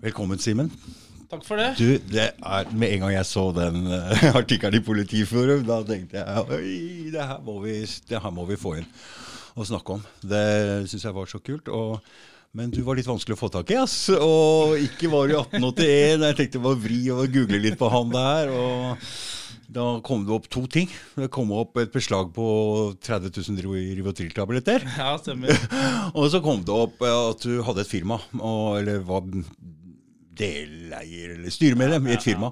Velkommen, Simen. Takk for det. Du, det er, Med en gang jeg så den uh, artikkelen i Politiforum, da tenkte jeg oi, det her må vi, det her må vi få inn og snakke om. Det syns jeg var så kult. og men du var litt vanskelig å få tak i. ass. Og ikke var du 1881. Jeg tenkte bare vri og google litt på han der. og Da kom det opp to ting. Det kom opp et beslag på 30 000 Rivotril-tabletter. Ja, stemmer. og så kom det opp at du hadde et firma, og, eller var deleier eller styremedlem i et firma.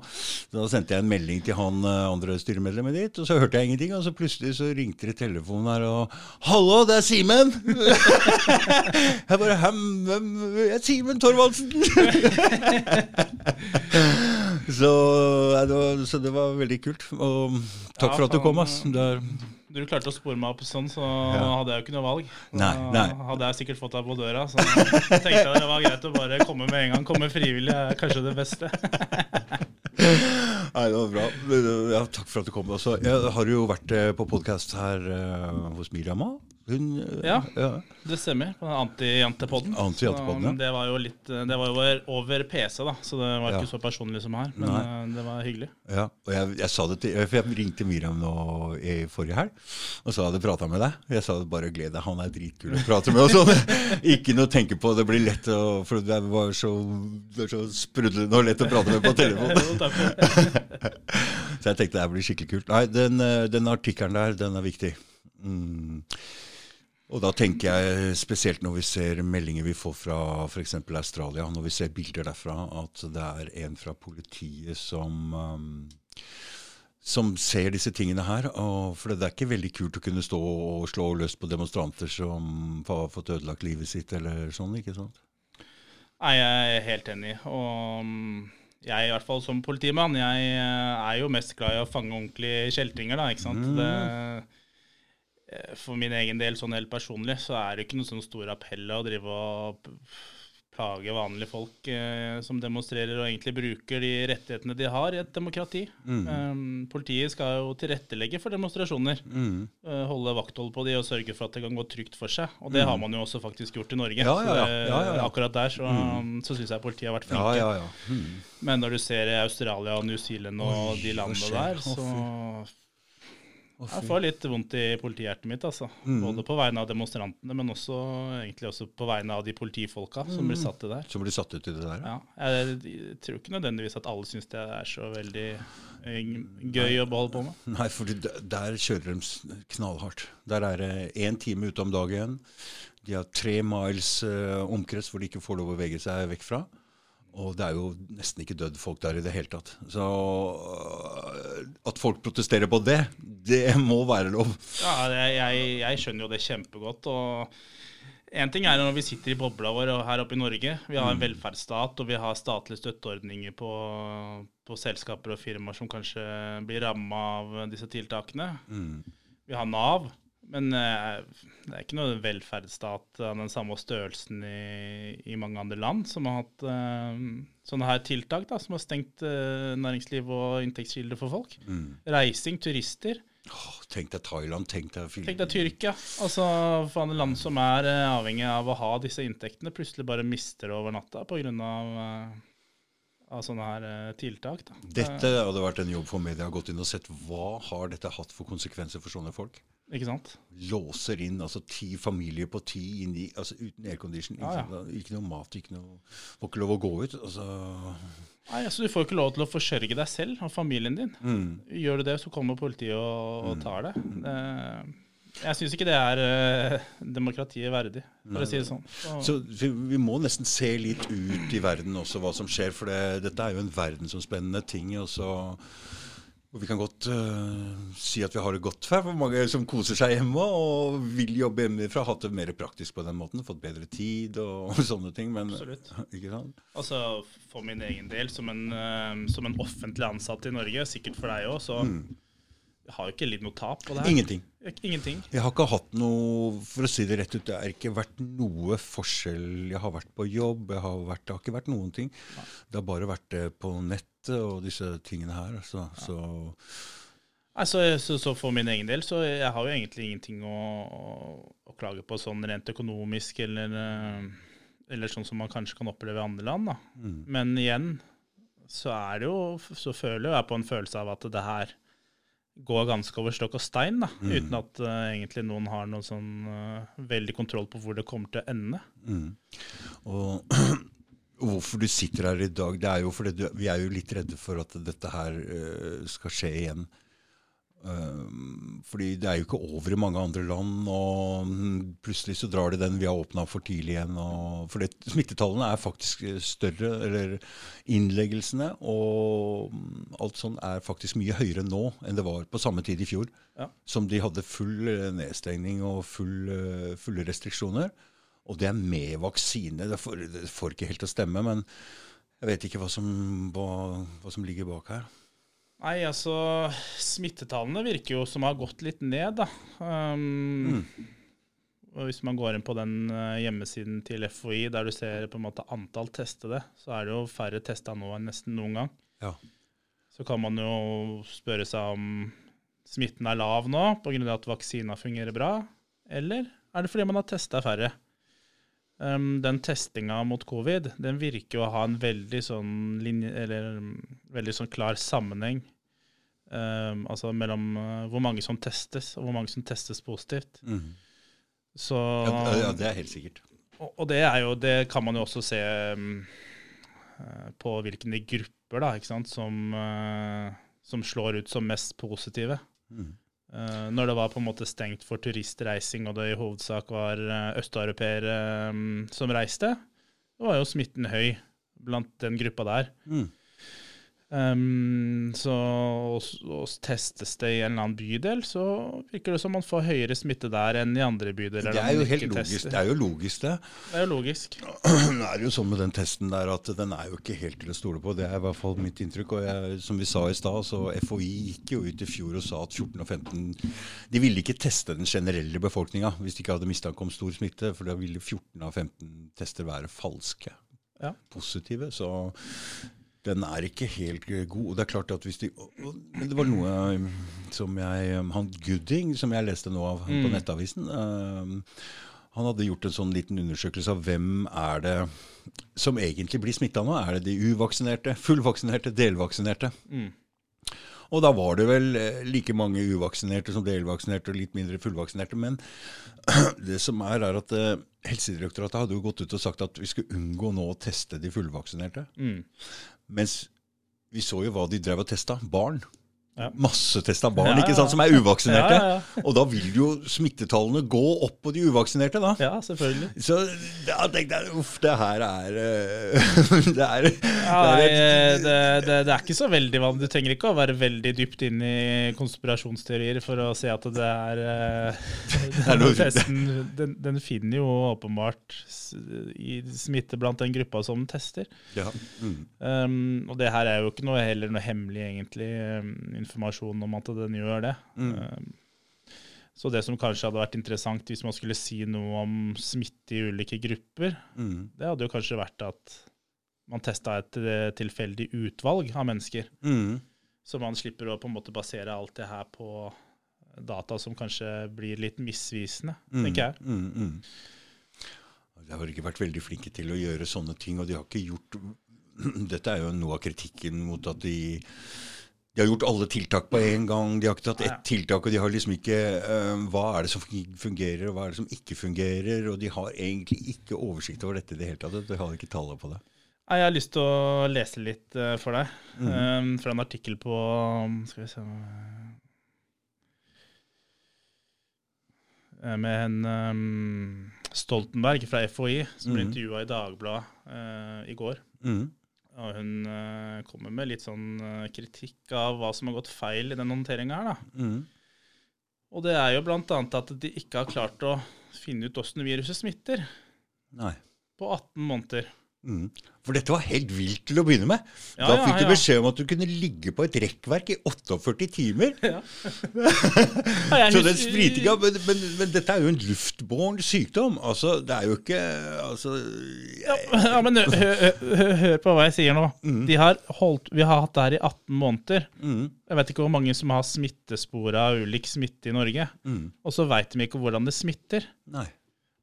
Da sendte jeg en melding til han eh, andre styremedlemmet ditt, og så hørte jeg ingenting. Og så plutselig så ringte det telefonen her, og 'Hallo, det er Simen!' jeg bare 'Hvem Jeg er Simen Thorvaldsen!' så, det var, så, det var, veldig kult. Og takk for at du kom, ass. Det er du klarte å spore meg opp sånn, så ja. hadde jeg jo ikke noe valg. Nei, nei. hadde jeg sikkert fått deg på døra. Så tenkte jeg det var greit å bare komme med en gang. Komme frivillig er kanskje det beste. Nei, det var bra. Ja, takk for at du kom. Også. Jeg har jo vært eh, på podkast her uh, hos Miriam òg. Hun, ja, ja, det stemmer. På Anti-jantepodden. Anti ja. Det var jo litt Det var jo over PC, da, så det var ikke så personlig som her. Men Nei. Eh, det var hyggelig. Ja, og jeg, jeg, sa det til For jeg ringte Miriam nå i forrige helg og sa jeg hadde prata med deg. Jeg sa bare gled deg, han er dritkul å prate med. og sånn. Ikke noe å tenke på, det blir lett å For det var så, det så sprudlende og lett å prate med på telefon. så jeg tenkte det blir skikkelig kult. Nei, den, eh, den artikkelen der, den er viktig. Mm. Og da tenker jeg spesielt når vi ser meldinger vi får fra f.eks. Australia, når vi ser bilder derfra, at det er en fra politiet som um, som ser disse tingene her. for det er ikke veldig kult å kunne stå og slå løs på demonstranter som har fått ødelagt livet sitt, eller sånn, ikke sant? Nei, jeg er helt enig. Og um, jeg, i hvert fall som politimann, jeg eh, er jo mest glad i å fange ordentlige kjeltringer, da, ikke sant. Mm. Det for min egen del, sånn helt personlig, så er det ikke noen sånn stor appell å drive og plage vanlige folk eh, som demonstrerer og egentlig bruker de rettighetene de har i et demokrati. Mm. Um, politiet skal jo tilrettelegge for demonstrasjoner. Mm. Uh, holde vakthold på de og sørge for at det kan gå trygt for seg. Og det mm. har man jo også faktisk gjort i Norge. Ja, ja, ja. Så, akkurat der så, um, så syns jeg politiet har vært flinke. Mm. Men når du ser Australia og New Zealand og Oi, de landene der, så jeg får litt vondt i politihjertet mitt, altså. Mm. Både på vegne av demonstrantene, men også, egentlig også på vegne av de politifolka som mm. blir satt til der. Som blir satt ut i det der? Ja. Jeg, jeg tror ikke nødvendigvis at alle syns det er så veldig gøy gøy å beholde på med. Nei, for der kjører de knallhardt. Der er det én time ute om dagen. De har tre miles uh, omkrets hvor de ikke får lov å bevege seg vekk fra. Og det er jo nesten ikke dødd folk der i det hele tatt. Så øh, at folk protesterer på det, det må være lov. Ja, jeg, jeg skjønner jo det kjempegodt. og en ting er når vi sitter i bobla vår her oppe i Norge. Vi har en mm. velferdsstat, og vi har statlige støtteordninger på, på selskaper og firmaer som kanskje blir ramma av disse tiltakene. Mm. Vi har Nav. Men uh, det er ikke noe velferdsstat av den samme størrelsen i, i, mange andre land som har hatt uh, sånne her tiltak, da, som har stengt uh, næringsliv og inntektskilder for folk. Mm. Reising, turister. Oh, tenk deg Thailand, tenk deg Tenk deg Tyrkia. Altså, for land som er avhengig av å ha disse inntektene, plutselig bare mister det over natta pga. Uh, av sånne her tiltak. Da. Dette hadde vært en jobb for media å gått inn og sett. Hva har dette hatt for konsekvenser for sånne folk? Ikke sant? Låser inn altså ti familier på ti inni, altså uten aircondition. Ja, ja. Ikke noe mat, ikke noe Får ikke lov å gå ut. Altså. Nei, altså Du får ikke lov til å forsørge deg selv og familien din. Mm. Gjør du det, så kommer politiet og, og mm. tar det. det jeg syns ikke det er uh, demokratiet verdig, for Nei. å si det sånn. Så, så vi, vi, må nesten se litt ut i verden også, hva som skjer. For det, dette er jo en verdensomspennende ting. og så og vi kan godt uh, si at vi har det godt her, for mange som koser seg hjemme og vil jobbe hjemmefra. Hatt det mer praktisk på den måten, fått bedre tid og, og sånne ting. Men, Absolutt. Ikke sant? Altså, For min egen del, som en, uh, som en offentlig ansatt i Norge, sikkert for deg òg, så mm. Jeg har jo ikke lidd noe tap på det her. Ingenting. Ingenting. Jeg har ikke hatt noe For å si det rett ut, det har ikke vært noe forskjell. Jeg har vært på jobb, har vært, det har ikke vært noen ting. Nei. Det har bare vært det på nettet og disse tingene her. Så, ja. så. Altså, så, så, for min egen del, så jeg har jo egentlig ingenting å, å, å klage på sånn rent økonomisk eller uh, eller sånn som man kanskje kan oppleve i andre land. Mm. Men igjen så er det jo, så føler jeg på en følelse av at det her går ganske over stokk og stein, da, Mm. uten at uh, egentlig noen har noen sånn uh, veldig kontroll på hvor det kommer til å ende. Mm. Og hvorfor du sitter her i dag, det er jo fordi du, vi er jo litt redde for at dette her uh, skal skje igjen. Um, fordi det er jo ikke over i mange andre land, og plutselig så drar det den vi har åpna for tidlig igjen. For det, smittetallene er faktisk større, eller innleggelsene og alt sånn er faktisk mye høyere nå enn det var på samme tid i fjor. Ja. Som de hadde full eh, nedstengning og full, eh, fulle restriksjoner. Og det er med vaksine. Det får, det får ikke helt til å stemme, men jeg vet ikke hva som, hva, hva som ligger bak her. Nei, altså Smittetallene virker jo som har gått litt ned, da. Um, og Hvis man går inn på den eh, hjemmesiden til FHI der du ser på en måte antall testede, så er det jo færre testa nå enn nesten noen gang. Ja. Så kan man jo spørre seg om smitten er lav nå pga. at vaksina fungerer bra, eller er det fordi man har testa færre? Um, den testinga mot covid den virker å ha en veldig sånn linje, eller um, veldig sånn klar sammenheng um, altså mellom uh, hvor mange som testes, og hvor mange som testes positivt. Mm. Så, Ja, ja, det er helt sikkert. og, og det er jo, det kan man jo også se um, på hvilke grupper da, som, uh, som slår ut som mest positive. Mhm. Eh, når det var på en måte stengt for turistreising, og det i hovedsak var uh, østeuropeere um, som reiste, så var jo smitten høy blant den gruppa der. Mhm. Um, så og, og testes det i en eller annen bydel, så virker det som man får høyere smitte der enn i andre bydeler. Det er jo helt logisk, tester. det er jo logisk, det. Det er jo logisk. Det er jo sånn med den testen der at den er jo ikke helt til å stole på. Det er i hvert fall mitt inntrykk. Og jeg, som vi sa i stad, så FHI gikk jo ut i fjor og sa at 14 og 15 De ville ikke teste den generelle befolkninga hvis de ikke hadde mistanke om stor smitte, for da ville 14 av 15 tester være falske. Ja. Positive. Så den er ikke helt god. Det er klart at hvis de Men det var noe um, som jeg um, Han Gooding, som jeg leste nå av på Mm. Nettavisen uh, Han hadde gjort en sånn liten undersøkelse av hvem er det som egentlig blir smitta nå. Er det de uvaksinerte, fullvaksinerte, delvaksinerte? Mm. Og da var det vel eh, like mange uvaksinerte som delvaksinerte og litt mindre fullvaksinerte. Men det som er, er at eh, Helsedirektoratet hadde jo gått ut og sagt at vi skulle unngå nå å teste de fullvaksinerte. Mm. Mens vi så jo hva de drev og testa. Barn. Ja. Massetesta barn Ja, ikke sant, som er uvaksinerte. Og da vil jo smittetallene gå opp på de uvaksinerte, da. ja, selvfølgelig. Så da tenkte jeg uff, det her er eh, Det er, det er et, det, det, det er ikke så veldig vanlig. Du trenger ikke å være veldig dypt inn i konspirasjonsteorier for å se at det er eh, den, testen, den, den finner jo åpenbart i smitte blant den gruppa som den tester. ja. mm. Um, og det her er jo ikke noe, heller noe hemmelig egentlig um, informasjon om at den gjør det. Mm. Um, så det som kanskje hadde vært interessant hvis man skulle si noe om smitte i ulike grupper, Mm. det hadde jo kanskje vært at man testa et eh, tilfeldig utvalg av mennesker. Mm. Så man slipper å på en måte basere alt det her på data som kanskje blir litt misvisende, Mm. tenker jeg. Mm, mm. De har ikke vært veldig flinke til å gjøre sånne ting, og de har ikke gjort Dette er jo noe av kritikken mot at de de har gjort alle tiltak på en gang. De har ikke tatt ett tiltak, og de har liksom ikke uh, Hva er det som fungerer, og hva er det som ikke fungerer? Og de har egentlig ikke oversikt over dette i det hele tatt. De har ikke tallet på det. Nei, Jeg har lyst til å lese litt eh, for deg, Mhm. um, fra en artikkel på Skal vi se eh, Med en um, Stoltenberg fra FHI, som ble Mhm. intervjua i Dagbladet uh, i går. Mm. Og hun uh, kommer med litt sånn uh, kritikk av hva som har gått feil i den håndteringa her. da. Mm. Og det er jo annet at de ikke har klart å finne ut åssen viruset smitter Nei. på 18 måneder. Mm. For dette var helt vilt til å begynne med. Ja, da ja, fikk du beskjed om at du kunne ligge på et rekkverk i 48 timer. Ja. Ja, Så den spritinga men, men, men dette er jo en luftbåren sykdom. Altså, det er jo ikke altså, Ja, ja, men hør, hør, hør, hør på hva jeg sier nå. Mm. De har holdt, vi har hatt det her i 18 måneder. mm, Jeg vet ikke hvor mange som har smittespor av ulik smitte i Norge. mm, Og så veit de ikke hvordan det smitter. Nei.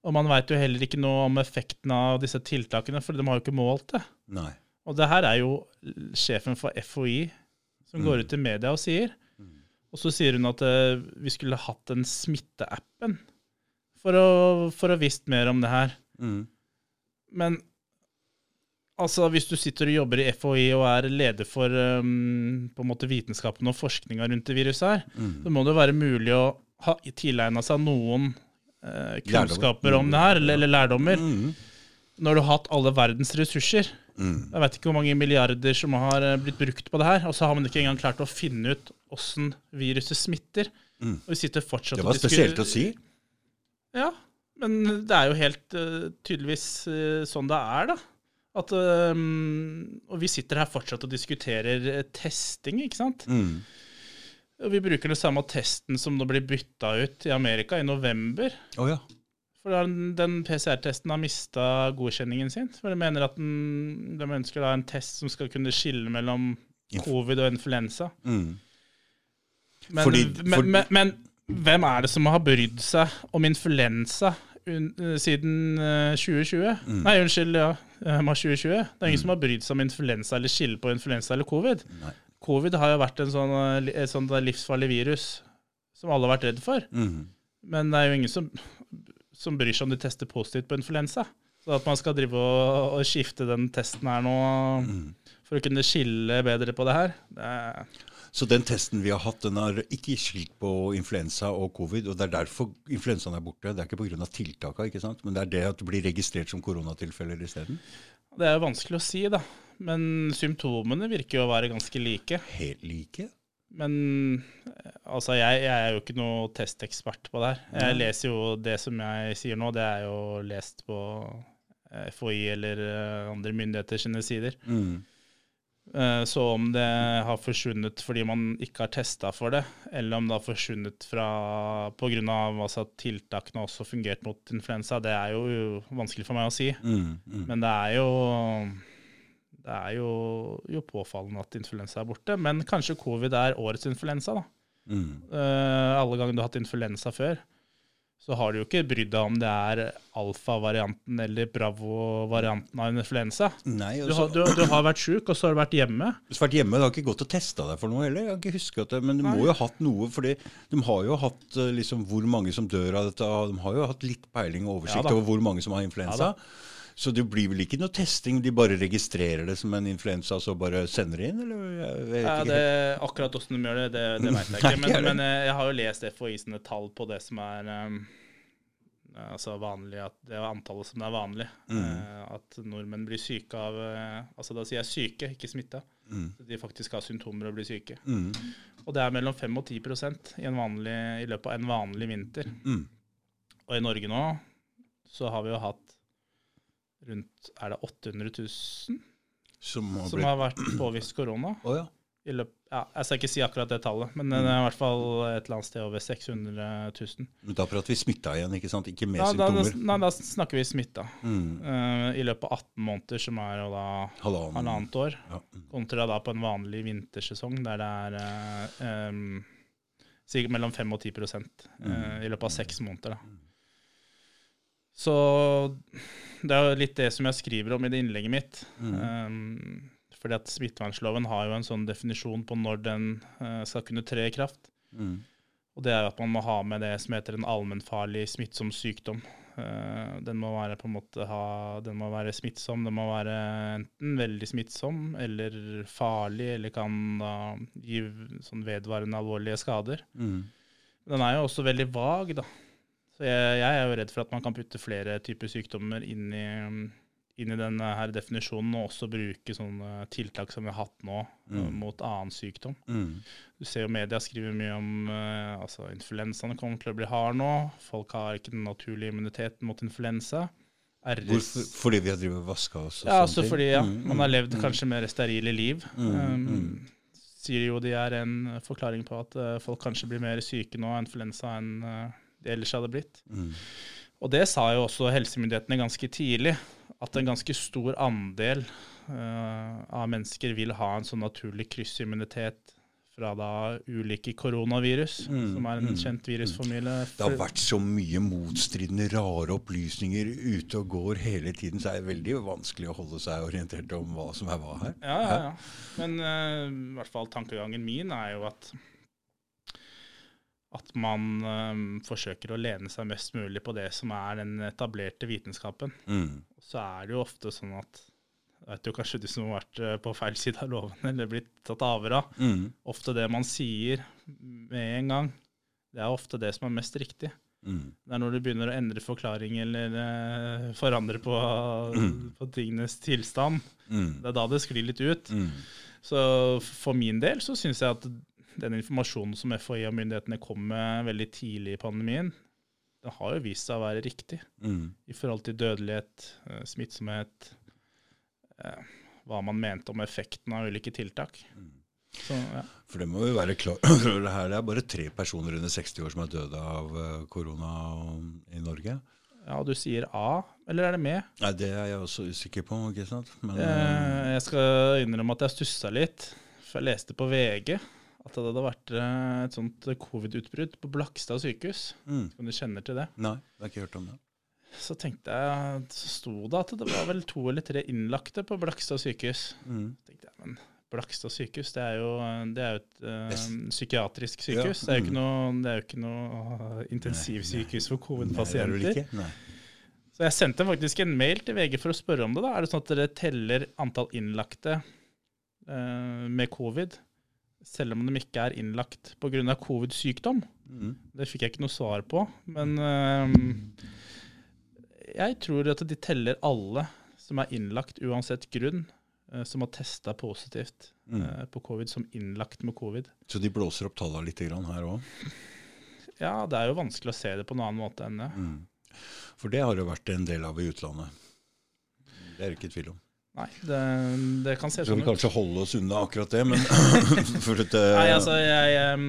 Og man veit jo heller ikke noe om effekten av disse tiltakene, for de har jo ikke målt det. Nei. Og det her er jo sjefen for FHI som går ut i media og sier. Og så sier hun at uh, vi skulle hatt den smitteappen for å, for å visst mer om det her. Mm. Men altså, hvis du sitter og jobber i FHI og er leder for um, på en måte vitenskapen og forskninga rundt det viruset her, Mm. så må det jo være mulig å ha tilegna seg noen eh, kunnskaper om det her, eller, eller lærdommer, Mm. når du har hatt alle verdens ressurser. Mm. Jeg vet ikke hvor mange milliarder som har eh, blitt brukt på det her, og så har man ikke engang klart å finne ut åssen viruset smitter. Mm. Og vi sitter fortsatt Det var spesielt å si. Ja, men det er jo helt uh, tydeligvis uh, sånn det er, da. At, uh, og vi sitter her fortsatt og diskuterer testing, ikke sant. Mm. Vi bruker den samme testen som det blir bytta ut i Amerika i november. Oh, ja. For den, den PCR-testen har mista godkjenningen sin. For de mener at den, de ønsker da en test som skal kunne skille mellom covid og influensa. Mm. Men, Fordi- men, men, men hvem er det som har brydd seg om influensa eh, siden eh, 2020? Mm. Nei, unnskyld, ja. eh, mars 2020. Det er ingen som har brydd seg om influensa eller skille på influensa eller covid. Nei. Covid har jo vært en sånn, eh, et sånt livsfarlig virus som alle har vært redd for. Mm. Men det er jo ingen som, som bryr seg om de tester positivt på influensa. Så at man skal drive og, og skifte den testen her nå Mm. for å kunne skille bedre på det her, det Så den testen vi har hatt, den har ikke skilt på influensa og covid. Og det er derfor influensaen er borte. Det er ikke pga. sant? men det er det at det blir registrert som koronatilfeller isteden. Det er jo vanskelig å si, da. Men symptomene virker jo å være ganske like. Helt like. Men eh, altså, jeg, jeg er jo ikke noe testekspert på det her. Jeg leser jo det som jeg sier nå, det er jo lest på eh, FHI eller eh, andre myndigheter sine sider. Mm. Så om det har forsvunnet fordi man ikke har testa for det, eller om det har forsvunnet fra pga. Altså, at tiltakene også fungert mot influensa, det er jo vanskelig for meg å si. Mm. Mm. Men det er jo det er jo, jo påfallende at influensa er borte. Men kanskje covid er årets influensa. da. Mm. Uh, alle ganger du har hatt influensa før, så har du jo ikke brydd deg om det er alfa-varianten eller bravo-varianten av influensa. Nei, Du har, du, du har vært sjuk, og så har du vært hjemme. Du har vært hjemme, du har ikke gått og testa deg for noe heller. Jeg kan ikke huske at det, Men du må jo ha hatt noe, for de har jo hatt eh, liksom, hvor mange som dør av dette. De har jo hatt litt peiling og oversikt Ja over hvor mange som har influensa. Så det blir vel ikke noe testing, de bare registrerer det som en influensa og så bare sender det inn? eller? Ja, det, akkurat åssen de gjør det, det, det veit jeg ikke. Men, men eh, jeg har jo lest FHI sine tall på det som er um, altså vanlig, at det er antallet som er vanlig. Mm. Eh, at nordmenn blir syke av eh, Altså da sier jeg syke, ikke smitta. Mm. De faktisk har symptomer og blir syke. Mm. Og det er mellom 5 og 10% i, en vanlig, i løpet av en vanlig vinter. Mm. Og i Norge nå så har vi jo hatt rundt Er det 800 000 Som har som har vært påvist korona? Oh, ja. i løp, ja, jeg skal ikke si akkurat det tallet, men det er i hvert fall et eller annet sted over 600 000. Men da prater vi smitta igjen, ikke sant? Ikke med Da, da, symptomer. nei, da snakker vi smitta. Mm. Uh, I løpet av 18 måneder, som er da Halvannen. halvannet år, Ja. Mm. kontra da på en vanlig vintersesong der det er uh, um, mellom 5 og 10 eh, i løpet av seks måneder. da. Så det er jo litt det som jeg skriver om i det innlegget mitt. Mm. Um, fordi at smittevernloven har jo en sånn definisjon på når den uh, skal kunne tre i kraft. Mm. Og det er jo at man må ha med det som heter en allmennfarlig smittsom sykdom. Uh, den må være på en måte ha, den må være smittsom. Den må være enten veldig smittsom eller farlig, eller kan da gi sånn vedvarende alvorlige skader. Mm. Den er jo også veldig vag, da. Så jeg, jeg er jo redd for at man kan putte flere typer sykdommer inn i, inn i denne her definisjonen, og også bruke sånne tiltak som vi har hatt nå Mm. eh, mot annen sykdom. Mm. Du ser jo media skriver mye om uh, altså influensaene kommer til å bli hard nå. Folk har ikke den naturlige immuniteten mot influensa. Hvorfor? Fordi vi har drevet og vaska oss? og Ja, sånne altså ting? fordi ja, Mm, man har mm, levd mm. kanskje mer sterile liv. Mm, Um, mm. Sier jo de er en forklaring på at uh, folk kanskje blir mer syke nå av influensa enn de ellers hadde blitt. Mm. Og det sa jo også helsemyndighetene ganske tidlig, at en ganske stor andel uh, av mennesker vil ha en sånn naturlig kryssimmunitet fra da ulike koronavirus, Mm, som er en mm, kjent virusfamilie. Det har vært så mye motstridende, rare opplysninger ute og går hele tiden, så er det veldig vanskelig å holde seg orientert om hva som er hva her. Ja, ja, ja. Men uh, i hvert fall tankegangen min er jo at at man eh, forsøker å lene seg mest mulig på det som er den etablerte vitenskapen. Mm. Så er det jo ofte sånn at jeg vet jo kanskje du som har vært eh, på feil side av loven eller blitt tatt avhør av. Mm. Ofte det man sier med en gang, det er ofte det som er mest riktig. Mm. Det er når du begynner å endre forklaring eller eh, forandre på, på tingenes tilstand. Mm. Det er da det sklir litt ut. Mm. Så for min del så syns jeg at den informasjonen som FHI og myndighetene kom med veldig tidlig i pandemien, den har jo vist seg å være riktig Mm. i forhold til dødelighet, eh, smittsomhet, eh, hva man mente om effekten av ulike tiltak. Mm. Så, ja. For det må jo være klar over her. Det er bare tre personer under 60 år som er døde av eh, korona i Norge. ja, du sier A, eller er det med? Nei, Det er jeg også usikker på. ikke sant? Men, Jeg skal innrømme at jeg stussa litt, for jeg leste på VG at det hadde vært eh, et sånt covid-utbrudd på Blakstad sykehus. mm. Om du kjenner til det? Nei, jeg har ikke hørt om det. Så tenkte jeg, så sto det at det var vel to eller tre innlagte på Blakstad sykehus. Mm. Så tenkte jeg, men Blakstad sykehus, det er jo, det er jo et uh, psykiatrisk Ja, sykehus. Er ikke mm. noe, det er jo ikke noe intensivsykehus for er covid-pasienter. Så jeg sendte faktisk en mail til VG for å spørre om det. da. Er det sånn at dere teller antall innlagte uh, med covid, selv om de ikke er innlagt pga. covid-sykdom? Mm. Det fikk jeg ikke noe svar på. Men eh, jeg tror at de teller alle som er innlagt uansett grunn, eh, som har testa positivt Mm. eh, på covid, som innlagt med covid. Så de blåser opp tallene litt grann her òg? Ja, det er jo vanskelig å se det på en annen måte enn det. Mm. For det har det vært en del av i utlandet. Det er det ikke tvil om. Nei, det, det kan se sånn vi sånn ut. kanskje holde oss unna akkurat det, men for at, Nei, altså, jeg,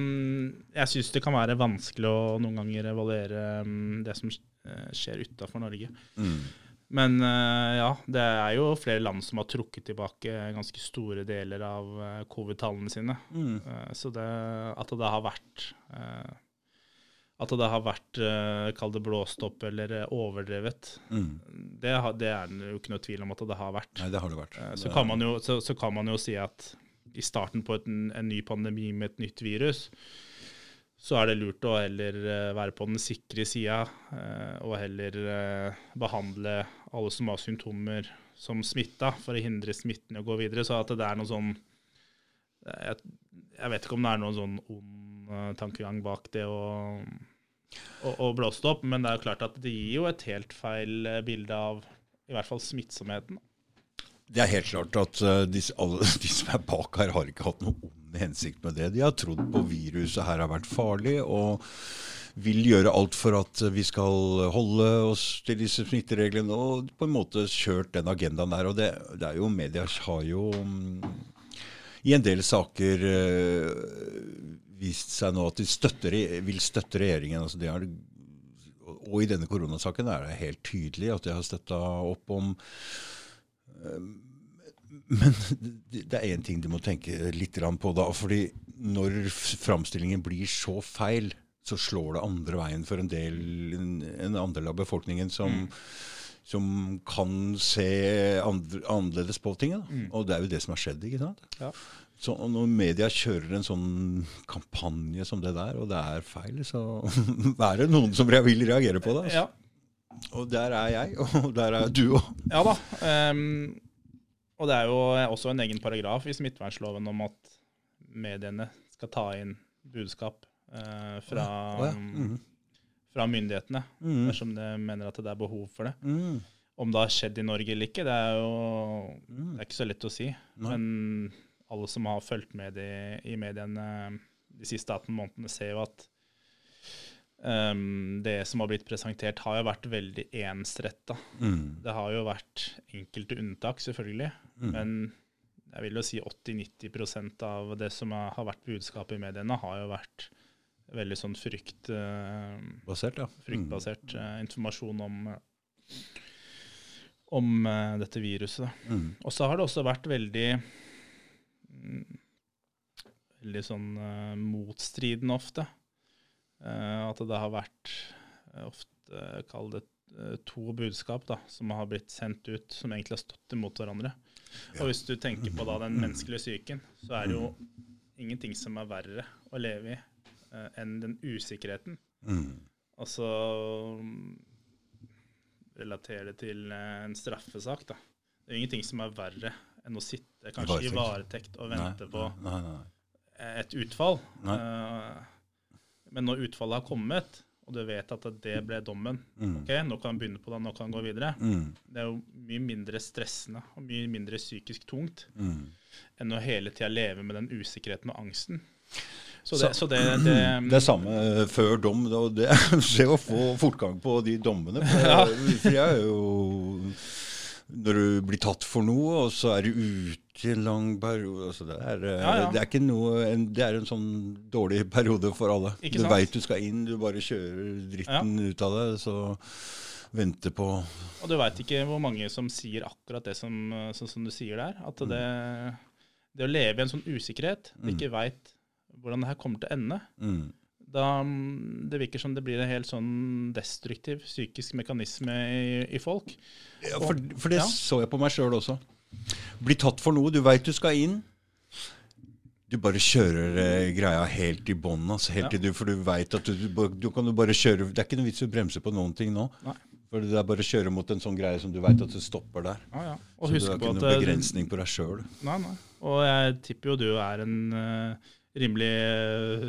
jeg syns det kan være vanskelig å noen ganger evaluere det som eh, skjer utafor Norge. mm. Men eh, ja, det er jo flere land som har trukket tilbake ganske store deler av eh, covid-tallene sine. Mm. Eh, så det, at det har vært eh, At det har vært, uh, kall det blåst opp eller eh, overdrevet, Mm. det, det er det jo ikke noe tvil om at det har vært. Nei, det har det vært. Eh, Så kan, man jo, så, så kan man jo si at i starten på et, en ny pandemi med et nytt virus, så er det lurt å heller eh, være på den sikre sida eh, og heller eh, behandle alle som har symptomer som smitta, for å hindre smitten i å gå videre. Så at det er noe sånn eh, jeg, jeg vet ikke om det er noen sånn ond eh, tankegang bak det å, å, å blåse det opp, men det er jo klart at det gir jo et helt feil eh, bilde av i hvert fall smittsomheten. Det er helt klart at uh, disse, alle de som er bak her, har ikke hatt noen ond hensikt med det. De har trodd på viruset her har vært farlig, og vil gjøre alt for at vi skal holde oss til disse smittereglene, og på en måte kjørt den agendaen der. Og det, det er jo Media har jo mm, i en del saker eh, vist seg nå at de støtter, vil støtte regjeringen. altså det er og i denne koronasaken er det helt tydelig at de har støtta opp om men det er én ting de må tenke litt på da. fordi når framstillingen blir så feil, så slår det andre veien for en del en, andel av befolkningen som, som kan se andre, annerledes på ting. Da. Og det er jo det som har skjedd. ikke sant? Ja. Så når media kjører en sånn kampanje som det der, og det er feil, så er det noen som vil reagere på det. Altså. Ja, Og der er jeg, og der er du òg. Ja da. Um, og det er jo også en egen paragraf i smittevernloven om at mediene skal ta inn budskap uh, fra, oh ja. Mhm. fra myndighetene Mm. dersom de mener at det er behov for det. Mm. Om det har skjedd i Norge eller ikke, det er jo Mm. det er ikke så lett å si. Nei. Men alle som har fulgt med i, i mediene de siste 18 månedene, ser jo at um, det som har blitt presentert, har jo vært veldig ensretta. Mm. Det har jo vært enkelte unntak, selvfølgelig. Mm. Men jeg vil jo si 80-90% av det som har vært budskapet i mediene, har jo vært veldig sånn frykt, eh, Basert, ja. fryktbasert eh, informasjon om, eh, om eh, dette viruset. Mm. Og så har det også vært veldig mm, veldig sånn uh, motstridende ofte. Uh, at det har vært uh, ofte, kall det to budskap da, som har blitt sendt ut, som egentlig har stått imot hverandre. Og hvis du tenker på da den menneskelige psyken, så er det jo ingenting som er verre å leve i enn den usikkerheten. Mm. Altså um, Relatere det til en straffesak, da. Det er ingenting som er verre enn å sitte kanskje i varetekt. og vente Nei, på Nei, nei, på et utfall. Eh, Men når utfallet har kommet, og du vet at det ble dommen Mm. ok, Nå kan han begynne på det, nå kan han gå videre. Mm. Det er jo mye mindre stressende og mye mindre psykisk tungt Mm. enn å hele tida leve med den usikkerheten og angsten. Så det, så det, det, Det samme eh, før dom. Det det å få fortgang på de dommene. For, Ja. for jeg er jo Når du blir tatt for noe, og så er du ute i en lang periode altså det, er, eh, Ja, ja. det er ikke noe en, Det er en sånn dårlig periode for alle. Ikke du veit du skal inn, du bare kjører dritten ut av det. Så venter på Og du veit ikke hvor mange som sier akkurat det som, sånn som du sier der. At det, det å leve i en sånn usikkerhet, du ikke veit hvordan det her kommer til å ende, mm. Da mm, det virker som det blir en helt sånn destruktiv psykisk mekanisme i, i folk. Ja, for, for det Ja. så jeg på meg sjøl også. Bli tatt for noe. Du veit du skal inn. Du bare kjører eh, greia helt i bånn. Altså, helt Ja. til du, for du veit at du, du, du kan bare kjøre Det er ikke noe vits i å bremse på noen ting nå. Nei. For det er bare å kjøre mot en sånn greie som du veit at det stopper der. Ja, ja. Og Så du har ikke noen eh, begrensning på deg sjøl. Og jeg tipper jo du er en uh, rimelig eh,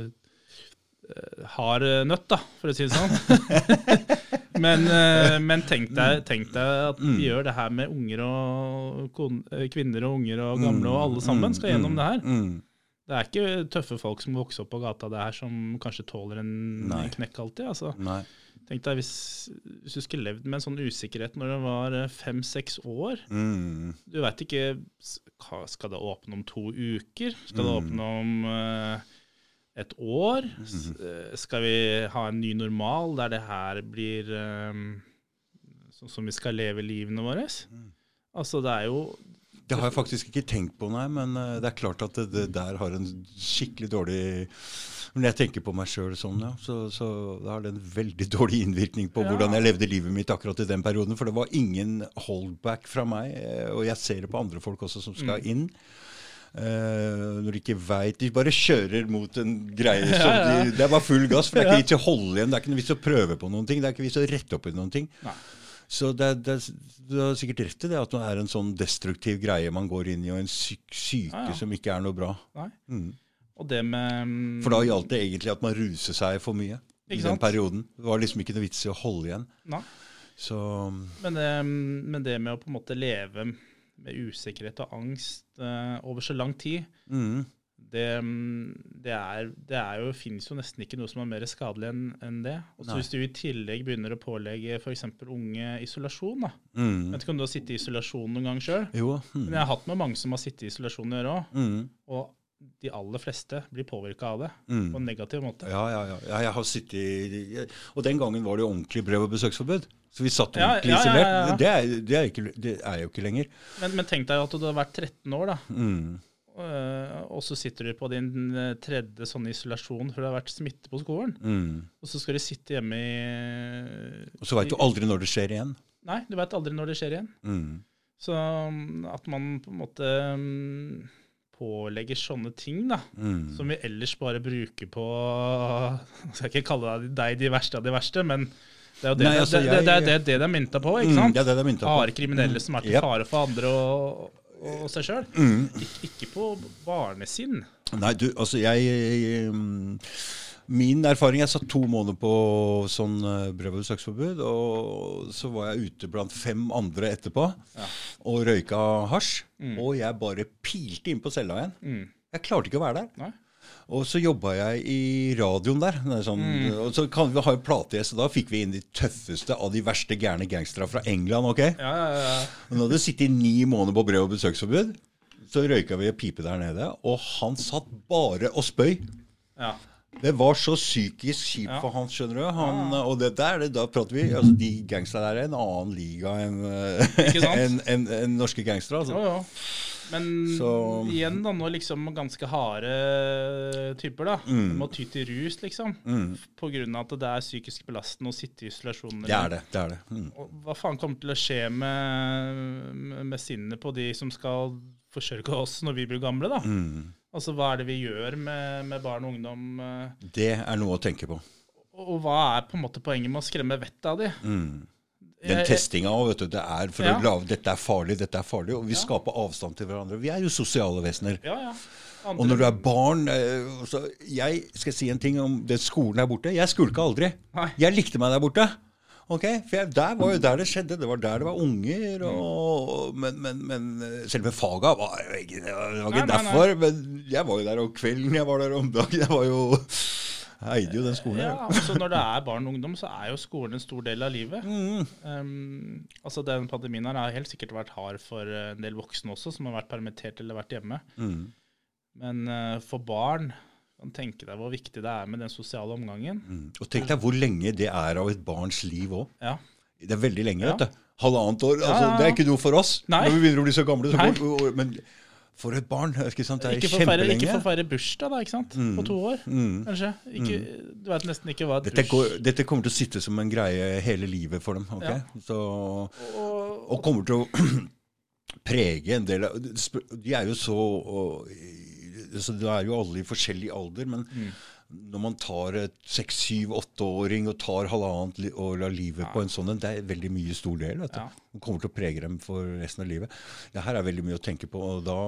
hard nøtt, da, for å si det sånn. men, eh, men tenk, deg, tenk deg at Mm. vi gjør det her med unger og eh, kvinner og unger og gamle, og alle sammen skal gjennom det her. Mm. Det er ikke tøffe folk som vokser opp på gata det her, som kanskje tåler en, Nei. knekk alltid. altså. Nei. Tenk deg hvis, hvis du skulle levd med en sånn usikkerhet når du var fem-seks år. Mm. Du veit ikke Skal det åpne om to uker? Skal det Mm. åpne om eh, et år? Mm. Eh, skal vi ha en ny normal der det her blir um, sånn som vi skal leve livene våre? Mm. Altså, det er jo Det har jeg faktisk ikke tenkt på, nei. Men eh, det er klart at det, det der har en skikkelig dårlig når jeg tenker på meg sjøl sånn, ja, så, så har det en veldig dårlig innvirkning på Ja. hvordan jeg levde livet mitt akkurat i den perioden. For det var ingen holdback fra meg. eh, Og jeg ser det på andre folk også som skal Mm. inn. Eh, når de ikke veit De bare kjører mot en greie som Ja, ja. de Det er bare full gass. For det er ikke vits i å holde igjen. Det er ikke noe vits å prøve på noen ting. Det er ikke vits å rette opp i noen ting. Nei. Så det, det, du har sikkert rett i det, at det er en sånn destruktiv greie man går inn i, og en syk, syke Ja, som ikke er noe bra. Nei. Mm. Og det med mm, For da gjaldt det egentlig at man ruser seg for mye i den perioden. Det var liksom ikke noe vits i å holde igjen. Nei. Så Men det, men det med å på en måte leve med usikkerhet og angst uh, over så lang tid, mm, det, det, er, det er jo, finnes jo nesten ikke noe som er mer skadelig enn en det. Og så Hvis du i tillegg begynner å pålegge f.eks. unge isolasjon da. mm, Vet ikke om du har sittet i isolasjon noen gang sjøl? Jo. Men Mm, jeg har hatt med mange som har sittet i isolasjon å gjøre òg. mm, Og de aller fleste blir påvirka av det mm. på en negativ måte. Ja, ja, ja, ja. Jeg har sittet i Og den gangen var det jo ordentlig brev- og besøksforbud. Så vi satt jo ja, ja, ja, ja. isolert. Det, er, det, er ikke, det er jo ikke lenger. Men, men tenk deg at du har vært 13 år, da. Mm. Uh, Og så sitter du på din øh, tredje sånn isolasjon for det har vært smitte på skolen. Mm. Og så skal du sitte hjemme i Og så veit du aldri når det skjer igjen. Nei, du veit aldri når det skjer igjen. Mm. Så um, at man på en måte um, pålegger sånne ting, da, Mm. som vi ellers bare bruker på Jeg skal ikke kalle deg de verste av de verste, men det er jo det Nei, altså, det, det, det, det, de er mynta på, ikke Mm, sant? det er det det er mynta på. Harde kriminelle som er til fare for andre og, og seg sjøl. Mm. Ik ikke på barnesinn. Nei, du, altså jeg, jeg mm, Min erfaring Jeg satt to måneder på sånn uh, og besøksforbud, og så var jeg ute blant fem andre etterpå Ja. og røyka hasj. Mm. Og jeg bare pilte inn på cella igjen. Mm. Jeg klarte ikke å være der. Nei? Og så jobba jeg i radioen der. er Sånn, Mm. Og så kan vi ha en plategjest, og da fikk vi inn de tøffeste av de verste gærne gangstere fra England. ok? Ja, ja, ja. Hun hadde sittet i ni måneder på brev- og besøksforbud. Så røyka vi en pipe der nede, og han satt bare og spøy. ja. Det var så psykisk kjipt Ja. for han, skjønner du. Han, Og det der, det, da prater vi altså De gangsterne der er en annen liga enn en, en, en norske gangstere. Altså. Ja, jo. Men Så- igjen, da, nå liksom ganske harde typer, da. Mm. Må ty til rus, liksom. Mm. Av at det er psykisk belastende å sitte i isolasjon. Det er det. det, er det. Mm. Og hva faen kommer til å skje med, med- med sinnet på de som skal forsørge oss når vi blir gamle, da? Mm. Altså, hva er det vi gjør med, med barn og ungdom? eh, Det er noe å tenke på. Og, og hva er på en måte poenget med å skremme vettet av de? Mm. Den testinga òg, vet du. Det er for Ja. å lage Dette er farlig, dette er farlig. Og vi Ja. skaper avstand til hverandre. Vi er jo sosiale vesener. Ja, ja. Og når du er barn eh, så Jeg skal si en ting om den skolen der borte. Jeg skulka aldri. Nei. Jeg likte meg der borte. Ok, For jeg, der var jo der det skjedde. Det var der det var unger. Og, men, men, men selve faga var jo ikke, det var ikke nei, nei. derfor. Men jeg var jo der om kvelden, jeg var der om dagen. Jeg var jo jeg eide jo den skolen. Ja, altså Når det er barn og ungdom, så er jo skolen en stor del av livet. Mm. Um, altså Den pandemien her har helt sikkert vært hard for eh, en del voksne også, som har vært permittert eller vært hjemme. Mm. Men uh, for barn kan tenke deg hvor viktig det er med den sosiale omgangen. Mm. Og tenk deg hvor lenge det er av et barns liv òg. Ja. Det er veldig lenge, Ja. vet du. Halvannet år. Altså, ja. Det er ikke noe for oss Nei. når vi begynner å bli så gamle. Så går, men for et barn, ikke sant? det er Ikke kjempelenge. feire- ikke for å feire bursdag, da, ikke sant? På to år, Mm. kanskje. Ikke, Du vet nesten ikke hva et Dette, går, dette kommer til å sitte som en greie hele livet for dem. ok? Ja. Så, og, og kommer til å prege en del av De er jo så og, så Det er jo alle i forskjellig alder, men Mm. Når man tar et seks, syv, åtteåring og tar halvannet år av livet på en sånn en, det er veldig mye stor del. vet du. Ja. Det kommer til å prege dem for resten av livet. Det her er veldig mye å tenke på. og da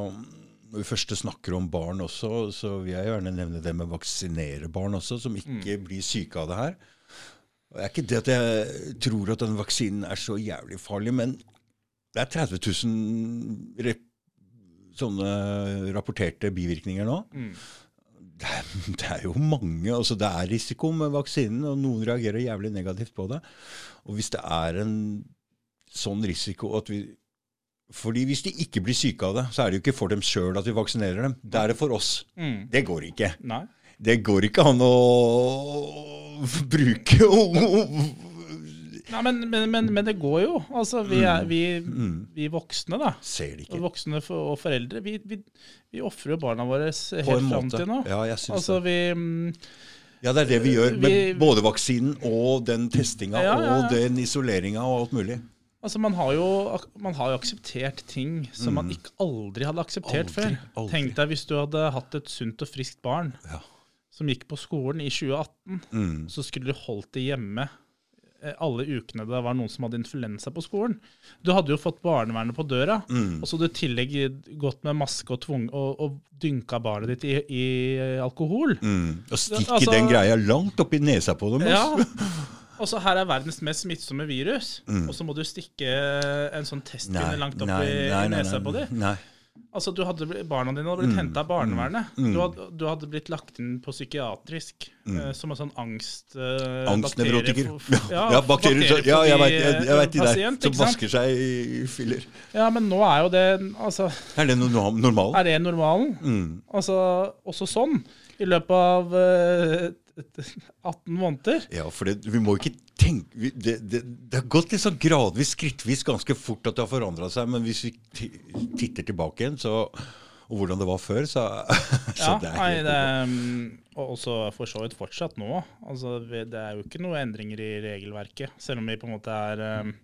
når vi først snakker om barn også, så vil jeg gjerne nevne det med å vaksinere barn også, som ikke Mm. blir syke av det her. Og Det er ikke det at jeg tror at den vaksinen er så jævlig farlig, men det er 30 000 rep sånne rapporterte bivirkninger nå. Mm. Det er, det er jo mange. altså Det er risiko med vaksinen, og noen reagerer jævlig negativt på det. Og hvis det er en sånn risiko at vi fordi Hvis de ikke blir syke av det, så er det jo ikke for dem sjøl at vi vaksinerer dem. Det er det for oss. Mm. Det går ikke. Nei. Det går ikke an å bruke Nei, men, men, men, men det går jo. Altså, vi, er, vi, Mm. vi voksne, da. Ser det Og voksne for, og foreldre. Vi, vi, vi ofrer jo barna våre helt fram til nå. Ja, jeg syns Altså, det. vi mm, Ja, det er det vi gjør med både vaksinen og den testinga Ja, ja, ja. og den isoleringa og alt mulig. Altså, man har, jo, man har jo akseptert ting som man ikke aldri hadde akseptert Mm. Aldri, før. aldri. Tenk deg hvis du hadde hatt et sunt og friskt barn som gikk på skolen i 2018, Mm. så skulle du holdt det hjemme alle ukene det var noen som hadde influensa på skolen. Du hadde jo fått barnevernet på døra, Mm. og så hadde du i tillegg gått med maske og, tvung, og, og dynka barnet ditt i, i alkohol. Mm. Og stikke Altså- den greia langt opp i nesa på dem. Ja. altså. Og så her er verdens mest smittsomme virus, Mm. og så må du stikke en sånn testpinne langt opp i nesa på dem. nei. Altså, du hadde, barna dine hadde blitt Mm. hentet av barnevernet. Mm. Du, hadde, du hadde blitt lagt inn på psykiatrisk eh, som en sånn angst... Uh, Angstnevrotiker. bakterie- Ja, ja, bakterier, så- ja, jeg veit jeg de der som vasker seg i filler. Ja, men nå er jo det Altså, Er det normalen? er det normalen? Mm. Altså, også sånn. I løpet av eh, 18 måneder. Ja, for det, vi må ikke tenke det, det, det har gått litt sånn gradvis, skrittvis, ganske fort at det har forandra seg. Men hvis vi titter tilbake igjen, så, og hvordan det var før, så, så Ja, det er nei, helt det, mm, og også for så vidt fortsatt nå. Altså, det er jo ikke noen endringer i regelverket, selv om vi på en måte er um,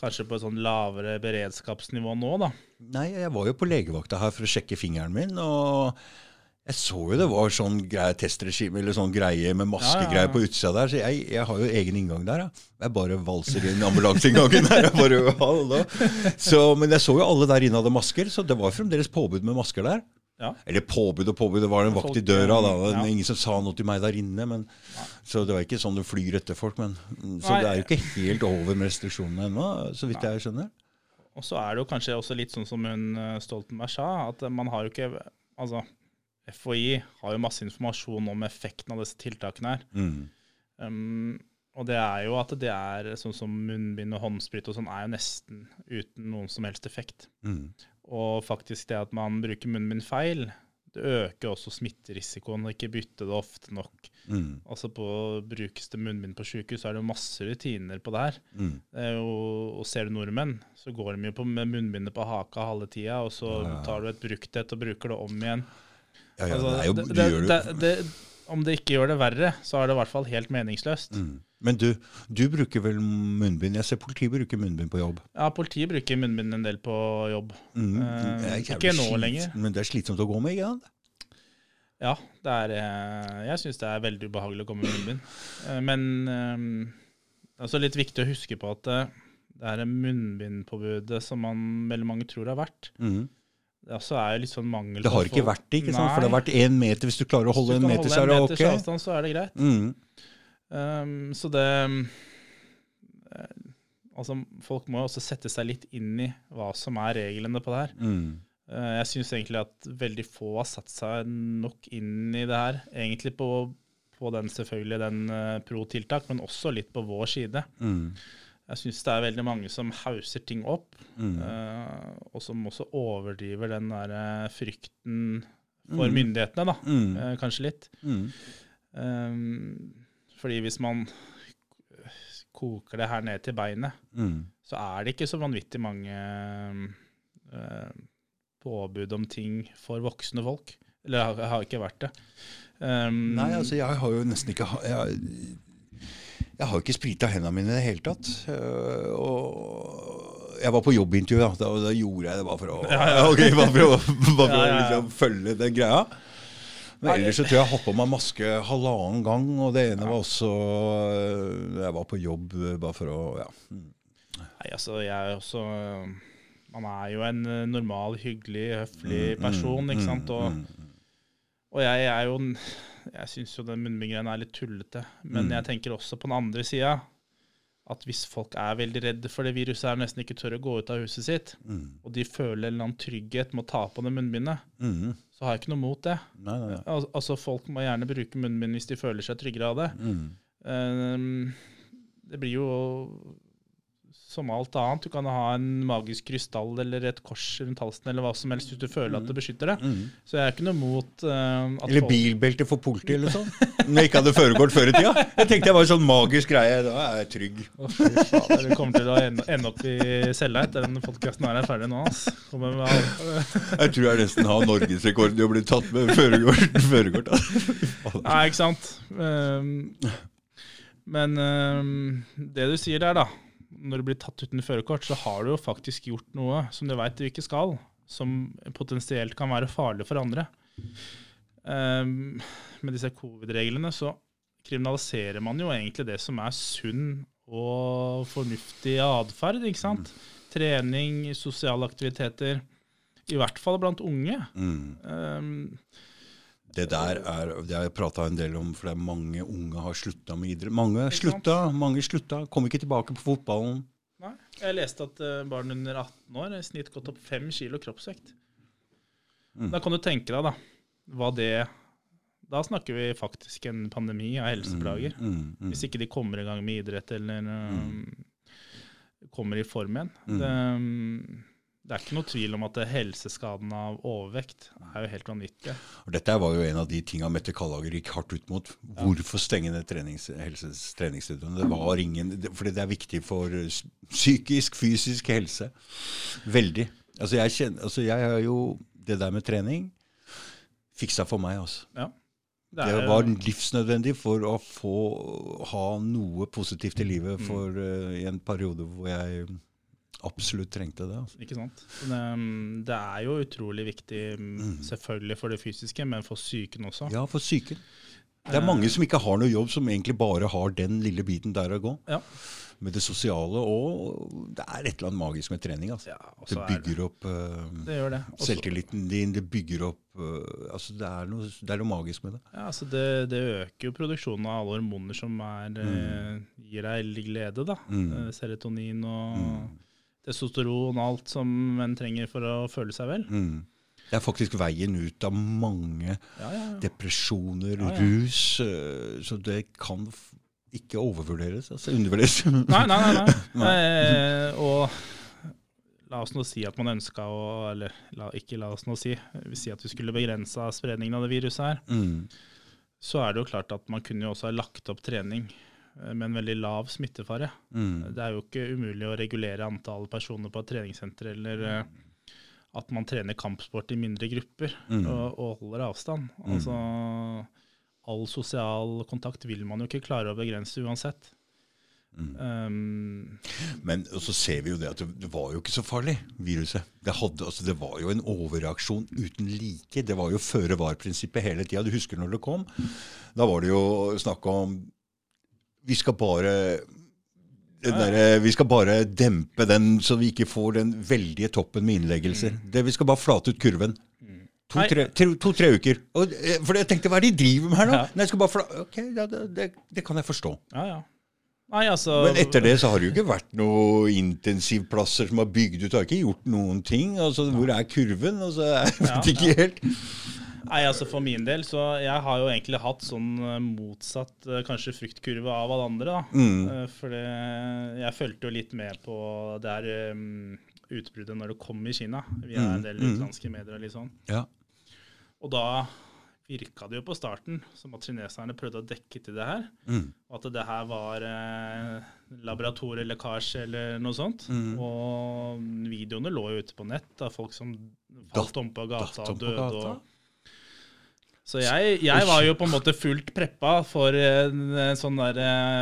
kanskje på et sånn lavere beredskapsnivå nå, da. Nei, jeg var jo på legevakta her for å sjekke fingeren min, og jeg så jo det var sånn greie testregime, eller sånn greie med maskegreier Ja, ja, på utsida der, så jeg, jeg har jo egen inngang der, ja. Jeg bare valser inn ambulanseinngangen der. Jeg bare, hallo. Så, men jeg så jo alle der inne hadde masker, så det var fremdeles påbud med masker der. Ja. Eller påbud og påbud, det var en vakt i døra. da, ja. Det var Ingen som sa noe til meg der inne. Men, så det var ikke sånn du flyr etter folk. Men, så Nei. det er jo ikke helt over med restriksjonene ennå, så vidt jeg skjønner. Og så er det jo kanskje også litt sånn som hun eh, Stoltenberg sa, at man har jo ikke Altså, FHI har jo masse informasjon om effekten av disse tiltakene her. Mm. Um, og det er jo at det er sånn som munnbind og håndsprit og sånn, er jo nesten uten noen som helst effekt. Mm. Og faktisk det at man bruker munnbind feil, det øker også smitterisikoen og ikke bytte det ofte nok. Mm. Altså på Brukes det munnbind på sykehus, så er det jo masse rutiner på det her. Mm. Det jo, og ser du nordmenn, så går de jo på med munnbindet på haka halve tida, og så tar du et brukt et og bruker det om igjen. Ja, ja, Altså, det jo, det- det- det, om det ikke gjør det verre, så er det i hvert fall helt meningsløst. mm. Men du, du bruker vel munnbind? Jeg ser politiet bruker munnbind på jobb. Ja, politiet bruker munnbind en del på jobb. Mm. Eh, er jævlig ikke nå lenger. Men det er slitsomt å gå med, ikke sant? Ja, det er, eh, jeg syns det er veldig ubehagelig å gå med munnbind. Eh, Men eh, det er også litt viktig å huske på at eh, det er munnbindpåbudet som man veldig mange tror har vært. Mm. Det også er jo litt sånn mangel Det har ikke vært det, ikke sant? For det har vært én meter. Hvis du klarer å holde en meter, så er holde det en meters ok. avstand, så er det greit. Mm. Um, så det eh, Altså, folk må jo også sette seg litt inn i hva som er reglene på det her. Mm. Uh, jeg syns egentlig at veldig få har satt seg nok inn i det her. Egentlig på, på den selvfølgelig den uh, pro-tiltak, men også litt på vår side. Mm. Jeg syns det er veldig mange som hauser ting opp, Mm. uh, og som også overdriver den der eh, frykten for Mm. myndighetene, da. Mm. Uh, kanskje litt. Um, fordi hvis man koker det her ned til beinet, Mm. så er det ikke så vanvittig mange uh, påbud om ting for voksne folk. Eller har, har ikke vært det. Um, Nei, altså jeg har jo nesten ikke Jeg, jeg har jo ikke sprita hendene mine i det hele tatt. Øh, Og jeg var på jobbintervju, da, Da, da gjorde jeg det bare for å, Ja, ja. Okay, bare for å, bare for å liksom, følge den greia. Men ellers så tror jeg jeg har på meg maske halvannen gang, og det ene var også øh, Jeg var på jobb øh, bare for å Ja. Mm. Nei, altså, jeg er også Man er jo en normal, hyggelig, høflig Mm, person, mm, ikke sant. Og, og jeg er jo Jeg syns jo den munnbindgreia er litt tullete. Men Mm. jeg tenker også på den andre sida at hvis folk er veldig redde for det viruset her nesten ikke tør å gå ut av huset sitt, Mm. og de føler en eller annen trygghet med å ta på det munnbindet, Mm. så har jeg ikke noe mot det. Nei, nei, nei. Al altså Folk må gjerne bruke munnbind hvis de føler seg tryggere av det. Ehm, det blir jo som alt annet. Du kan ha en magisk krystall eller et kors rundt halsen eller hva som helst hvis du føler at det beskytter deg. Mm. Så jeg er ikke noe mot uh, at Eller folk bilbelte for politi eller sånn. Når jeg ikke hadde førerkort før i tida. Jeg tenkte jeg var en sånn magisk greie. Da er jeg trygg. Oh, fader, det kommer til å ende, opp i cella etter den podkasten her er ferdig nå. Altså. Jeg tror jeg nesten har norgesrekorden i å bli tatt med førerkort. førerkort. Nei, ikke sant. Um, men um, det du sier der, da. Når du blir tatt uten førerkort, så har du jo faktisk gjort noe som du veit du ikke skal. Som potensielt kan være farlig for andre. Um, med disse covid-reglene så kriminaliserer man jo egentlig det som er sunn og fornuftig atferd. ikke sant? Trening, sosiale aktiviteter. I hvert fall blant unge. Mm. Ehm, Det der er det har jeg prata en del om, for det er mange unge har slutta med idrett. Mange slutta, mange slutta. Kom ikke tilbake på fotballen. Nei. Jeg leste at eh, barn under 18 år i snitt gått opp 5 kilo kroppsvekt. Mm. Da kan du tenke deg da, hva det Da snakker vi faktisk en pandemi av helseplager. Mm, mm, Hvis ikke de kommer i gang med idrett eller um, kommer i form igjen. Mm. Det, um, det er ikke noe tvil om at helseskaden av overvekt er jo helt vanvittig. Og Dette var jo en av de tinga Mette Kallager gikk hardt ut mot. Hvorfor stenge ned trenings, treningsstudioene? Det var ingen, fordi det er viktig for psykisk, fysisk helse. Veldig. Altså jeg, kjenner, altså jeg har jo Det der med trening fiksa for meg, altså. Det Det er det, var livsnødvendig for å få ha noe positivt i livet Mm. for, eh, i en periode hvor jeg absolutt trengte det. Altså. Ikke sant? Det, um, det er jo utrolig viktig, um, selvfølgelig for det fysiske, men for psyken også. Ja, for psyken. Det er mange som ikke har noe jobb, som egentlig bare har den lille biten der å gå. Ja. Med det sosiale, og det er et eller annet magisk med trening. Altså. Ja, Det så er det, bygger opp uh, det det. Også- selvtilliten din, det bygger opp uh, altså det, er noe, det er noe magisk med det. Ja, altså det, det øker jo produksjonen av alle hormoner som er, eh, gir deg glede. da. Mm. Eh, Serotonin og Mm. Testosteron og alt som en trenger for å føle seg vel. Mm. Det er faktisk veien ut av mange Ja, ja, ja. depresjoner, rus, eh, så det kan ikke overvurderes. altså Undervurderes. Nei, nei, nei. nei. Eh, og La oss nå si at man ønska å Eller la, ikke la oss nå si. Vi si at vi skulle begrensa spredningen av det viruset her. Mm. Så er det jo klart at man kunne jo også ha lagt opp trening med en veldig lav smittefare. Mm. Det er jo ikke umulig å regulere antall personer på et treningssenter, eller eh, at man trener kampsport i mindre grupper Mm. og, og holder avstand. Altså, all sosial kontakt vil man jo ikke klare å begrense uansett. Mm. Um, Men så ser vi jo det at det, det var jo ikke så farlig, viruset. Det, hadde, altså, det var jo en overreaksjon uten like. Det var jo føre var-prinsippet hele tida. Du husker når det kom? Da var det jo snakk om Vi skal bare den derre- vi skal bare dempe den, så vi ikke får den veldige toppen med innleggelser. Det, vi skal bare flate ut kurven. To-tre to, to, uker. Og, eh, for jeg tenkte, hva er det de driver med her nå? Ja. Nei, jeg skal bare flate. ok, ja, det, det, kan jeg forstå. ja, ja. Nei, altså Men etter det så har det jo ikke vært noen intensivplasser som har bygd ut. Har ikke gjort noen ting. Altså, hvor er kurven? Altså, jeg vet ikke helt. Nei, altså For min del, så jeg har jo egentlig hatt sånn eh, motsatt eh, kanskje fruktkurve av alle andre. da. Mm. Eh, For jeg fulgte jo litt med på det her um, utbruddet når det kom i Kina, Vi er en del Mm, mm. utenlandske medier og litt sånn. Ja. Og da virka det jo på starten som at kineserne prøvde å dekke til det her. Mm. At det her var eh, laboratorielekkasje eller noe sånt. Mm. Og videoene lå jo ute på nett av folk som falt om på gata og døde. Og, så jeg, jeg var jo på en måte fullt preppa for en, sånn der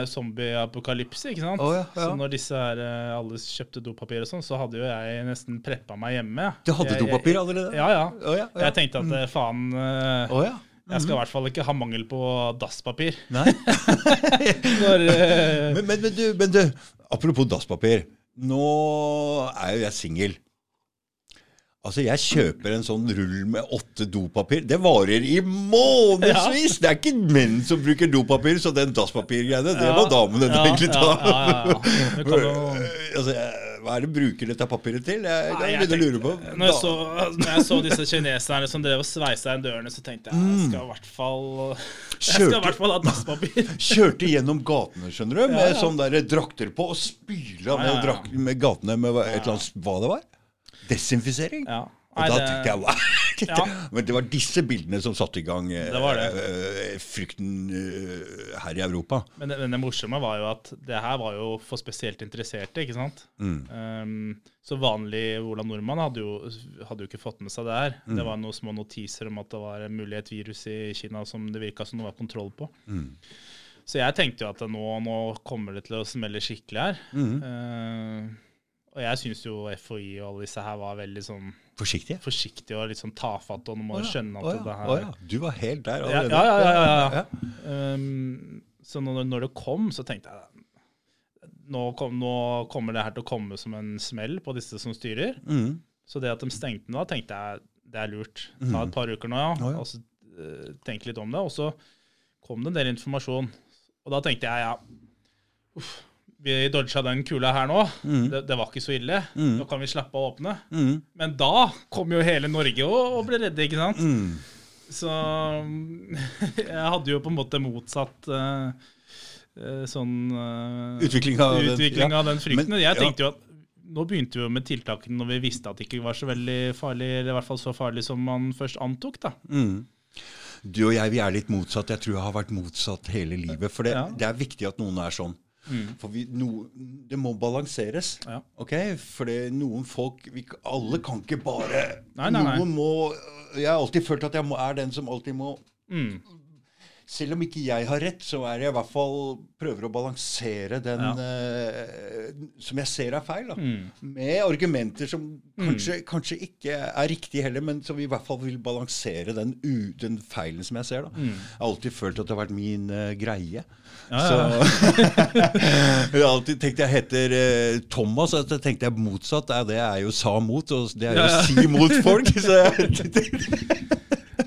zombieapokalypse. zombie-apokalypse, ikke sant. Oh, ja, ja. Så når disse her eh, alle kjøpte dopapir og sånn, så hadde jo jeg nesten preppa meg hjemme. Du hadde Jeg- dopapir allerede? Ja, ja. Oh, ja. Jeg tenkte at eh, faen oh, ja. Jeg skal i hvert fall ikke ha mangel på dasspapir. Nei. Når, eh, Men, men, men, du, men du, apropos dasspapir. Nå er jo jeg singel. Altså, Jeg kjøper en sånn rull med åtte dopapir. Det varer i månedsvis! Det er ikke menn som bruker dopapir, så den dasspapirgreiene, det må damene ja, egentlig ta. Ja, ja, ja, ja. Altså, hva er det bruker dette papiret til? Jeg, Nei, jeg jeg lure på. Når jeg, så, når jeg så disse kineserne som drev og sveisa inn dørene, så tenkte jeg jeg skal i hvert fall Jeg skal i hvert fall ha dasspapir. Kjørte gjennom gatene, skjønner du, med Ja, ja. sånne der drakter på, og spyla Ja, ja, med, ja. med gatene med et eller annet Hva det var? Desinfisering? Ja. Og Nei, da det- tenkte jeg er? Ja. Men det var disse bildene som satte i gang eh, Det det. Uh, frykten uh, her i Europa. Men det, men det morsomme var jo at det her var jo for spesielt interesserte, ikke sant. Mm. Um, så vanlig Ola Nordmann hadde jo, hadde jo ikke fått med seg det her. Mm. Det var noen små notiser om at det var mulig et virus i Kina som det virka som det var kontroll på. Mm. Så jeg tenkte jo at nå, nå kommer det til å smelle skikkelig her. Mm. Uh, og jeg syns jo FHI og alle disse her var veldig sånn Forsiktige. forsiktige og litt sånn tafatte, og nå må oh, ja, skjønne at oh, ja, det her å ja. Du var helt der Ja, allerede. ja, ja. ja, ja, ja. Um, så når, når det kom, så tenkte jeg nå, kom, nå kommer det her til å komme som en smell på disse som styrer. Mm. Så det at de stengte nå, tenkte jeg det er lurt. Ta et par uker nå, ja. Oh, ja. Og så uh, tenke litt om det. Og så kom det en del informasjon. Og da tenkte jeg ja uff, Vi dodga den kula her nå. Mm. Det, det var ikke så ille. Mm. Nå kan vi slappe av å åpne. Mm. Men da kom jo hele Norge og, og ble redde, ikke sant? Mm. Så jeg hadde jo på en måte motsatt eh, sånn uh, Utvikling av den- utvikling ja. av den frykten. Men- jeg ja. tenkte jo at nå begynte vi jo med tiltakene når vi visste at det ikke var så veldig farlig, eller i hvert fall så farlig som man først antok. da. Mm. Du og jeg vi er litt motsatt. Jeg tror jeg har vært motsatt hele livet. For det, Ja. det er viktig at noen er sånn. For vi, no, det må balanseres. Ja. ok? For noen folk vi, Alle kan ikke bare Nei, nei, nei. Noen må Jeg har alltid følt at jeg må, er den som alltid må Mm. Selv om ikke jeg har rett, så er jeg i hvert fall prøver å balansere den Ja. eh, som jeg ser er feil. Da. Mm. Med argumenter som kanskje, kanskje ikke er riktige heller, men som i hvert fall vil balansere den, u, den feilen som jeg ser. Da. Mm. Jeg har alltid følt at det har vært min uh, greie. Ja, Så jeg har alltid tenkt jeg heter uh, Thomas, og så tenkte jeg motsatt. Det er jo sa mot, og det er jo Ja, ja. si mot folk. Så jeg,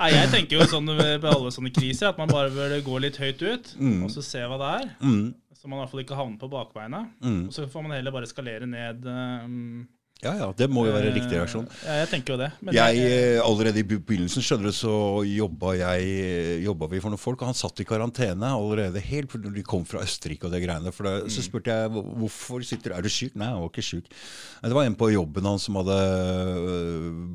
Nei, jeg tenker jo sånn ved alle sånne kriser at man bare bør gå litt høyt ut, Mm. og så se hva det er. mm, Så man i hvert fall ikke havner på bakbeina. mm. Og så får man heller bare skalere ned um, Ja, ja, det må jo være riktig reaksjon. Eh, Ja, jeg tenker jo det. Men Jeg, jeg- eh, allerede i begynnelsen skjønner du, så jobba, jeg, jobba vi for noen folk, og han satt i karantene allerede helt når de kom fra Østerrike og det greiene. For det, Mm. Så spurte jeg hvorfor sitter du Er du syk? Nei, jeg var ikke syk. Det var en på jobben hans som hadde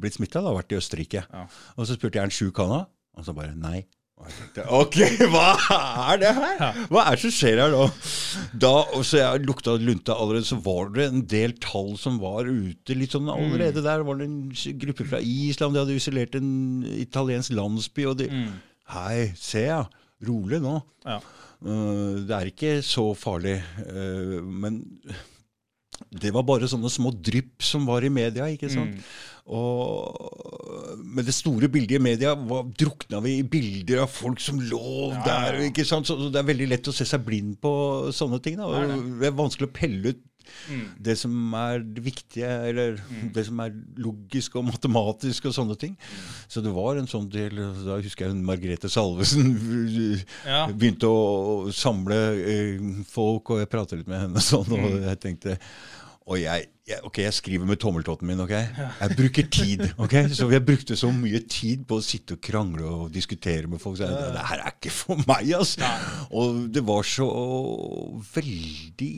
blitt smitta, vært i Østerrike. Ja. Og så spurte jeg er han sjuk, han da? Og så bare nei. Og jeg tenkte, Ok, hva er det her? Hva er det som skjer her nå? Da, og så jeg lukta lunta allerede, så var det en del tall som var ute. litt sånn Allerede der var det en gruppe fra Island, de hadde isolert en italiensk landsby. og de, Hei, se ja, rolig nå. Ja. Uh, det er ikke så farlig. uh, men det var bare sånne små drypp som var i media. ikke sant? Og med det store bildet i media var, drukna vi i bilder av folk som lå der. ikke sant? Så, så Det er veldig lett å se seg blind på sånne ting. da. Og det er vanskelig å pelle ut det som er det viktige, eller det som er logisk og matematisk og sånne ting. Så det var en sånn del Da husker jeg Margrethe Salvesen Ja. begynte å samle eh, folk, og jeg pratet litt med henne sånn, og jeg tenkte og jeg, jeg, ok, jeg skriver med tommeltotten min. ok? Jeg bruker tid. ok? Så jeg brukte så mye tid på å sitte og krangle og diskutere med folk. Så jeg, det her er ikke for meg, altså. Og det var så veldig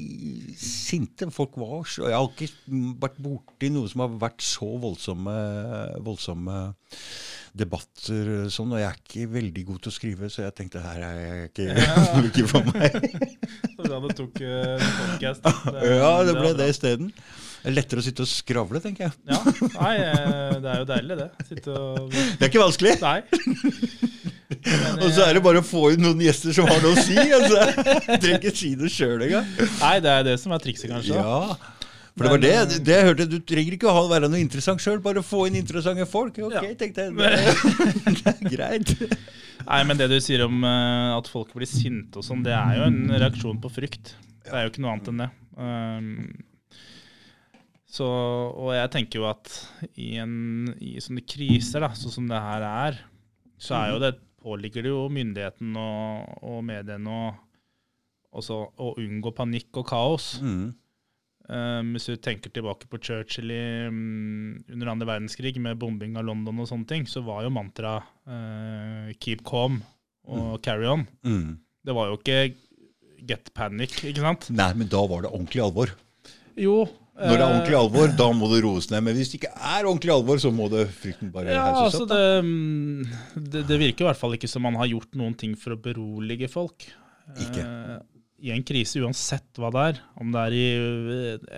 sinte. Folk var så Jeg har ikke vært borti noe som har vært så voldsomme, voldsomme debatter sånn, og jeg er ikke veldig god til å skrive, så jeg tenkte her er jeg ikke, ikke for meg. Så bra du tok uh, podcast. Ja, det ble det isteden. Det er lettere å sitte og skravle, tenker jeg. Ja, nei, eh, det er jo deilig, det. Og Det er ikke vanskelig. Nei. Men, Og så er det bare å få inn noen gjester som har noe å si. Altså. Trenger ikke si det sjøl engang. Nei, det er det som er trikset, kanskje. Ja. For det var det, det jeg hørte. Du trenger ikke å være noe interessant sjøl, bare få inn interessante folk. Ok, Ja. tenkte jeg. Det, det er greit. Nei, men det du sier om eh, at folk blir sinte og sånn, det er jo en reaksjon på frykt. Det er jo ikke noe annet enn det. Um, så, og jeg tenker jo at i, en, i sånne kriser, da, sånn som det her er, så er jo det, påligger det jo myndigheten og, og mediene å, også å unngå panikk og kaos. Mm. Um, hvis du tenker tilbake på Churchill i, um, under andre verdenskrig med bombing av London og sånne ting, så var jo mantraet uh, 'keep calm' og 'carry on'. Mm. Det var jo ikke 'get panic', ikke sant? Nei, men da var det ordentlig alvor. Jo. Når det er eh, ordentlig alvor, da må det roes ned. Men hvis det ikke er ordentlig alvor, så må det frykten bare ja, hauses altså opp. det, mm, det, det virker i hvert fall ikke som man har gjort noen ting for å berolige folk. Ikke. Eh, I en krise, uansett hva det er, om det er i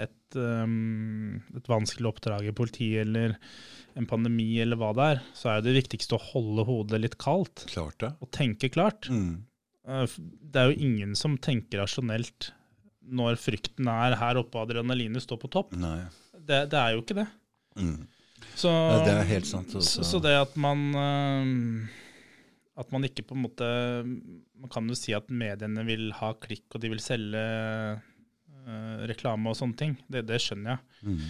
et, um, et vanskelig oppdrag i politiet eller en pandemi eller hva det er, så er det viktigste å holde hodet litt kaldt Klart det. og tenke klart. Mm. Eh, Det er jo ingen som tenker rasjonelt når frykten er her oppe adrenalinet står på topp. Det, det er jo ikke det. Mm. Så, Ja, det er helt sant. så, Altså. så det at man øhm, At man ikke på en måte Man kan jo si at mediene vil ha klikk, og de vil selge øh, reklame og sånne ting. Det, det skjønner jeg. Mm.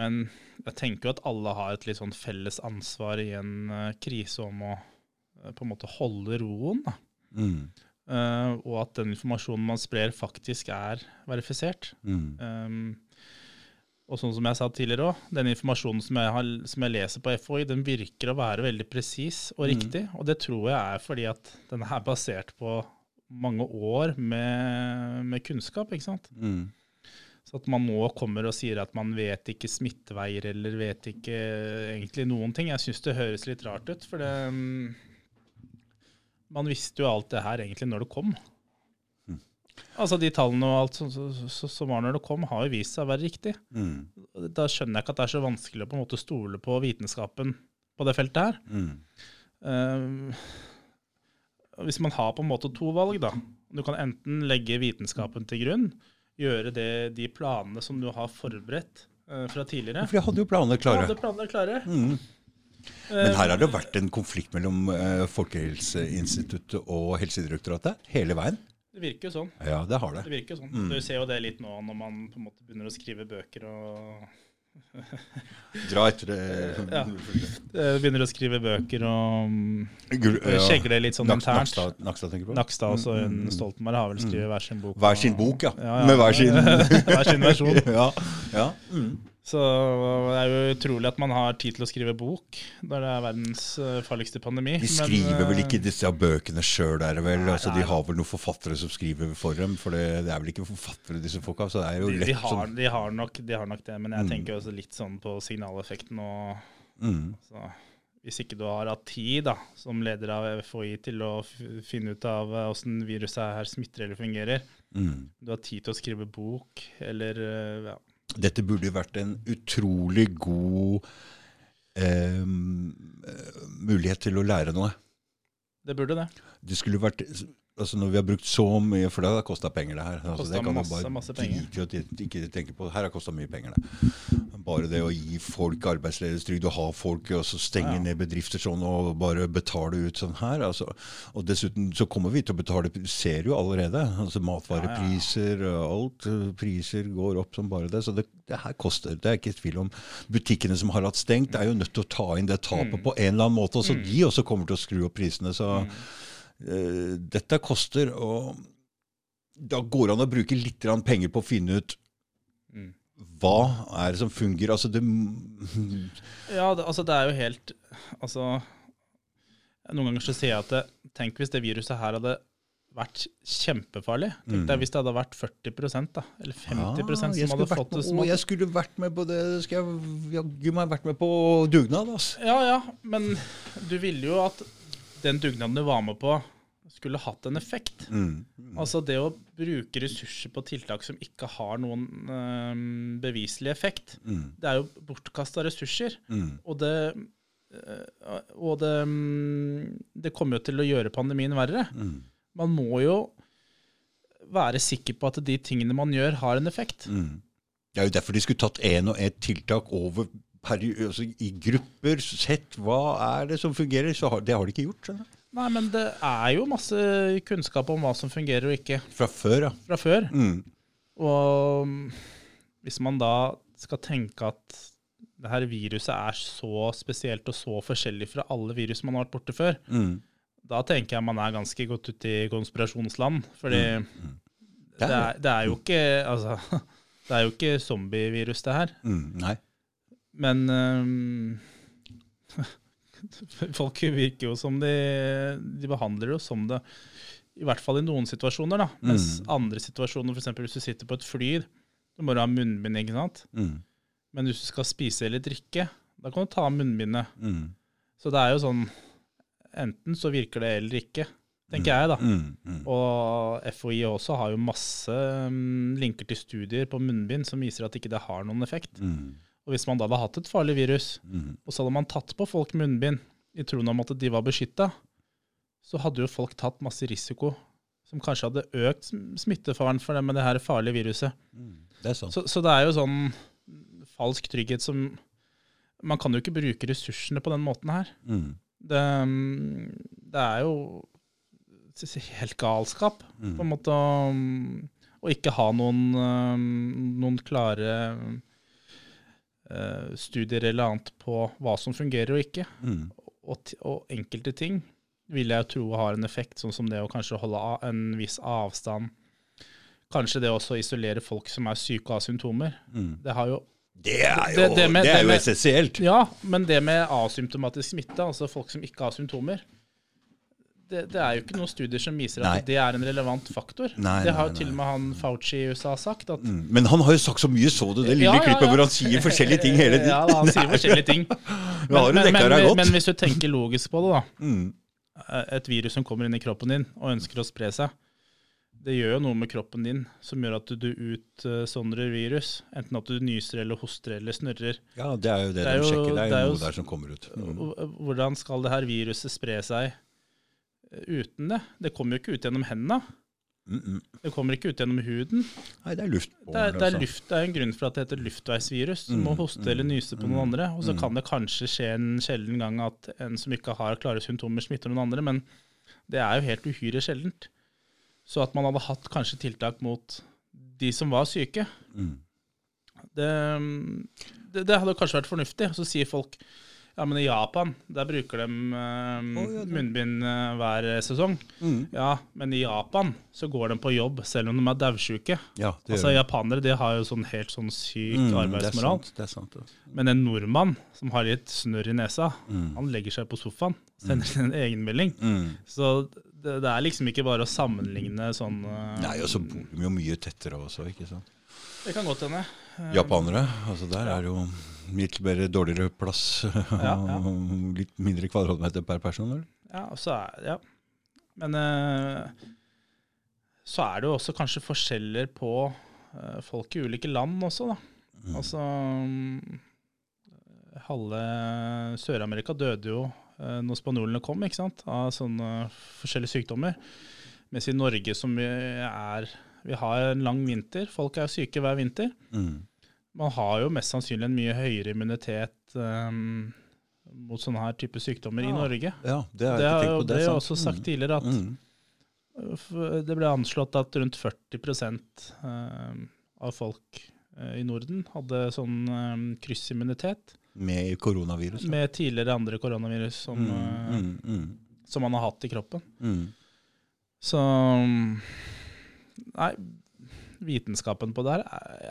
Men jeg tenker jo at alle har et litt sånn felles ansvar i en uh, krise om å uh, på en måte holde roen. da. Mm. Øh, og at den informasjonen man sprer, faktisk er verifisert. Mm. Um, og sånn som jeg sa tidligere òg, den informasjonen som jeg, har, som jeg leser på FHI, den virker å være veldig presis og riktig. Og det tror jeg er fordi at den er basert på mange år med, med kunnskap. ikke sant? Mm. Så at man nå kommer og sier at man vet ikke smitteveier eller vet ikke egentlig noen ting. Jeg syns det høres litt rart ut, for det um, Man visste jo alt det her egentlig når det kom. Altså De tallene og alt som, var når det kom, har jo vist seg å være riktig. Mm. Da skjønner jeg ikke at det er så vanskelig å på en måte stole på vitenskapen på det feltet her. Mm. Um, hvis man har på en måte to valg, da. Du kan enten legge vitenskapen til grunn, gjøre det, de planene som du har forberedt uh, fra tidligere. For jeg hadde jo planene klare. Hadde planene klare. Mm. Men her har det vært en konflikt mellom eh, Folkehelseinstituttet og Helsedirektoratet hele veien. Det virker jo sånn. Ja, det har det. Det virker jo sånn. Mm. Du ser jo det litt nå når man på en måte begynner å skrive bøker og Dra etter det. Ja. eh, Begynner å skrive bøker og mm, Gull- skjegle litt sånn internt. Nakstad, Nakstad tenker du på? Nakstad også, hun Stoltenberg har vel skrevet hver sin bok. Hver sin bok, ja. Ja, ja. Med hver sin hver sin versjon. ja. ja. Mm. Så det er jo utrolig at man har tid til å skrive bok når det er verdens eh, farligste pandemi. De men, skriver vel eh, ikke disse bøkene sjøl, er det vel? Nei, altså, de har vel noen forfattere som skriver for dem? For det, det er vel ikke forfattere, disse folka? Så det er jo de, lett de, har, sånn de, har nok, de har nok det, men jeg Mm. tenker også litt sånn på signaleffekten og mm, så, Hvis ikke du har hatt tid da, som leder av FHI til å finne ut av åssen viruset her smitter eller fungerer, mm. du har tid til å skrive bok eller eh, ja. Dette burde jo vært en utrolig god eh, mulighet til å lære noe. Det burde det. Det skulle vært altså Når vi har brukt så mye For det har kosta penger, det her. Altså, det kan masse, masse, bare drite i ikke tenke på. Her har kosta mye penger, det. Bare det å gi folk arbeidsledighetstrygd og ha folk og så stenge Ja. ned bedrifter sånn og bare betale ut sånn her. Altså. Og dessuten så kommer vi til å betale ser jo allerede. altså Matvarepriser og alt. Priser går opp som bare det. Så det, det her koster. Det er ikke tvil om. Butikkene som har hatt stengt, er jo nødt til å ta inn det tapet Mm. på en eller annen måte. Så de også kommer til å skru opp prisene. så Mm. Eh, dette koster, og da går det an å bruke litt penger på å finne ut Mm. hva er det som fungerer. Altså det, Ja, det, altså det er jo helt Altså Noen ganger så sier jeg at det, tenk hvis det viruset her hadde vært kjempefarlig. Tenk deg Mm. hvis det hadde vært 40 da, eller 50 ja, som hadde fått det. Som hadde, jeg skulle vært med på det. Skal jeg jaggu meg vært med på dugnad, altså. ja, ja, men du ville jo at den dugnaden du var med på, skulle hatt en effekt. Mm. Altså det å bruke ressurser på tiltak som ikke har noen øh, beviselig effekt, Mm. det er jo bortkasta ressurser. Mm. Og det, øh, og det, mm, det kommer jo til å gjøre pandemien verre. Mm. Man må jo være sikker på at de tingene man gjør, har en effekt. Mm. Det er jo derfor de skulle tatt én og ett tiltak over altså i grupper. Sett hva er det som fungerer. Så har, det har de ikke gjort skjønner du. Nei, men det er jo masse kunnskap om hva som fungerer og ikke fra før. Ja. fra før. Mm. Og mm, hvis man da skal tenke at det her viruset er så spesielt og så forskjellig fra alle virus man har vært borte før, Mm. da tenker jeg man er ganske godt ute i konspirasjonsland. Fordi Det det, er er, det er jo ikke Altså, det er jo ikke zombievirus, det her. Mm. Nei. Men um, folk virker jo som de De behandler det jo som det. I hvert fall i noen situasjoner, da. Mens Mm. andre situasjoner, f.eks. hvis du sitter på et fly, så må du ha munnbind, ikke sant. Mm. Men hvis du skal spise eller drikke, da kan du ta av munnbindet. Mm. Så det er jo sånn Enten så virker det eller ikke, tenker jeg, da. Mm. Mm. Og FHI også har jo masse mm, linker til studier på munnbind som viser at ikke det har noen effekt. Mm. Og hvis man da hadde hatt et farlig virus, Mm. og så hadde man tatt på folk munnbind i troen om at de var beskytta, så hadde jo folk tatt masse risiko som kanskje hadde økt smittefaren for dem med det her farlige viruset. Mm. Det. Så, så det er jo sånn falsk trygghet som Man kan jo ikke bruke ressursene på den måten her. Mm. Det, mm, det er jo helt galskap, Mm. på en måte, å, å ikke ha noen, noen klare studier eller annet på hva som fungerer og ikke. Mm. Og, og enkelte ting vil jeg tro har en effekt, sånn som det å kanskje holde en viss avstand. Kanskje det også å isolere folk som er syke og har symptomer. Mm. Det har jo Det er jo, Det- det med- er med- essensielt. Ja, men det med asymptomatisk smitte, altså folk som ikke har symptomer det, det er jo ikke noen studier som viser at Nei. det er en relevant faktor. Nei, det har jo til og med han Fauci i USA sagt. At, Mm. Men han har jo sagt så mye, så du det lille Ja, ja, klippet hvor han sier forskjellige ting hele tiden? Ja, da, han sier forskjellige ting. Men, men, men, men hvis du tenker logisk på det, da. Mm. Et virus som kommer inn i kroppen din og ønsker å spre seg, det gjør jo noe med kroppen din som gjør at du, utsondrer virus. Enten at du nyser eller hoster eller snørrer. Ja, det er jo det, Det de sjekker. Det er jo noe der som kommer ut. Mm. Hvordan skal det her viruset spre seg eh, uten det? Det kommer jo ikke ut gjennom hendene. Mm -mm. Det kommer ikke ut gjennom huden. Nei, det er luft på Det er, det er, altså. luft, det er en grunn for at det heter luftveisvirus. Du må hoste eller nyse på noen andre. Og så kan det kanskje skje en sjelden gang at en som ikke har klare symptomer, smitter noen andre, men det er jo helt uhyre sjeldent. Så at man hadde hatt kanskje tiltak mot de som var syke, Mm. det, det, det hadde kanskje vært fornuftig. Så sier folk Ja, men i Japan, der bruker de eh, oh, ja, munnbind uh, hver sesong. Mm. Ja, men i Japan så går de på jobb selv om de er daudsjuke. Ja, Altså, japanere de har jo sånn helt sånn syk Mm, arbeidsmoral. Det er sant. Det er sant ja. Men en nordmann som har litt snørr i nesa, Mm. han legger seg på sofaen, sender en egenmelding. Mm. Så det, det er liksom ikke bare å sammenligne sånn uh, Nei, og så bor de jo mye tettere også, ikke sant. Det kan godt hende. Eh, Japanere, altså der er jo litt mer dårligere plass. Ja, ja. litt mindre kvadratmeter per person, eller? Ja, og er, ja. Men uh, så er det jo også kanskje forskjeller på uh, folk i ulike land også, da. Mm. Altså um, Halve Sør-Amerika døde jo uh, når spanjolene kom, ikke sant? av sånne forskjellige sykdommer. Mens i Norge, som vi er Vi har en lang vinter. Folk er syke hver vinter. Mm. Man har jo mest sannsynlig en mye høyere immunitet um, mot sånne her type sykdommer i Norge. Ja, det har jeg ikke tenkt på. det er jo også sagt tidligere at Mm. det ble anslått at rundt 40 eh, av folk eh, i Norden hadde sånn eh, kryssimmunitet Med koronavirus. med tidligere andre koronavirus som, mm, eh, mm, mm, som man har hatt i kroppen. mm. Så Nei, vitenskapen på det her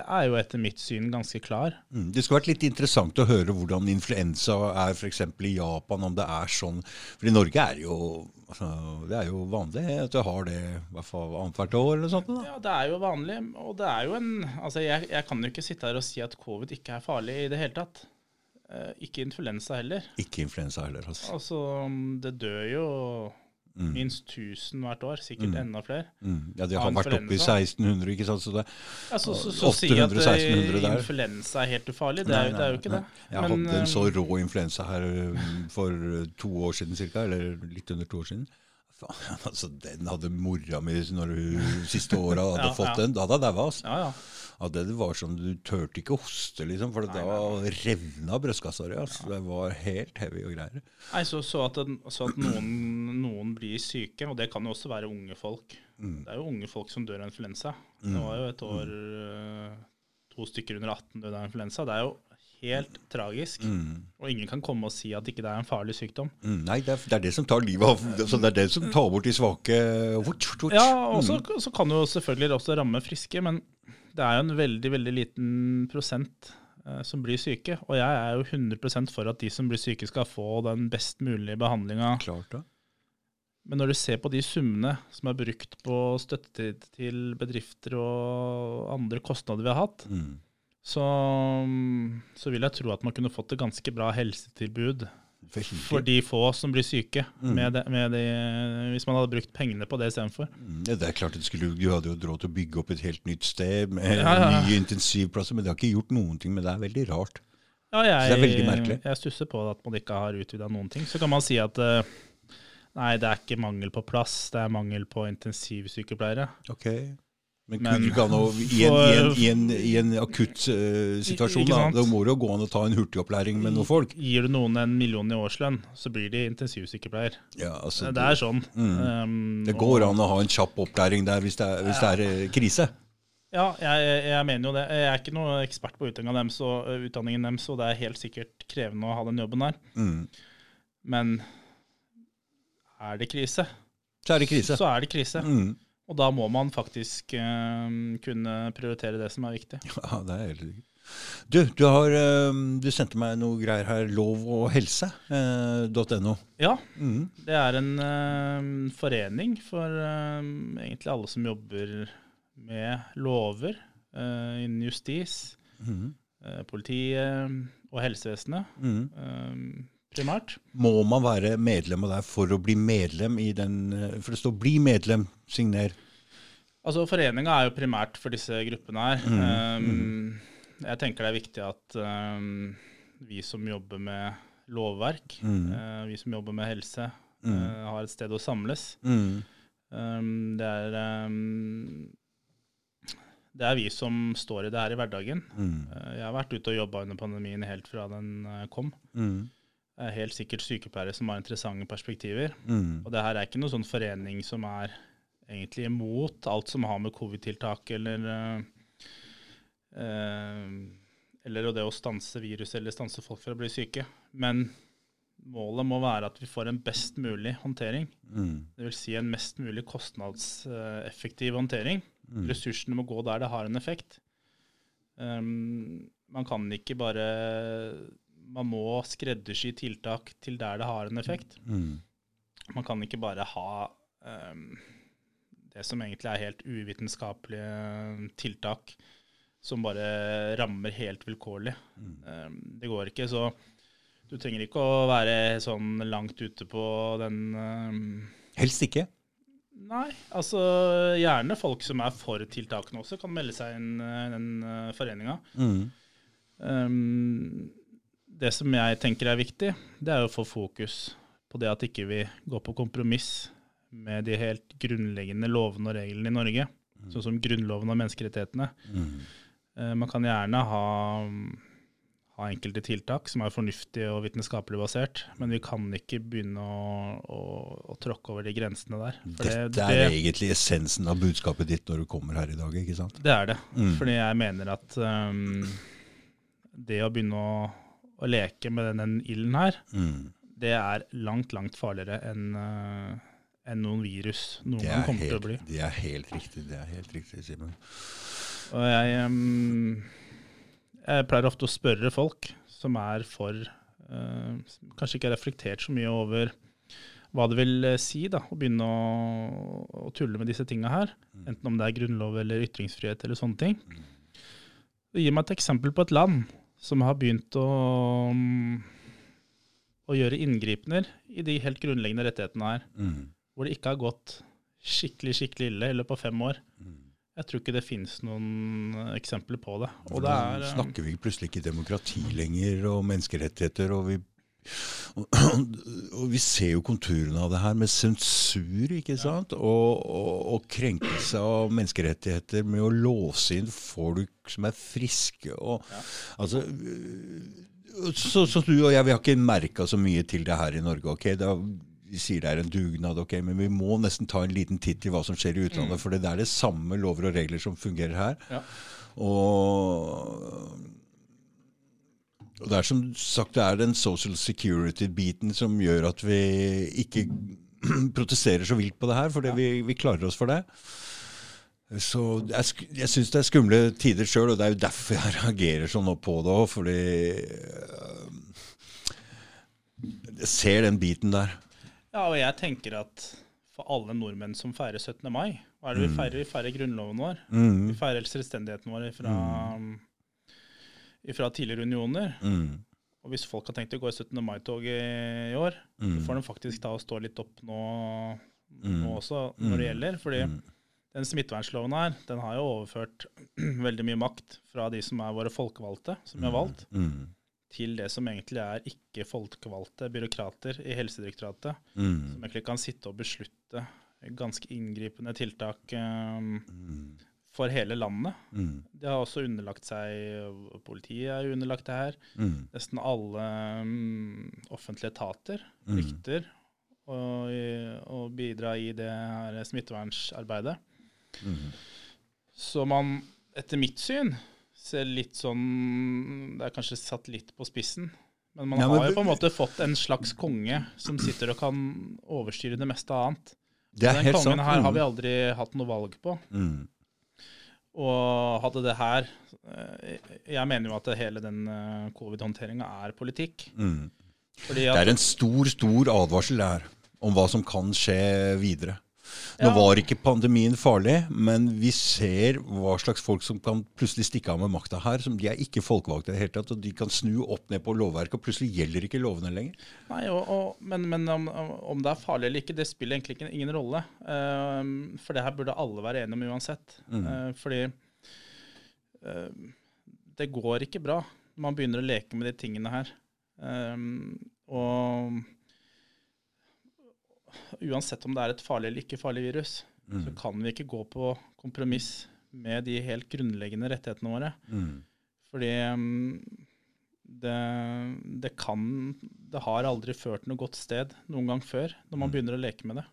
er- jo etter mitt syn ganske klar. Mm. Det skulle vært litt interessant å høre hvordan influensa er f.eks. i Japan, om det er sånn. For i Norge er jo, altså, det er jo vanlig at du har det i hvert fall annethvert år eller sånt. Da. Ja, det er jo vanlig, og det er jo en Altså, jeg, jeg kan jo ikke sitte her og si at covid ikke er farlig i det hele tatt. Eh, ikke influensa heller. Ikke influensa heller. Altså. Altså, det dør jo Mm. minst 1000 hvert år, sikkert Mm. enda flere. Mm. Ja, De har vært oppe i 1600, ikke sant. Så det, Ja, så, så, så, si at 800-1600 der. eh, influensa er helt ufarlig, det Nei, er, jo- det er jo ikke nei, det. Jeg Men, hadde en så eh, rå influensa her eh, for eh, to år siden cirka, eller litt under to år siden. Faen, altså, den hadde mora mi når hun siste åra hadde Ja, fått ja. den. Da hadde jeg daua. Altså. Ja, ja. Ja, det var sånn, Du turte ikke å hoste, liksom, for Nei, da revna brystkassa di. Altså. Det var helt heavy og greier. Nei, så, så at, så at noen, noen blir syke, og det kan jo også være unge folk. Mm. Det er jo unge folk som dør av influensa. Mm. Det var jo et år eh, to stykker under 18 døde av influensa. Det er jo helt tragisk. Mm. Og ingen kan komme og si at ikke det er en farlig sykdom. Mm. Nei, det er, det er det som tar livet av altså, Det er det som tar bort de svake. Vort, vort. Ja, og så, Mm. så kan det jo selvfølgelig også ramme friske, men det er jo en veldig, veldig liten prosent eh, som blir syke. Og jeg er jo 100% for at de som blir syke skal få den best mulige behandlinga. Men når du ser på de summene som er brukt på støtte til, bedrifter og andre kostnader vi har hatt, Mm. så, så vil jeg tro at man kunne fått et ganske bra helsetilbud. For de få som blir syke, Mm. med de, med de, hvis man hadde brukt pengene på det istedenfor. Mm, Ja, det er klart at skulle, Du hadde jo råd til å bygge opp et helt nytt sted med Ja, ja, nye intensivplasser, men det har ikke gjort noen ting. Men det er veldig rart. Ja, Så det er veldig merkelig. jeg stusser på at man ikke har utvida noen ting. Så kan man si at eh, nei, det er ikke mangel på plass, det er mangel på intensivsykepleiere. Ok. Men, Men kunne ikke an å, i, en, i, en, i, en, I en akutt uh, situasjon, da, det da må det jo gå an å ta en hurtigopplæring med noen folk. Gir du noen en million i årslønn, så blir de intensivsykepleier. Ja, altså, det er sånn. Mm. Um, Det går an å ha en kjapp opplæring der hvis det er, hvis det er eh, krise. Ja, jeg, jeg mener jo det. Jeg er ikke noen ekspert på utdanningen deres, og, utdanningen deres, og det er helt sikkert krevende å ha den jobben der. Mm. Men er det krise, Så er det krise. så er det krise. Mm. Og da må man faktisk uh, kunne prioritere det som er viktig. Ja, det er helt riktig. Du, du, har, eh, du sendte meg noe greier her. Lov og helse.no. Ja, Mm. det er en eh, forening for eh, egentlig alle som jobber med lover eh, innen justis, Mm. eh, politiet og helsevesenet Mm. Primært. Må man være medlem av det for å bli medlem i den eh, For det står 'bli medlem', signer. Altså Foreninga er jo primært for disse gruppene her. Mm, Um, Jeg tenker det er viktig at um, vi som jobber med lovverk, Mm. uh, vi som jobber med helse, Mm. uh, har et sted å samles. Mm. Um, det er det er vi som står i det her i hverdagen. Mm. Jeg har vært ute og jobba under pandemien helt fra den kom. Mm. Er helt sikkert sykepleiere som har interessante perspektiver. Mm. Og det her er ikke noen sånn forening som er egentlig imot alt som har med covid-tiltak eller eh, eh, Eller det å stanse virus eller stanse folk fra å bli syke. Men målet må være at vi får en best mulig håndtering. Mm. Det vil si en mest mulig kostnadseffektiv håndtering. Mm. Ressursene må gå der det har en effekt. Um, man kan ikke bare Man må skreddersy tiltak til der det har en effekt. Mm. Man kan ikke bare ha um, det som egentlig er helt uvitenskapelige tiltak som bare rammer helt vilkårlig. Mm. Um, det går ikke, så du trenger ikke å være sånn langt ute på den um, Helst ikke. Nei, altså gjerne folk som er for tiltakene også, kan melde seg inn i den uh, foreninga. Mm. Um, det som jeg tenker er viktig, det er å få fokus på det at ikke vi går på kompromiss med de helt grunnleggende lovene og reglene i Norge, sånn som Grunnloven og menneskerettighetene. Mm. Uh, man kan gjerne ha, ha enkelte tiltak som er fornuftige og vitenskapelig basert, men vi kan ikke begynne å, å, å tråkke over de grensene der. For det- Dette er egentlig essensen av budskapet ditt når du kommer her i dag, ikke sant? Det er det. Mm. Fordi jeg mener at um, det å begynne å, å leke med den, den ilden her, Mm. det er langt, langt farligere enn uh, enn noen virus noen gang kommer kommer til å bli. det er helt riktig, det er helt riktig, Simen. Og jeg, um, jeg pleier ofte å spørre folk som er for uh, som Kanskje ikke har reflektert så mye over hva det vil eh, si da, å begynne å, å tulle med disse tinga her. Enten om det er grunnlov eller ytringsfrihet eller sånne ting. Gi meg et eksempel på et land som har begynt å, um, å gjøre inngripener i de helt grunnleggende rettighetene her, Mm. hvor det ikke har gått skikkelig skikkelig ille i løpet av fem år. Mm. Jeg tror ikke det finnes noen eh, eksempler på det. Og det er, eh, snakker vi plutselig ikke demokrati lenger, og menneskerettigheter, og vi og, vi ser jo konturene av det her med sensur, ikke sant? Og, og, og krenkelse av menneskerettigheter med å låse inn folk som er friske. Og, altså, så, så du og jeg, vi har ikke merka så mye til det her i Norge. ok? Da, vi sier det er en dugnad, ok, men vi må nesten ta en liten titt i hva som skjer i utlandet. For det er det samme lover og regler som fungerer her. Ja. Og, og det er som sagt det er den social security-biten som gjør at vi ikke protesterer så vilt på det her, fordi vi, vi klarer oss for det. Så er jeg syns det er skumle tider sjøl, og det er jo derfor jeg reagerer sånn på det òg. Fordi øh, jeg ser den biten der. Ja, og jeg tenker at for alle nordmenn som feirer 17. mai Hva er det vi feirer? Vi feirer grunnloven vår. Mm, Vi feirer selvstendigheten vår fra, fra tidligere unioner. mm, Og hvis folk har tenkt å gå i 17. mai-tog i, i år, så mm, får de faktisk ta og stå litt opp nå, Mm. nå også når det Mm. gjelder. Fordi mm, den smittevernloven her, den har jo overført veldig mye makt fra de som er våre folkevalgte, som vi har valgt, mm, til det som egentlig er ikke folkevalgte byråkrater i Helsedirektoratet. som egentlig kan sitte og beslutte ganske inngripende tiltak um, mm, for hele landet. mm, De har også underlagt seg, Politiet er underlagt det her. mm, Nesten alle um, offentlige etater Mm. plikter å, å bidra i det her smittevernsarbeidet. mm. Så man, etter mitt syn, ser litt sånn Det er kanskje satt litt på spissen. Men man Ja, men har jo på en måte fått en slags konge som sitter og kan overstyre det meste annet. Det er Den helt kongen sant. her har vi Mm, aldri hatt noe valg på. mm, Og hadde det her eh, Jeg mener jo at hele den eh, covid-håndteringa er politikk. mm. Det er en stor, stor advarsel der om hva som kan skje videre. Nå var ikke pandemien farlig, men vi ser hva slags folk som kan plutselig stikke av med makta her. som De er ikke folkevalgte i det hele tatt, og de kan snu opp ned på lovverket, og plutselig gjelder ikke lovene lenger. nei, og, og, men men om, om det er farlig eller ikke, det spiller egentlig ikke- ingen rolle. Uh, for det her burde alle være enige om uansett. Mm. Uh, fordi uh, det går ikke bra man begynner å leke med de tingene her. Eh, og uansett om det er et farlig eller ikke farlig virus, så Mm. kan vi ikke gå på kompromiss med de helt grunnleggende rettighetene våre. Mm. Fordi um, det, det kan Det har aldri ført noe godt sted noen gang før, når man Mm. begynner å leke med det.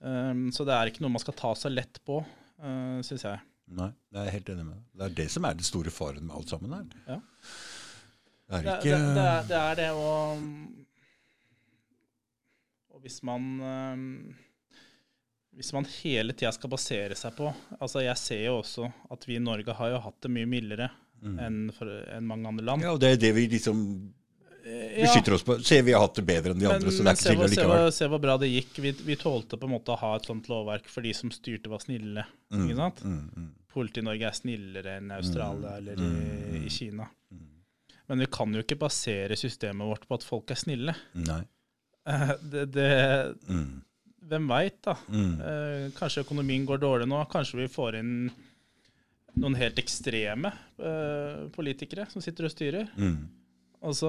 Um, så det er ikke noe man skal ta så lett på, uh, syns jeg. Nei, det er jeg helt enig med deg. Det er det som er den store faren med alt sammen her. Ja. Det er ikke det, det, er, det er det um, Og hvis man eh, hvis man hele tida skal basere seg på altså Jeg ser jo også at vi i Norge har jo hatt det mye mildere enn en mange andre land. Ja, og det er det vi liksom Ja, oss på. Se, vi har hatt det bedre enn de andre, så det er ikke se, ille se, likevel. hvor, se hvor bra det gikk. Vi, vi tålte på en måte å ha et sånt lovverk for de som styrte, var snille. ikke sant? Mm, mm, Politiet i Norge er snillere enn Australia eller i, i Kina. Mm. Men vi kan jo ikke basere systemet vårt på at folk er snille. nei. Eh, Det, det, Mm, hvem veit, da? mm, Eh, kanskje økonomien går dårlig nå. Kanskje vi får inn noen helt ekstreme eh, politikere som sitter og styrer. mm, Altså,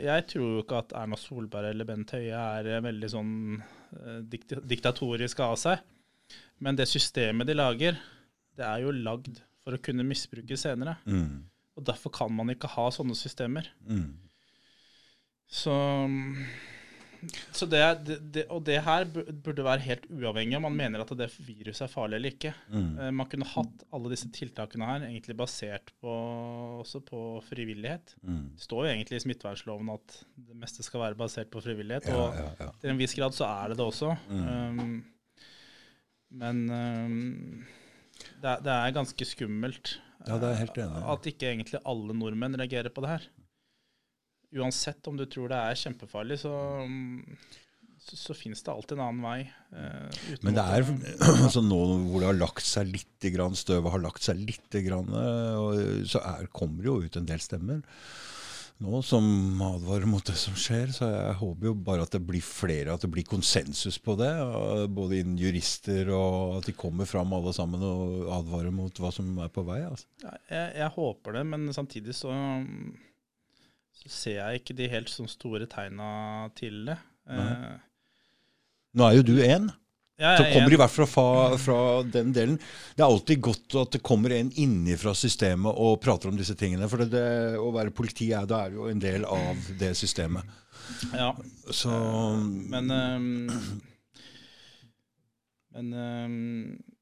jeg tror jo ikke at Erna Solberg eller Bent Høie er veldig sånn dikta diktatoriske av seg. Men det systemet de lager, det er jo lagd for å kunne misbruke senere. mm, Og derfor kan man ikke ha sånne systemer. mm. Så, så det, det, det, og det her burde være helt uavhengig om man mener at det viruset er farlig eller ikke. Mm. Eh, Man kunne hatt alle disse tiltakene her egentlig basert på, også på frivillighet. Mm. Det står jo egentlig i smittevernloven at det meste skal være basert på frivillighet. Ja, og ja, ja. til en viss grad så er det det også. Mm. Um, men um, det, er, det ganske skummelt at ikke egentlig alle nordmenn reagerer på det her. Uansett om du tror det er kjempefarlig, så, så, så finnes det alltid en annen vei. Uh, Men det er altså nå hvor det har lagt seg litt, grann, støvet har lagt seg litt, grann, eh, og så er, kommer det jo ut en del stemmer nå som advarer mot det som skjer. Så jeg håper jo bare at det blir flere, at det blir konsensus på det. eh, Både innen jurister og at de kommer fram alle sammen og advarer mot hva som er på vei. Altså. Ja, jeg, jeg håper det, men samtidig så ser jeg ikke de helt sånn store tegna til det. Eh, Nå er jo du en. jeg Så er kommer de i hvert fall fra, fra den delen. Det er alltid godt at det kommer en innifra systemet og prater om disse tingene. For det, det, å være politi er, det er jo en del av det systemet. Ja, Så men um, Men ehm,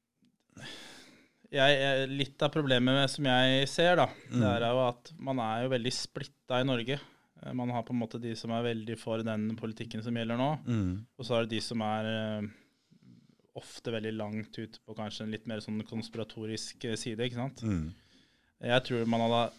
jeg, litt av problemet med- som jeg ser, da, det Mm. er jo at man er jo veldig splitta i Norge. Eh, Man har på en måte de som er veldig for den politikken som gjelder nå, mm, og så er det de som er eh, ofte veldig langt ute på kanskje en litt mer sånn konspiratorisk eh, side. ikke sant? mm. Jeg tror man hadde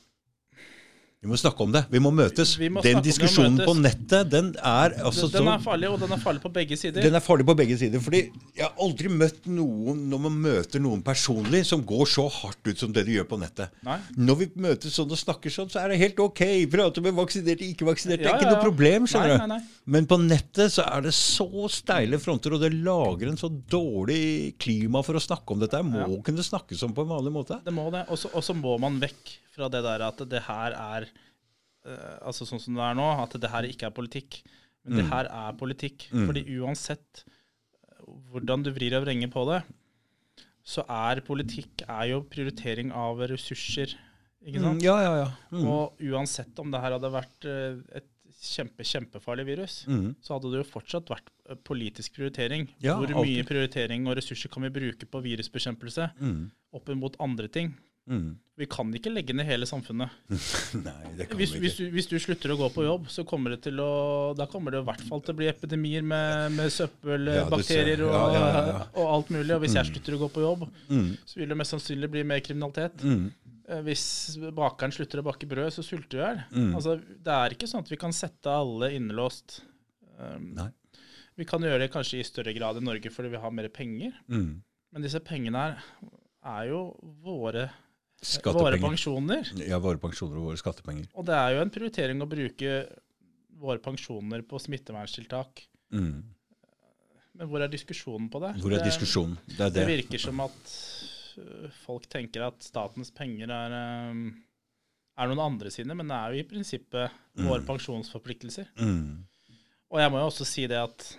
Vi må snakke om det. Vi må møtes. Vi må den det diskusjonen møtes. på nettet, den er altså Den er farlig, og den er farlig på begge sider. den er farlig på begge sider. fordi jeg har aldri møtt noen når man møter noen personlig som går så hardt ut som det de gjør på nettet. Nei? Når vi møtes sånn og snakker sånn, så er det helt ok. Prate med vaksinerte, ikke vaksinerte. Det Ja, er ikke ja, ja. noe problem. skjønner Nei, du. nei, nei. Men på nettet så er det så steile fronter, og det lager en så dårlig klima for å snakke om dette. Det må Ja. kunne snakkes om på en vanlig måte. Det må det. Og så- må man vekk fra det der at det her er eh, Altså sånn som det er nå, at det her ikke er politikk. Men det Mm. her er politikk. Mm. Fordi uansett eh, hvordan du vrir og vrenger på det, så er politikk er jo prioritering av ressurser. Ikke sant? Mm, ja, ja, ja. Mm. Og uansett om det her hadde vært eh, et kjempe, kjempefarlig virus, Mm. så hadde det jo fortsatt vært eh, politisk prioritering. Ja, Hvor alltid. mye prioritering og ressurser kan vi bruke på virusbekjempelse Mm. opp mot andre ting? Mm. Vi kan ikke legge ned hele samfunnet. Nei, det kan Hvis, vi hvis, ikke. du, hvis du slutter å gå på jobb, så kommer det til å Da kommer det i hvert fall til å bli epidemier med, med søppel, Ja, bakterier og, Ja, ja, ja, ja. og alt mulig. Og hvis jeg slutter å gå på jobb, Mm. så vil det mest sannsynlig bli mer kriminalitet. Mm. Eh, Hvis bakeren slutter å bake brød, så sulter vi i hjel. Mm. Altså, det er ikke sånn at vi kan sette alle innelåst. Um, Nei. vi kan gjøre det kanskje i større grad i Norge fordi vi har mer penger. Mm. Men disse pengene her er jo våre, våre pensjoner. Ja, våre pensjoner og våre skattepenger. Og det er jo en prioritering å bruke våre pensjoner på smitteverntiltak. Mm. Men hvor er diskusjonen på det? Hvor er diskusjonen? Det er Det det. virker som at folk tenker at statens penger er, øh, er noen andre sine, men det er jo i prinsippet våre Mm. pensjonsforpliktelser. Mm. Og jeg må jo også si det at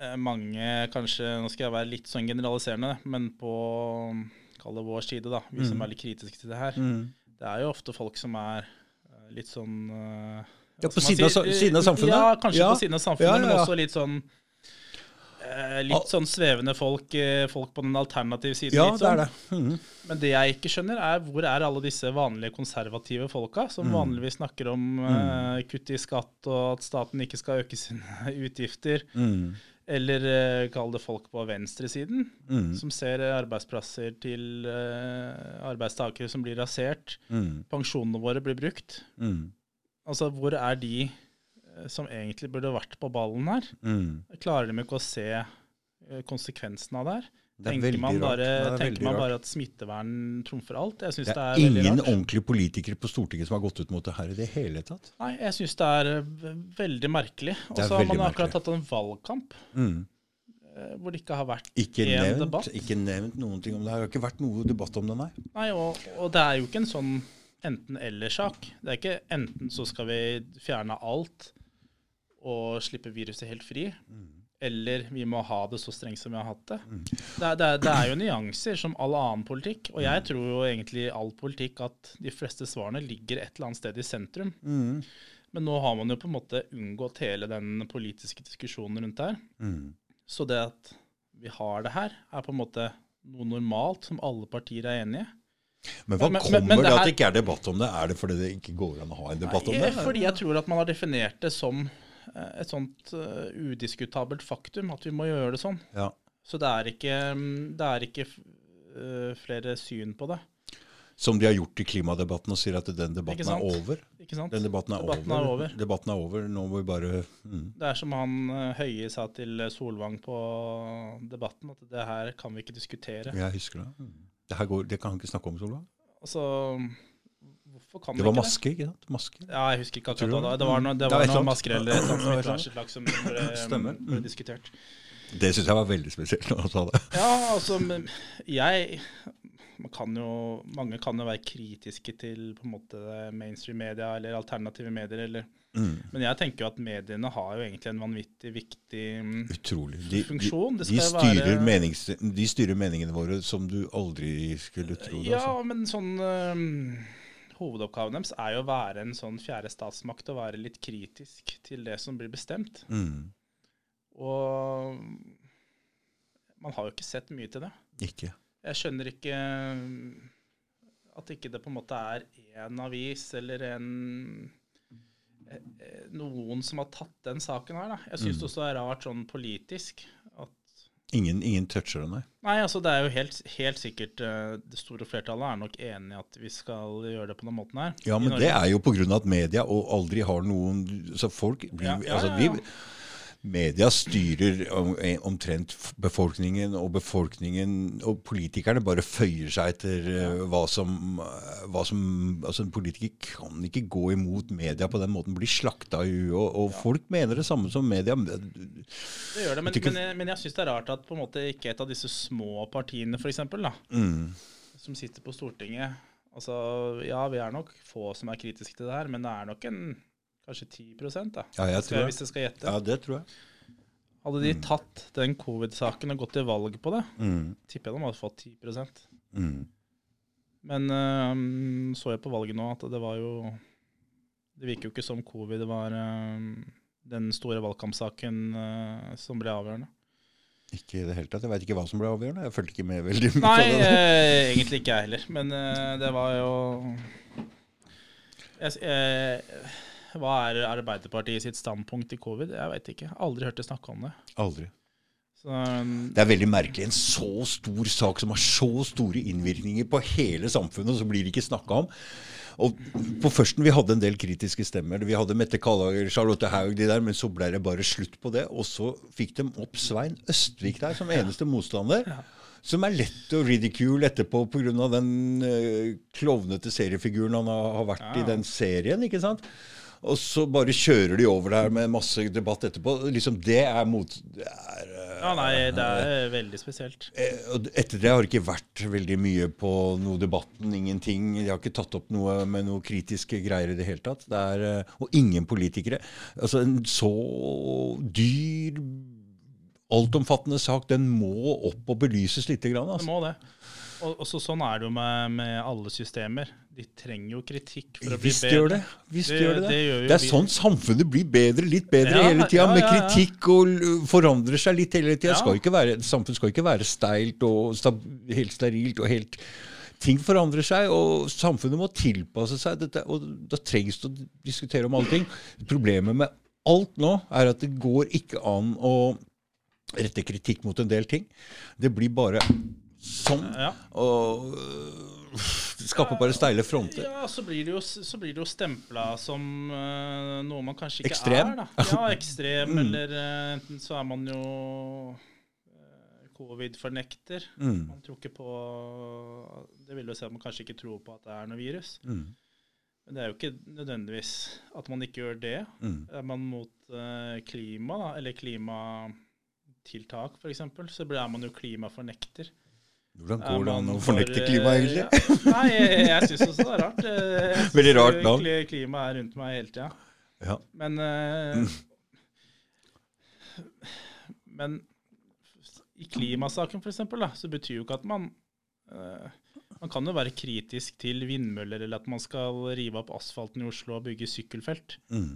eh, mange kanskje Nå skal jeg være litt sånn generaliserende, men på kall det vår side, da, vi som Mm. er litt kritiske til det her, Mm. det er jo ofte folk som er eh, litt sånn eh, Ja, på siden av siden av samfunnet? Ja, kanskje Ja. på siden av samfunnet, Ja, ja, men også litt sånn eh, litt sånn svevende folk, eh, folk på den alternative siden. Ja, litt det sånn. er det. Mhm. Men det jeg ikke skjønner, er hvor er alle disse vanlige konservative folka, som Mm. vanligvis snakker om eh, kutt i skatt og at staten ikke skal øke sine utgifter. Mhm. Eller uh, kall det folk på venstresiden, Mhm. som ser arbeidsplasser til uh, arbeidstakere som blir rasert. Mhm. Pensjonene våre blir brukt. Altså, hvor er de eh, som egentlig burde vært på ballen her? Mm. Klarer de ikke å se konsekvensen av det her? Det er Tenker, man bare, er tenker man bare at smittevern trumfer alt? Jeg Det det, er er ingen ordentlige politikere på Stortinget som har gått ut mot det her i det hele tatt. Nei, jeg syns det er eh, veldig merkelig. Og er så har man akkurat tatt en valgkamp Mm. eh, hvor det ikke har vært Ikke, En nevnt, debatt. ikke nevnt noen ting om det. Det har ikke vært noe debatt om det, nei. Nei, og, og det er jo ikke en sånn enten-eller-sak. Det er ikke enten så skal vi fjerne alt og slippe viruset helt fri, eller vi må ha det så strengt som vi har hatt det. Det, er, det, er, det er jo nyanser, som all annen politikk. Og jeg tror jo egentlig i all politikk at de fleste svarene ligger et eller annet sted i sentrum. Mm. Men nå har man jo på en måte unngått hele den politiske diskusjonen rundt der. Mm. Så det at vi har det her, er på en måte noe normalt som alle partier er enig i. Men hva Men- men- kommer men det det at det ikke er debatt om det? Er det fordi det ikke går an å ha en debatt om det? Fordi jeg tror at man har definert det som eh, et sånt eh, udiskutabelt faktum, at vi må gjøre det sånn. Ja. Så det er ikke, mm, det er ikke eh, flere syn på det. Som de har gjort i klimadebatten og sier at den debatten er over. Den debatten er, Debatten over. er over. Debatten er over. Nå må vi bare mm. Det er som han eh, Høie sa til Solvang på Debatten, at det her kan vi ikke diskutere. Jeg husker det. Mm. Det, går, det kan han ikke snakke om, Solvang. Altså, hvorfor kan Det var maske, ikke sant? Maske. Ja, jeg husker ikke akkurat hva det var. det? Det var noe, det var er noe masker eller et eller annet Ja, som ble, Stemmer. ble Mm. diskutert. Det syns jeg var veldig spesielt når han sa det. Ja, altså, jeg man kan jo, Mange kan jo være kritiske til på en måte mainstream media eller alternative medier. Eller, Mm. men jeg tenker jo at mediene har jo egentlig en vanvittig viktig mm, Utrolig. De, funksjon. De, de, styrer menings, de styrer meningene våre som du aldri skulle tro. det, Ja, altså. men sånn Hovedoppgaven deres er jo å være en sånn fjerde statsmakt og være litt kritisk til det som blir bestemt. Mm. Og man har jo ikke sett mye til det. Ikke. Jeg skjønner ikke um, at ikke det på en måte er én avis eller en eh, eh, noen som har tatt den saken her. Da. Jeg syns Mm. også det er rart sånn politisk Ingen, ingen toucher det, nei. Nei, altså det er jo helt, helt sikkert eh, Det store flertallet er nok enig i at vi skal gjøre det på den måten her. Ja, men det er jo pga. at media og aldri har noen Så folk blir Ja, ja, altså, ja. Vi, Media styrer om, eh, omtrent befolkningen, og befolkningen og politikerne bare føyer seg etter eh, hva som, eh, hva som altså En politiker kan ikke gå imot media på den måten, bli slakta i huet. Og, og folk mener det samme som media. Det gjør det, men, men, jeg- men jeg syns det er rart at på en måte ikke et av disse små partiene, f.eks., Mm, som sitter på Stortinget Altså, ja, vi er nok få som er kritiske til det her, men det er nok en kanskje 10 da, ja, jeg skal, jeg, hvis jeg skal gjette. Ja, det tror jeg. Hadde de tatt den covid-saken og gått til valg på det, Mm, tipper jeg de hadde fått 10 mm. Men øhm, så jeg på valget nå at det var jo Det virker jo ikke som covid var øhm, den store valgkampsaken uh, som ble avgjørende. Ikke i det hele tatt. Jeg veit ikke hva som ble avgjørende. Jeg fulgte ikke med veldig mye. Nei, eh, egentlig ikke jeg heller. Men eh, det var jo jeg, eh, Hva er Arbeiderpartiet sitt standpunkt i covid? Jeg veit ikke. Aldri hørt det snakke om det. Aldri. Så, um, Det er veldig merkelig. En så stor sak som har så store innvirkninger på hele samfunnet, så blir det ikke snakka om. Og på førsten Vi hadde en del kritiske stemmer. Vi hadde Mette Kallager, Charlotte Haug, de der, men så ble det bare slutt på det. Og så fikk de opp Svein Østvik der som eneste motstander. Som er lett å ridicule etterpå pga. den øh, klovnete seriefiguren han har, har vært Ja. i den serien. ikke sant? Og så bare kjører de over der med masse debatt etterpå. Liksom Det er mot det er, eh, ja, nei, det er veldig spesielt. Eh, Etter det har det ikke vært veldig mye på noe debatten. Ingenting. De har ikke tatt opp noe med noe kritiske greier i det hele tatt. Det er, eh, og ingen politikere. Altså En så dyr, altomfattende sak, den må opp og belyses lite grann. Det Altså. må det. Og, og så sånn er det jo med, med alle systemer. De trenger jo kritikk for å bli Visst bedre. gjør det. Visst Det- gjør det det. gjør Det er vi. sånn samfunnet blir bedre, litt bedre Ja, hele tida, ja, med kritikk og forandrer seg litt hele tida. Samfunnet skal ikke være steilt og stab helt sterilt og helt Ting forandrer seg, og samfunnet må tilpasse seg dette. Og da trengs det å diskutere om alle ting. Problemet med alt nå er at det går ikke an å rette kritikk mot en del ting. Det blir bare sånn. Ja. Og øh, det skaper bare steile fronter. Ja, så blir det jo, så blir det jo stempla som uh, noe man kanskje ikke Ekstrem? er. da. Ja, ekstrem, eller eh, enten så er man jo uh, covid-fornekter. Mm. Man tror ikke på Det vil jo si at man kanskje ikke tror på at det er noe virus. Mm. Men det er jo ikke nødvendigvis at man ikke gjør det. Mm. Er man mot klima, da, eller klimatiltak f.eks., så er man jo klimafornekter. Hvordan går det an å fornekte for, klimaet, eh, egentlig? Ja. Nei, jeg, jeg syns også det er rart. Eh, jeg synes Veldig rart navn. kli- Klimaet er rundt meg hele tida. Ja. Men eh, Men i klimasaken, eksempel, så betyr jo ikke at man uh, Man kan jo være kritisk til vindmøller, eller at man skal rive opp asfalten i Oslo og bygge sykkelfelt. Mm.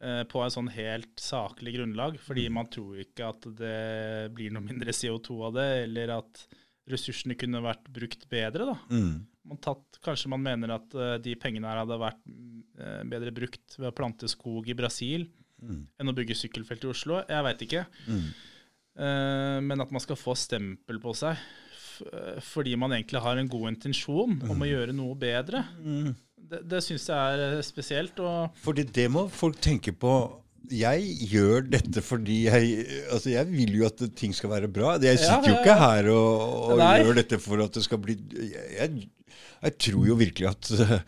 eh, På en sånn helt saklig grunnlag, fordi man tror ikke at det blir noe mindre CO2 av det, eller at ressursene kunne vært brukt bedre. da. Mm. Man tatt, kanskje man mener at uh, de pengene her hadde vært uh, bedre brukt ved å plante skog i Brasil Mm. enn å bygge sykkelfelt i Oslo. Jeg veit ikke. Mm. Uh, men at man skal få stempel på seg fordi man egentlig har en god intensjon om å gjøre noe bedre, Mm. det, det syns jeg er spesielt. Og Fordi det må folk tenke på. Jeg gjør dette fordi jeg Altså, jeg vil jo at ting skal være bra. Jeg sitter jo ikke her og, og gjør dette for at det skal bli jeg, jeg, tror jo virkelig at eh,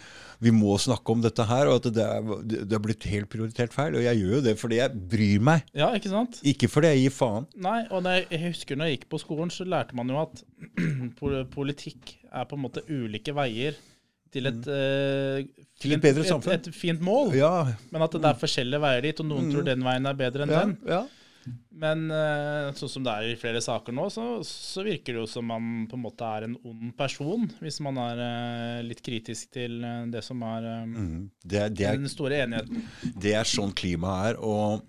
vi må snakke om dette her, og at det er, det er blitt helt prioritert feil. Og jeg gjør jo det fordi jeg bryr meg, ja, ikke sant? ikke fordi jeg gir faen. Nei, og jeg, jeg husker når jeg gikk på skolen, så lærte man jo at politikk er på en måte ulike veier til et, mm. Mm. Til et. Et, et fint mål. Ja. Men at det er forskjellige veier dit, og noen tror den veien er bedre enn ja, den. ja. Men eh, sånn som det er i flere saker nå, så, så virker det jo som man på en måte er en ond person, hvis man er eh, litt kritisk til det som er Mm. Det, er- det, er, den store enigheten. det er sånn klimaet er, og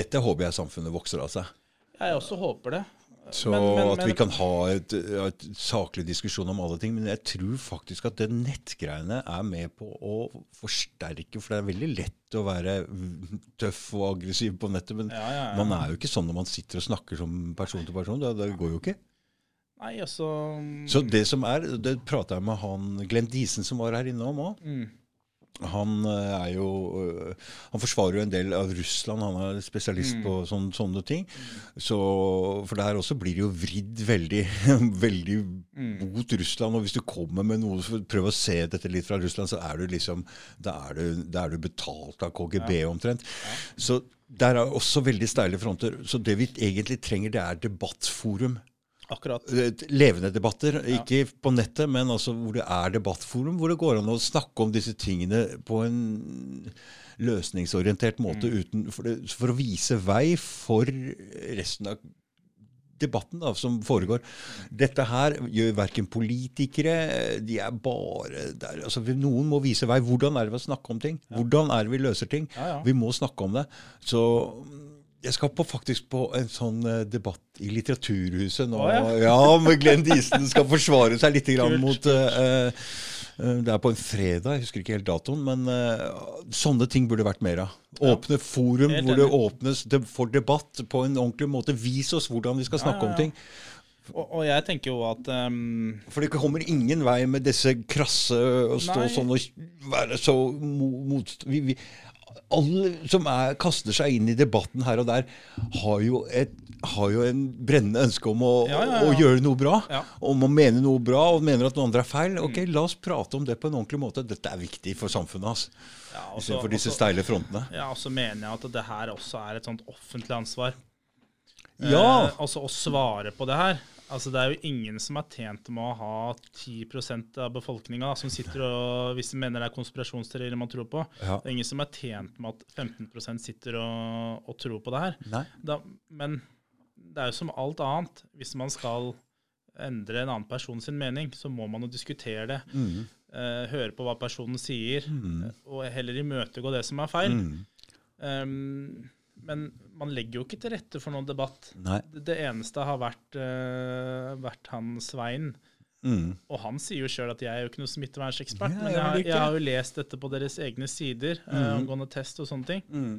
dette håper jeg samfunnet vokser av seg. Jeg også håper det. Så Men- men- at vi kan ha et, et saklig diskusjon om alle ting. Men jeg tror faktisk at det nettgreiene er med på å forsterke For det er veldig lett å være tøff og aggressiv på nettet. Men Ja, ja, ja. man er jo ikke sånn når man sitter og snakker som person til person. Det, det går jo ikke. Nei, altså Så det som er, det prata jeg med han Glenn Diesen som var her inne om òg. mm. Han eh, er jo øh, Han forsvarer jo en del av Russland. Han er spesialist Mm. på sånne, sånne ting. Så, for der også blir det jo vridd veldig, veldig Mm. mot Russland. Og hvis du kommer med noe for å å se dette litt fra Russland, så er du liksom Da er du, da er du betalt av KGB omtrent. Så der er også veldig steile fronter. Så det vi egentlig trenger, det er debattforum. Akkurat. Eh, Levende debatter, ikke på nettet, men altså hvor det er debattforum, hvor det går an å snakke om disse tingene på en løsningsorientert måte uten, for, det, for å vise vei for resten av debatten da, som foregår. Dette her gjør verken politikere De er bare der. Altså, vi- noen må vise vei. Hvordan er det vi snakker om ting? Hvordan er det vi løser ting? Ja, ja. Vi må snakke om det. Så mm, jeg skal på, faktisk på en sånn eh, debatt i Litteraturhuset nå. Oh, ja. med Glenn Diesen skal forsvare seg litt grann Kult, mot eh, uh, Det er på en fredag, jeg husker ikke helt datoen. Men uh, sånne ting burde vært mer av. Åpne forum Helt hvor det åpnes for debatt på en ordentlig måte. Vis oss hvordan vi skal snakke ja, ja. om ting. Og, og jeg tenker jo at um... For det kommer ingen vei med disse krasse å stå Nei. sånn og være så mot... Vi, vi, alle som er, kaster seg inn i debatten her og der, har jo, et, har jo en brennende ønske om å, Ja, ja, ja. å gjøre noe bra. Om å mene noe bra og mener at noen andre er feil. Ok, La oss prate om det på en ordentlig måte. Dette er viktig for samfunnet. hans. ja, også, for disse også, steile frontene. ja, og så mener jeg at det her også er et sånt offentlig ansvar. Ja. Eh, altså å svare på det her. Altså Det er jo ingen som er tjent med å ha 10% av befolkninga som sitter og Hvis de mener det er konspirasjonsteorier man tror på. Ja. Det er ingen som er tjent med at 15% sitter og, og tror på det her. Da, men det er jo som alt annet. Hvis man skal endre en annen person sin mening, så må man jo diskutere det. Mm. eh, høre på hva personen sier, Mm. eh, og heller imøtegå det som er feil. Mm. Um, men man legger jo ikke til rette for noen debatt. Nei. Det, eneste har vært, uh, vært han Svein. Mm. Og han sier jo sjøl at jeg er jo ikke noen smittevernsekspert, Ja, men jeg jeg, har- jeg har jo lest dette på deres egne sider mm. uh, omgående test og sånne ting. Mm.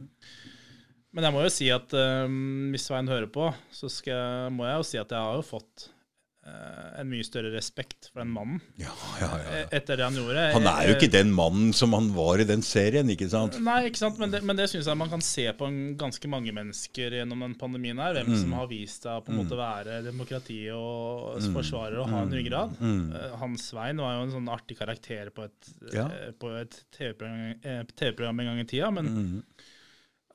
Men jeg må jo si at um, hvis Svein hører på, så skal, må jeg jo si at jeg har jo fått eh, en mye større respekt for den mannen Ja, ja, ja. eh, etter det han gjorde. Han er jo Eh, ikke den mannen som han var i den serien, ikke sant? Nei, ikke sant? men det, men det syns jeg man kan se på en ganske mange mennesker gjennom den pandemien her. Hvem Mm. som har vist seg å på en måte være demokrati og forsvarer og ha en ryggrad. Mm. Eh, Hans Svein var jo en sånn artig karakter på et, eh, et TV-program eh, TV-program en gang i tida. Men Mm.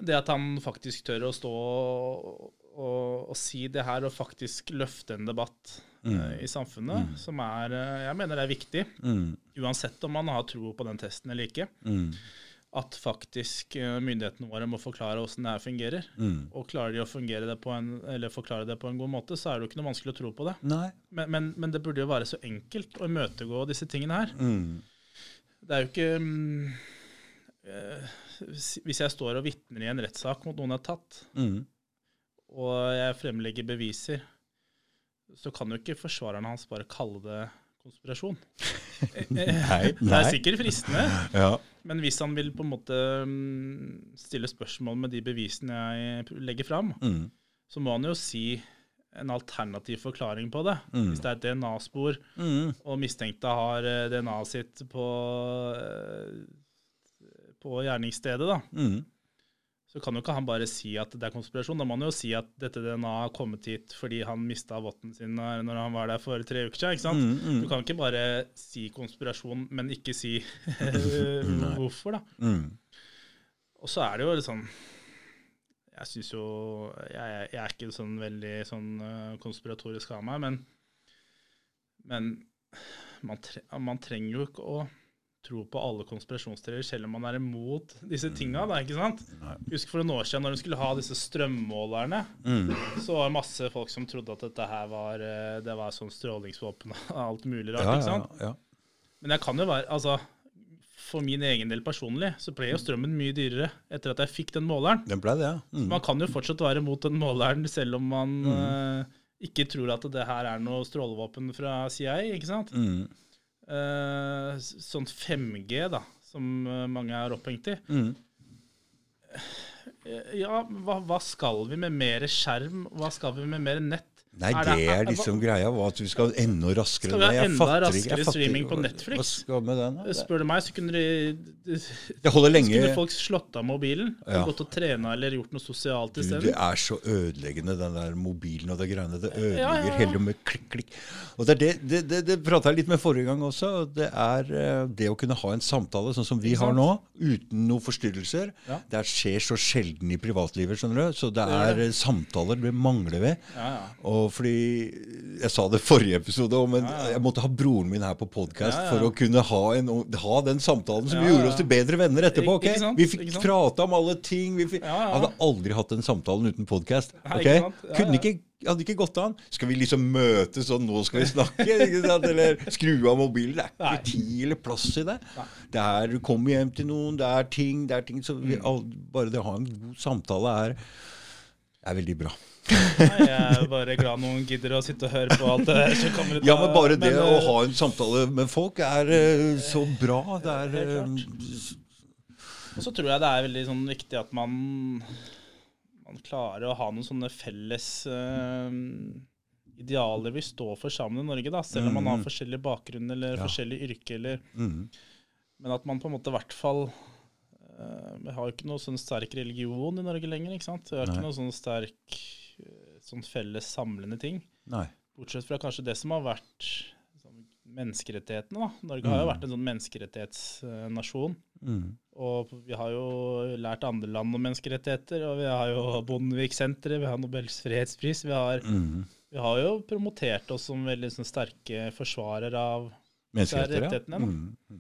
det at han faktisk tør å stå og, og, og si det her, og faktisk løfte en debatt eh, i samfunnet, som er eh, Jeg mener det er viktig. Mm. Uansett om man har tro på den testen eller ikke Mm. at faktisk eh, myndighetene våre må forklare hvordan det her fungerer. Mm. Og klarer de å det på en, eller forklare det på en god måte, så er det jo ikke noe vanskelig å tro på det. Men, men, men det burde jo være så enkelt å imøtegå disse tingene her. Mm. Det er jo ikke mm, hvis- jeg står og vitner i en rettssak mot noen jeg har tatt, Mm. og jeg fremlegger beviser, så kan jo ikke forsvarerne hans bare kalle det konspirasjon. Nei, Det er sikkert fristende. Ja. Men hvis han vil på en måte mm, stille spørsmål med de bevisene jeg legger fram, Mm. så må han jo si en alternativ forklaring på det. Mm. Hvis det er et DNA-spor, Mm. og mistenkte har eh, DNA-et sitt på, eh, på gjerningsstedet, da, Mm. Så kan jo ikke han bare si at det er konspirasjon. Da må han jo si at dette DNA har kommet hit fordi han mista votten sin når han var der for tre uker siden. ikke sant? Mm, mm. Du kan ikke bare si konspirasjon, men ikke si hvorfor, da. Mm. Og så er det jo litt sånn Jeg syns jo jeg, jeg er ikke sånn veldig sånn eh, konspiratorisk av meg, men, men man, tre, man trenger jo ikke å tro på alle konspirasjonsteorier, selv om man er imot disse tinga. Ikke sant? Husk for noen år siden, når de skulle ha disse strømmålerne, Mm. så var det masse folk som trodde at dette her var, eh, det var sånn strålingsvåpen og alt mulig rart. Ja, ikke sant? ja. Men jeg kan jo være Altså, for min egen del personlig, så ble jo strømmen mye dyrere etter at jeg fikk den måleren. Den ble det, ja. Mm. Man kan jo fortsatt være imot den måleren, selv om man eh, ikke tror at det her er noe strålevåpen fra CIA, ikke sant? Mm. Eh, sånn 5G, da, som eh, mange er opphengt i. Mm. Eh, Ja, hva, hva skal vi med mer skjerm? Hva skal vi med mer nett? Nei, Er det det- er liksom greia, at vi skal enda raskere. Skal vi ha enda fatter raskere streaming på Netflix? Hva skal med den? da? Spør du meg, så kunne de lenge. Skulle folk slått av mobilen? Ja. Gått og trena eller gjort noe sosialt isteden? det er så ødeleggende, den der mobilen og det greiene. Det ødelegger Ja, ja, ja. hele med klikk, klikk. Og det det, det, det, prata jeg litt med forrige gang også. og Det er eh, det å kunne ha en samtale sånn som vi har nå, uten noen forstyrrelser. Det skjer så sjelden i privatlivet, skjønner du. Så det er eh, samtaler det mangler vi. Ja, ja. Fordi Jeg sa det forrige episode, òg, men jeg måtte ha broren min her på podkast Ja, ja. for å kunne ha, en, ha den samtalen som Ja, gjorde oss til bedre venner etterpå. ok? Sant? Vi fikk prate prata om alle ting. Vi fikk, Ja, ja. Jeg hadde aldri hatt den samtalen uten podkast. Okay? Ja, Kunne ja. ikke hadde ikke gått an. Skal vi liksom møtes og nå skal vi snakke? Eller skru av mobilen. Det er ikke tid eller plass i det. Det er du kommer hjem til noen, det er ting, det er ting. Så Mm. vi, bare det å ha en god samtale er, er veldig bra. Nei, jeg er bare glad noen gidder å sitte og høre på alt det der. som kommer ut Ja, men bare det men, å eh, ha en samtale med folk er eh, så bra. Det er eh, Og så tror jeg det er veldig sånn viktig at man, man klarer å ha noen sånne felles uh, idealer vi står for sammen i Norge, da, selv om man har Mhm. forskjellig bakgrunn eller Ja. forskjellig yrke. Eller, mm, men at man på en måte i hvert fall Vi har jo ikke noe sånn sterk religion i Norge lenger. ikke sant? Vi har Nei. ikke noe sånn sterk sånn felles samlende ting. Nei. Bortsett fra kanskje det som har vært sånn, menneskerettighetene. da. Norge har jo Mm. vært en sånn menneskerettighetsnasjon. Mm, Og vi har jo lært andre land om menneskerettigheter. Og vi har jo Bondevik-senteret, vi har Nobels fredspris. Vi har, mm. vi har jo promotert oss som veldig sånn, sterke forsvarere av menneskerettighetene. Ja.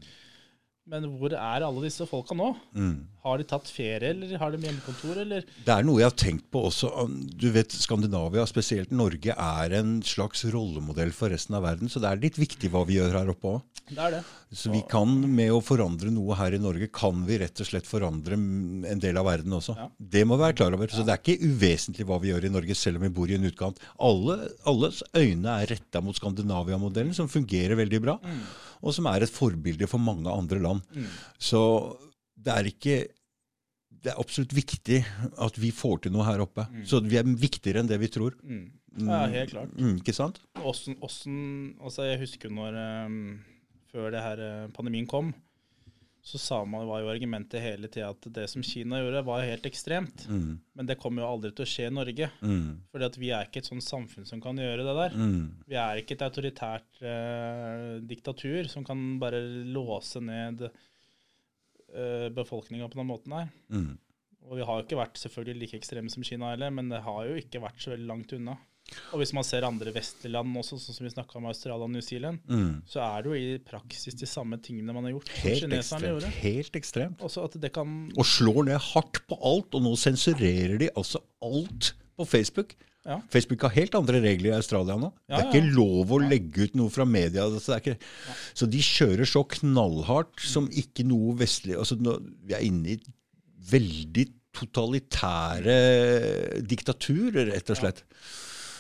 Men hvor er alle disse folka nå? Mm. Har de tatt ferie, eller har de hjemmekontor, eller Det er noe jeg har tenkt på også. Du vet, Skandinavia, spesielt Norge, er en slags rollemodell for resten av verden. Så det er litt viktig hva vi gjør her oppe òg. Det er det. Så vi kan, med å forandre noe her i Norge, kan vi rett og slett forandre en del av verden også. Ja. Det må vi være klar over. Så det er ikke uvesentlig hva vi gjør i Norge, selv om vi bor i en utkant. Alle, alles øyne er retta mot Skandinavia-modellen, som fungerer veldig bra. Og som er et forbilde for mange andre land. Så det er ikke Det er absolutt viktig at vi får til noe her oppe. Så vi er viktigere enn det vi tror. Mm. Ja, helt klart. Mm, ikke sant? Åssen, åssen- altså jeg husker når um, Før det her eh, pandemien kom, så sa man, var jo argumentet hele tida at det som Kina gjorde, var helt ekstremt. Mm, Men det kommer jo aldri til å skje i Norge. mm, Fordi at vi er ikke et sånt samfunn som kan gjøre det der. mm, Vi er ikke et autoritært eh, diktatur som kan bare låse ned eh, befolkninga på den måten her. mm. Og vi har jo ikke vært selvfølgelig like ekstreme som Kina heller, men det har jo ikke vært så veldig langt unna. Og hvis man ser andre vestlige land også, sånn som vi snakka om Australia og New Zealand, mm. så er det jo i praksis de samme tingene man har gjort Helt ekstremt. gjorde. Helt ekstremt. Også at det kan Og slår ned hardt på alt, og nå sensurerer de altså alt på Facebook. Ja. Facebook har helt andre regler i Australia nå. Ja, det er ikke lov å legge ut noe fra media. Så, det ikke, så de kjører så knallhardt som ikke noe vestlig altså nå, Vi er inne i veldig totalitære diktaturer, rett og slett.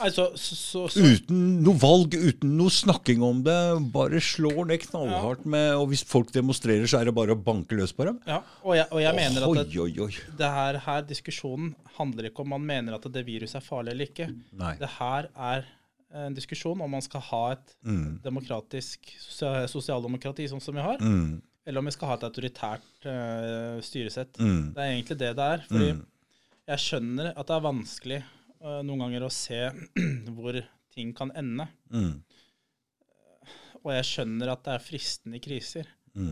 Nei, så, så, så, Uten noe valg, uten noe snakking om det. Bare slår ned knallhardt med Og hvis folk demonstrerer, så er det bare å banke løs på dem. ja, og, jeg, og jeg mener at det, Oi, oi, det her, her diskusjonen handler ikke om man mener at det viruset er farlig eller ikke. Nei. Det her er en diskusjon om man skal ha et Mm. demokratisk sosialdemokrati sånn som vi har, Mm. eller om vi skal ha et autoritært uh, styresett. Mm. Det er egentlig det det er. Fordi jeg skjønner at det er vanskelig noen ganger å se hvor ting kan ende. Mm. Og jeg skjønner at det er fristende i kriser Mm.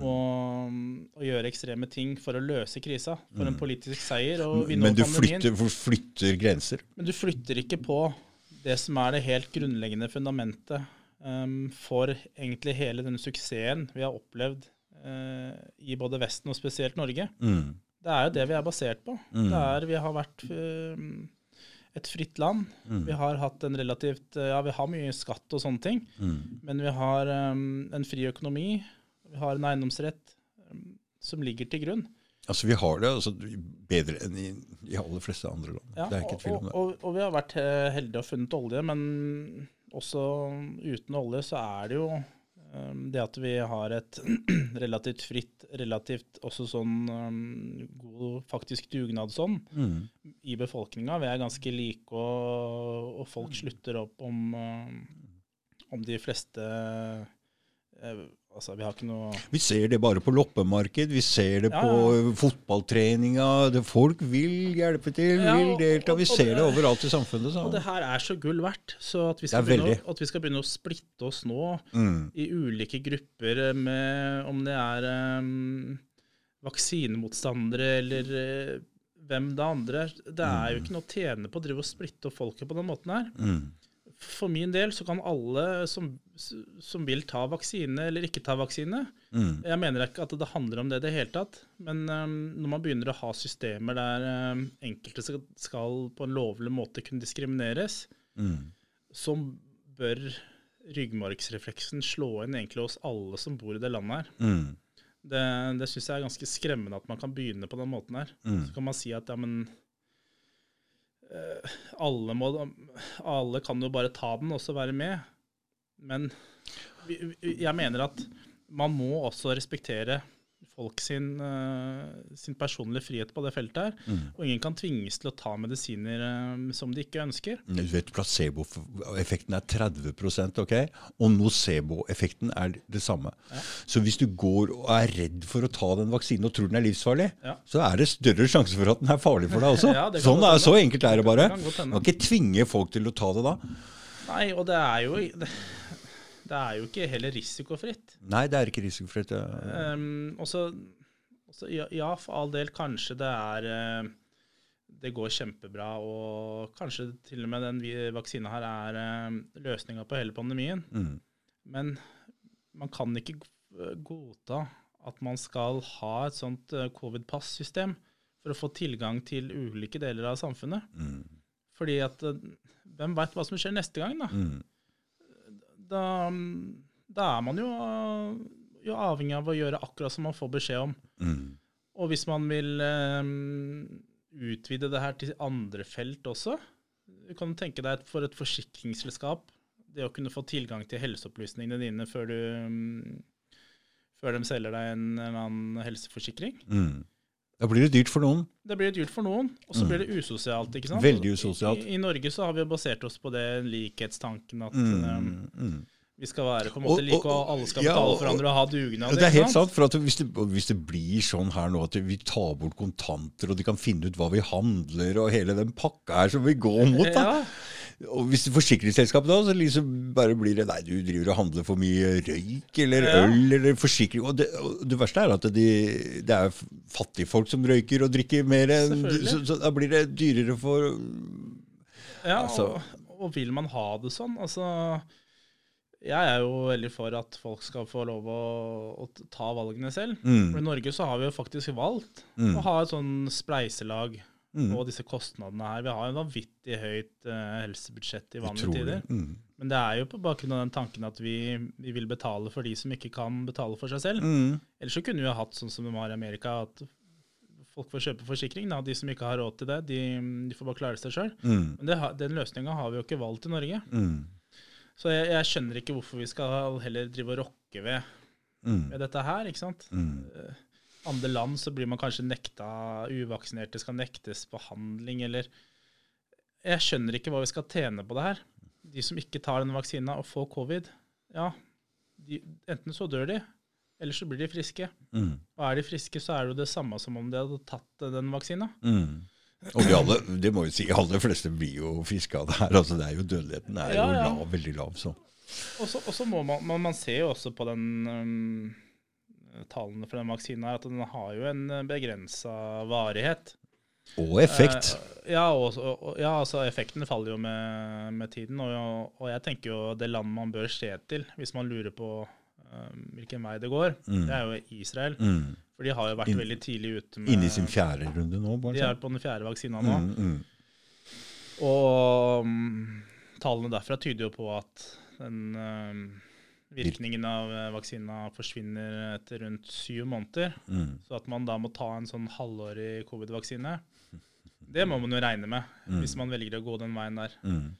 å gjøre ekstreme ting for å løse krisa. For en politisk seier Mm. Men du flytter, flytter grenser. Men du flytter ikke på det som er det helt grunnleggende fundamentet um, for egentlig hele denne suksessen vi har opplevd uh, i både Vesten og spesielt Norge. Mm. Det er jo det vi er basert på. Mm. Det er, vi har vært um, et fritt land. Mm. Vi har hatt en relativt Ja, vi har mye skatt og sånne ting, Mm. men vi har um, en fri økonomi. Vi har en eiendomsrett um, som ligger til grunn. Altså, vi har det altså, bedre enn i de aller fleste andre land. Ja, det er ikke tvil om det. og, og vi har vært eh, heldige og funnet olje, men også uten olje så er det jo det at vi har et relativt fritt, relativt også sånn um, god faktisk dugnadsånd Mm. i befolkninga. Vi er ganske like, og, og folk slutter opp om, um, om de fleste eh, Altså, vi har ikke noe Vi ser det bare på loppemarked, vi ser det Ja, på ja. på fotballtreninga. Det, folk vil hjelpe til, Ja, vil delta. Vi ser det- det overalt i samfunnet. Så. Og det her er så gull verdt. Så at vi skal, begynne, at vi skal begynne å splitte oss nå Mm. i ulike grupper med om det er um, vaksinemotstandere eller uh, hvem det andre er. Det er jo ikke noe å tjene på å drive og splitte opp folket på den måten her. Mm. For min del så kan alle som, som vil ta vaksine eller ikke ta vaksine Mm. Jeg mener ikke at det handler om det i det hele tatt, men um, når man begynner å ha systemer der um, enkelte skal, skal på en lovlig måte kunne diskrimineres, Mm. så bør ryggmargsrefleksen slå inn egentlig hos alle som bor i det landet her. Mm. Det, det syns jeg er ganske skremmende at man kan begynne på den måten her. Mm. Så kan man si at ja, men alle, må, alle kan jo bare ta den og så være med. Men jeg mener at man må også respektere folk sin, eh, sin personlige frihet på det feltet her. Mm. Og ingen kan tvinges til å ta medisiner eh, som de ikke ønsker. Du vet, Placeboeffekten er 30 ok? Og nocebo-effekten er det samme. Så hvis du går og er redd for å ta den vaksinen og tror den er livsfarlig, Ja. så er det større sjanse for at den er farlig for deg også. Ja, sånn er, så enkelt er det bare. Man kan ikke tvinge folk til å ta det da. Nei, og det er jo det, er jo ikke heller risikofritt. Nei, det er ikke risikofritt. ja. Um, også, også, ja, ja, for all del, kanskje det er eh, Det går kjempebra, og kanskje til og med den vaksina her er uh, løsninga på hele pandemien. Mm. Men man kan ikke g- godta at man skal ha et sånt eh, covid-pass-system for å få tilgang til ulike deler av samfunnet. Mm. Fordi at eh, hvem veit hva som skjer neste gang, da? Mm. Da, da er man jo, jo avhengig av å gjøre akkurat som man får beskjed om. Mm. Og hvis man vil eh, utvide det her til andre felt også Du kan tenke deg et, for et forsikringsselskap det å kunne få tilgang til helseopplysningene dine før du mm, før de selger deg en eller annen helseforsikring. Mm. Da blir det dyrt for noen. Det blir dyrt for noen, og så blir det usosialt. ikke sant? Mm. Veldig usosialt. I, I Norge så har vi jo basert oss på det likhetstanken at Mm. eh, Mm. vi skal være på en måte Og- like, og- alle skal ja, betale og- for hverandre og ha dugnad. Ja, det er helt sant. for at hvis det, hvis det blir sånn her nå at vi tar bort kontanter, og de kan finne ut hva vi handler, og hele den pakka her som vi går mot da. Ja, Og hvis det er forsikringsselskap da, så liksom bare blir det Nei, du driver og handler for mye røyk eller Ja. øl eller forsikring. Og det, og det verste er at de, det er fattigfolk som røyker og drikker mer enn så, så da blir det dyrere for Ja, Altså- og, og vil man ha det sånn? Altså, jeg er jo veldig for at folk skal få lov å, å ta valgene selv. For mm, I Norge så har vi jo faktisk valgt Mm. å ha et sånn spleiselag mm, Og disse kostnadene her. Vi har jo vanvittig høyt uh, helsebudsjett i vanlige tider. Mm, Men det er jo på bakgrunn av den tanken at vi, vi vil betale for de som ikke kan betale for seg selv. mm, Ellers så kunne vi ha hatt sånn som de har i Amerika, at folk får kjøpe forsikring. Da. De som ikke har råd til det, de, de får bare klare seg sjøl. mm, Men det, den løsninga har vi jo ikke valgt i Norge. mm, Så jeg, jeg skjønner ikke hvorfor vi skal heller drive og rokke ved, mm, ved dette her. ikke sant? mm. Eh, Andre land så blir man kanskje nekta Uvaksinerte skal nektes behandling, eller Jeg skjønner ikke hva vi skal tjene på det her. De som ikke tar denne vaksina og får covid, ja, de, enten så dør de, eller så blir de friske. Mm. Og er de friske, så er det jo det samme som om de hadde tatt den vaksina. Mm. Og de alle, det må jo si, aller fleste blir jo friske av det her. altså det er jo Dødeligheten er Ja, jo ja. lav, veldig lav. så. Og så, og så må man, man Man ser jo også på den um, tallene for den vaksinen, er at den har jo en begrensa varighet. Og effekt. Eh, ja, og, og, ja, altså effekten faller jo med, med tiden. Og, og jeg tenker jo det landet man bør se til hvis man lurer på um, hvilken vei det går, Mm. det er jo Israel. Mm. For de har jo vært In, veldig tidlig ute med Inne i sin fjerde runde nå, Bare De bare. er på den fjerde vaksina nå. Mm, mm. Og um, tallene derfra tyder jo på at den um, virkningen av eh, vaksina forsvinner etter rundt syv måneder. Mm. Så at man da må ta en sånn halvårig covid-vaksine, det må man jo regne med Mm. hvis man velger å gå den veien der. Mm.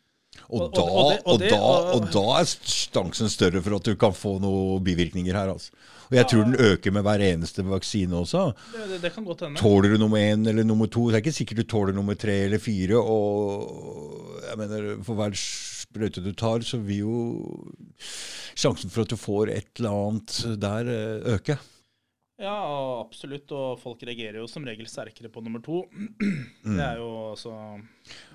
Og, Og- da, og- det- og det- da, og- da er sjansen større for at du kan få noen bivirkninger her. altså. Og jeg tror den øker med hver eneste vaksine også. Det, det, det kan godt hende. Tåler du nummer én eller nummer to? Det er ikke sikkert du tåler nummer tre eller fire. Og jeg mener, for hver sprøyte du tar, så vil jo sjansen for at du får et eller annet der, eh, øke. Ja, absolutt. Og folk reagerer jo som regel sterkere på nummer to. Mm. Det er jo også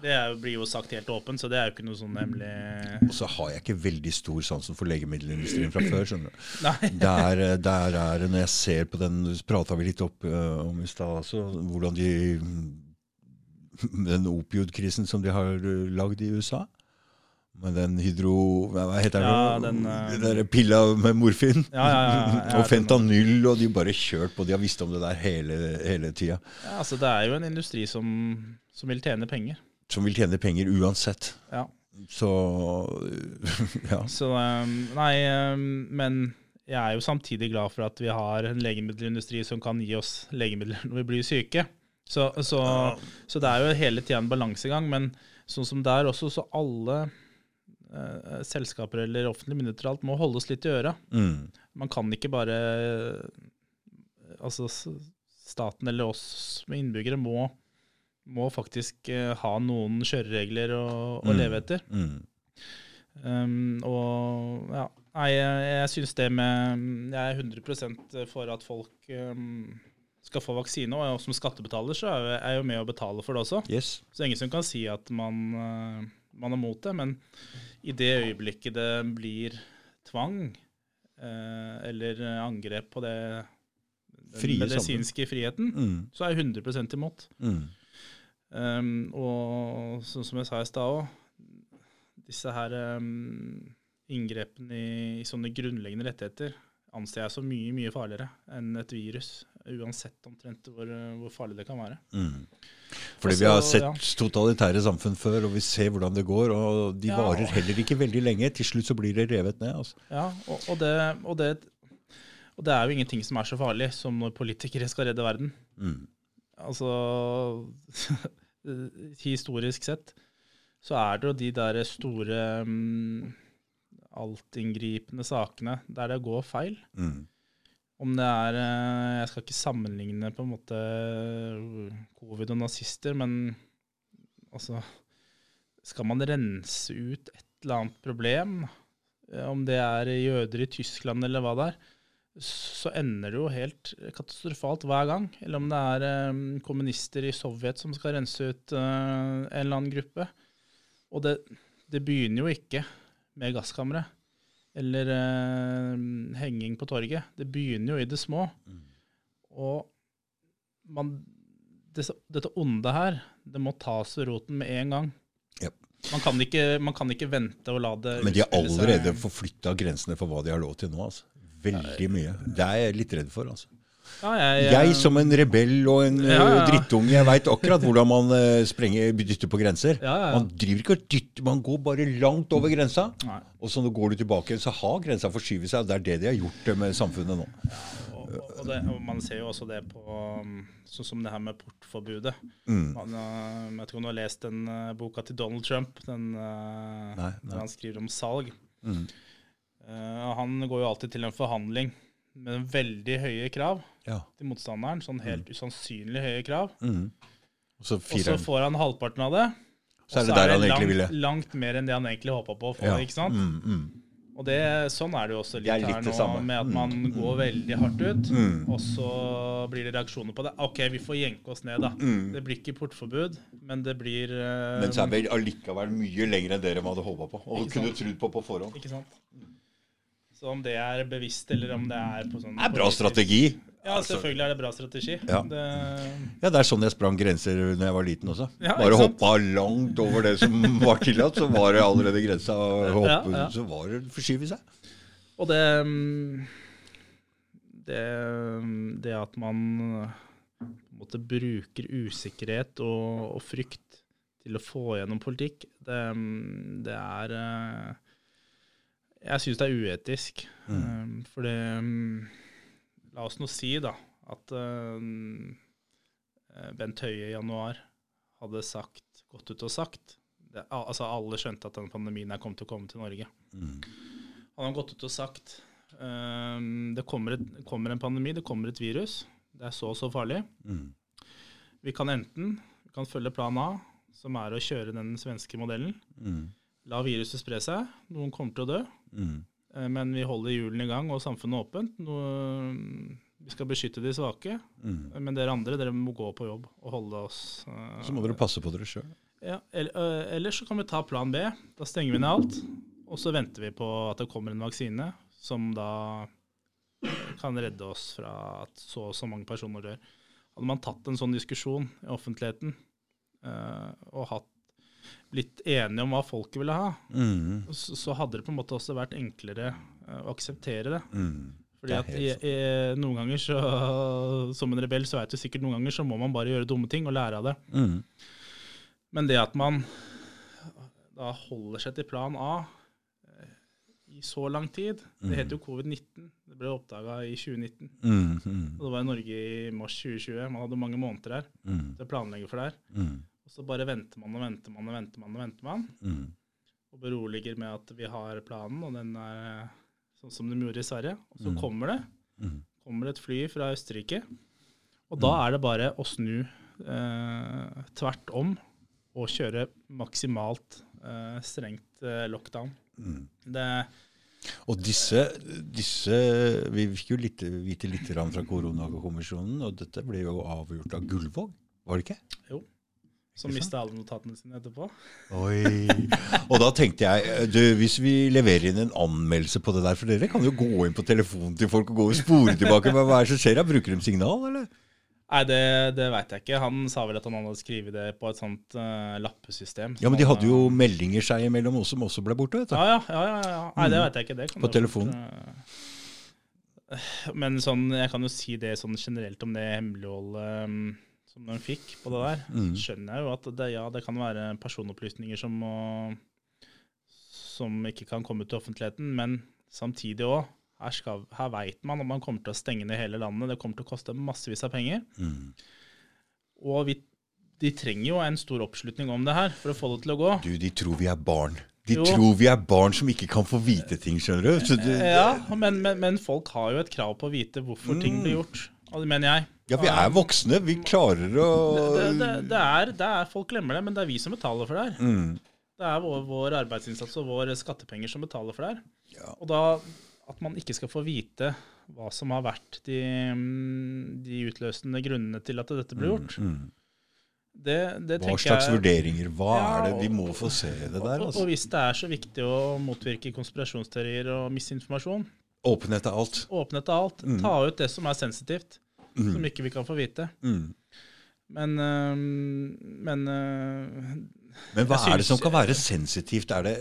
Det er jo, blir jo sagt helt åpent, så det er jo ikke noe sånn hemmelig Og så har jeg ikke veldig stor sansen for legemiddelindustrien fra før. skjønner du. Nei. Der, eh, der er det, Når jeg ser på den prata vi litt opp uh, om i stad, altså, hvordan de Den opioidkrisen som de har eh, lagd i USA. Med den hydro... Hva heter Ja, den? den, eh, der pilla med morfin. Ja, ja, og fentanyl, og de bare kjørt på. De har visst om det der hele, hele tida. Ja, altså, det er jo en industri som, som vil tjene penger. Som vil tjene penger uansett. Ja. Så Ja. Så um, Nei, um, men jeg er jo samtidig glad for at vi har en legemiddelindustri som kan gi oss legemidler når vi blir syke. Så, så, så det er jo hele tida en balansegang. Men sånn som der også, så alle selskaper eller offentlige myndigheter alt må holdes litt i øra. Mm. Man kan ikke bare Altså staten eller oss med innbyggere må, må faktisk eh, ha noen kjøreregler å, å Mm. leve etter. Mm. Um, og ja, nei, jeg, jeg syns det med Jeg er 100% for at folk um, skal få vaksine, og som skattebetaler så er er jeg jo med å betale for det også. Yes. Så ingen som kan si at man, uh, man er mot det. Men i det øyeblikket det blir tvang eh, eller angrep på det den Frie medisinske friheten, Mm. så er jeg 100 imot. Mm. Um, og sånn som jeg sa i stad òg, disse her um, inngrepene i, i sånne grunnleggende rettigheter anser jeg som mye, mye farligere enn et virus. Uansett omtrent hvor, hvor farlig det kan være. Mm. Fordi vi har sett ja. totalitære samfunn før, og vi ser hvordan det går. Og de Ja. varer heller ikke veldig lenge. Til slutt så blir det revet ned. Altså. Ja, og, og, det, og, det, og det er jo ingenting som er så farlig som når politikere skal redde verden. Mm. Altså Historisk sett så er det jo de der store mm, altinngripende sakene der det går feil. Mm. Om det er eh, Jeg skal ikke sammenligne på en måte covid og nazister, men altså Skal man rense ut et eller annet problem, eh, om det er jøder i Tyskland eller hva det er, så ender det jo helt katastrofalt hver gang. Eller om det er eh, kommunister i Sovjet som skal rense ut eh, en eller annen gruppe. Og det, det begynner jo ikke med gasskamre eller eh, henging på torget. Det begynner jo i det små. Og man, disse, dette onde her, det må tas ved roten med en gang. Yep. Man, kan ikke, man kan ikke vente og la det Men de har allerede forflytta grensene for hva de har lov til nå. Altså. Veldig mye. Det er jeg litt redd for. Altså. Ja, jeg, Jeg som en rebell og en Ja, ja, eh, drittunge, jeg veit akkurat hvordan man eh, sprenger, dytter på grenser. Man driver ikke og dytter, man går bare langt over grensa. Nei. Og så går du tilbake, så har grensa forskyvet seg. og Det er det de har gjort eh, med samfunnet nå. Og, og, det, og man ser jo også det på Sånn som det her med portforbudet. Mm. Man, jeg tror du har lest den boka til Donald Trump, den, Nei, nei. der han skriver om salg. Mm. Uh, han går jo alltid til en forhandling med veldig høye krav Ja. til motstanderen. Sånn helt usannsynlig høye krav. Mm. Og så Og får han halvparten av det. Så er og det der han egentlig langt, ville. langt mer enn det han egentlig håpa på å få. Ja. ikke sant? Mm, mm. Og det, sånn er det jo også litt, Det er litt her nå, samme. med at Mm. man går veldig hardt ut, Mm. og så blir det reaksjoner på det. OK, vi får jenke oss ned, da. Mm. Det blir ikke portforbud, men det blir uh, Men så er vi allikevel mye lenger enn dere hadde håpa på. Og kunne trodd på på forhånd. Ikke sant? Så om det er bevisst, eller om det er på sånn Det er bra strategi. Ja, selvfølgelig er det bra strategi. Ja. Det, Ja, det er sånn jeg sprang grenser når jeg var liten også. Ja, Bare hoppa langt over det som var tillatt, så var det allerede grensa. Hoppe, Ja. Så var det forskyve seg. og det mm, det, det at man måte bruker usikkerhet og, og frykt til å få gjennom politikk, det, mm, det er eh, Jeg syns det er uetisk. Mm. Fordi For det mm, La oss nå si da at uh, Bent Høie i januar hadde sagt, gått ut og sagt det, altså Alle skjønte at denne pandemien her kom til å komme til Norge. Mm. Han har gått ut og sagt um, det kommer, et, kommer en pandemi, det kommer et virus. Det er så og så farlig. Mm. Vi kan enten vi kan følge plan A, som er å kjøre den svenske modellen. Mm. La viruset spre seg. Noen kommer til å dø. Eh, Men vi holder hjulene i gang og samfunnet åpent. Noe, vi skal beskytte de svake. Mm. Men dere andre dere må gå på jobb og holde oss uh, Så må dere passe på dere sjøl. Ja, eller, Ellers så kan vi ta plan B. Da stenger vi ned alt. Og så venter vi på at det kommer en vaksine som da kan redde oss fra at så og så mange personer dør. Hadde man tatt en sånn diskusjon i offentligheten uh, og hatt, blitt enige om hva folket ville ha, Mm. så, så hadde det på en måte også vært enklere øh, å akseptere det. Mm. Fordi Det at i, i, noen ganger så, Som en rebell så vet du sikkert noen ganger så må man bare gjøre dumme ting og lære av det. Mm. Men det at man da holder seg til plan A eh, i så lang tid Det heter jo covid-19. Det ble oppdaga i 2019. Mm. Mm. Og det var i Norge i mars 2020. Man hadde mange måneder her Mm. til å planlegge for det her. Mm. Og så bare venter man og venter man og venter man og venter man. Mm. Og beroliger med at vi har planen, og den er eh, sånn som de gjorde i Sverige. Og så Mm. kommer det. Mm. Kommer det et fly fra Østerrike. Og da er det bare å snu eh, tvert om og kjøre maksimalt eh, strengt eh, lockdown. Mm. Det, Og disse, disse Vi fikk jo litt, vite litt fra koronakommisjonen, og dette ble jo avgjort av Gullvåg, var det ikke? Som mista alle notatene sine etterpå. Oi. Og da tenkte jeg, du, hvis vi leverer inn en anmeldelse på det der, for dere kan jo gå inn på telefonen til folk og gå og spore tilbake, men hva er det som skjer? Jeg Bruker de signal, eller? Nei, det, det veit jeg ikke. Han sa vel at han hadde skrevet det på et sånt uh, lappesystem. Ja, men de hadde jo meldinger seg imellom også, som også ble borte, vet du. Ja, ja, ja. ja, ja. Nei, det veit jeg ikke. Det kan På telefonen. eh, Men sånn, jeg kan jo si det sånn generelt om det hemmeligholdet um, som de fikk på det der. Mm. skjønner jeg jo at det, ja, det kan være personopplysninger som, må, som ikke kan komme til offentligheten, men samtidig òg. Her, skal- her veit man om man kommer til å stenge ned hele landet. Det kommer til å koste massevis av penger. Mm. Og vi, de trenger jo en stor oppslutning om det her for å få det til å gå. Du, de tror vi er barn. De Jo. tror vi er barn som ikke kan få vite ting, skjønner du. Det, Ja, men, men, men folk har jo et krav på å vite hvorfor ting blir gjort. Og det mener jeg. ja, vi er voksne. Vi klarer å Det, det, det, er, det er, Folk glemmer det, men det er vi som betaler for det her. Mm. Det er vår, vår arbeidsinnsats og våre skattepenger som betaler for det her. Ja. Og da at man ikke skal få vite hva som har vært de, mm, de utløsende grunnene til at dette ble gjort, Mm. det, det Hva slags jeg vurderinger? Hva Ja, er det vi må få se det der? og, og Altså. hvis det er så viktig å motvirke konspirasjonsteorier og misinformasjon, Åpenhet er alt. Åpenhet er alt, ta ut det som er sensitivt, som ikke vi kan få vite. Mm. Men, men øh, Men hva Jeg er det som kan være sensitivt? Er det,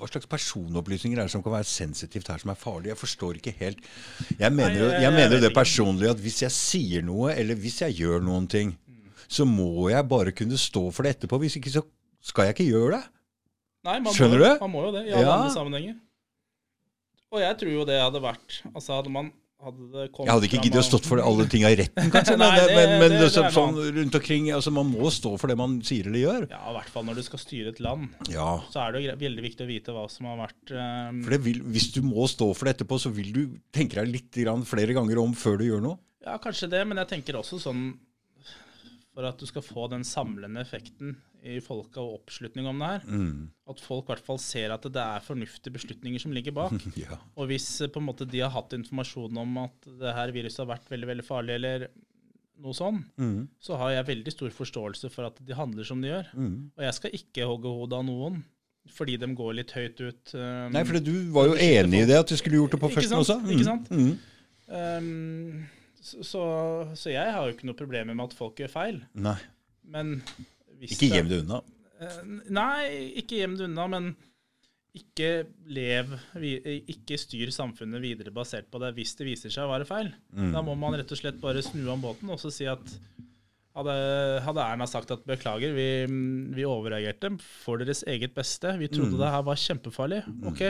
hva slags personopplysninger er det som kan være sensitivt her, som er farlig? Jeg forstår ikke helt. Jeg mener, jo- jeg- mener det personlig at hvis jeg sier noe, eller hvis jeg gjør noen ting, så må jeg bare kunne stå for det etterpå. Hvis ikke så skal jeg ikke gjøre det. Nei, man Skjønner må, du? Man må jo det i alle Ja. andre sammenhenger. Og jeg tror jo det hadde vært Altså hadde man hadde det Jeg hadde ikke giddet å stått for alle tinga i retten, kanskje. Nei, det, men, men det- det så, sånn rundt omkring altså Man må stå for det man sier eller gjør. Ja, i hvert fall når du skal styre et land. Ja, Så er det jo veldig viktig å vite hva som har vært um... for det vil, Hvis du må stå for det etterpå, så vil du tenke deg litt grann flere ganger om før du gjør noe. Ja, kanskje det, men jeg tenker også sånn For at du skal få den samlende effekten i folka og oppslutning om det her. Mm. At folk i hvert fall ser at det er fornuftige beslutninger som ligger bak. Ja. Og hvis eh, på en måte de har hatt informasjon om at det her viruset har vært veldig veldig farlig, eller noe sånn, Mm. så har jeg veldig stor forståelse for at de handler som de gjør. Mm. Og jeg skal ikke hogge hodet av noen fordi de går litt høyt ut. um, Nei, for du var jo enig i det, at du skulle gjort det på første førsten også. Mm. Ikke sant? Mm. um, så, så, så jeg har jo ikke noe problemer med at folk gjør feil. Nei, Men hvis ikke gjem det unna. Eh, Nei, ikke gjem det unna, men ikke lev Ikke styr samfunnet videre basert på det hvis det viser seg å være feil. Mm. Da må man rett og slett bare snu om båten og så si at hadde, hadde Erna sagt at beklager, vi, vi overreagerte for deres eget beste. Vi trodde det her var kjempefarlig. Ok,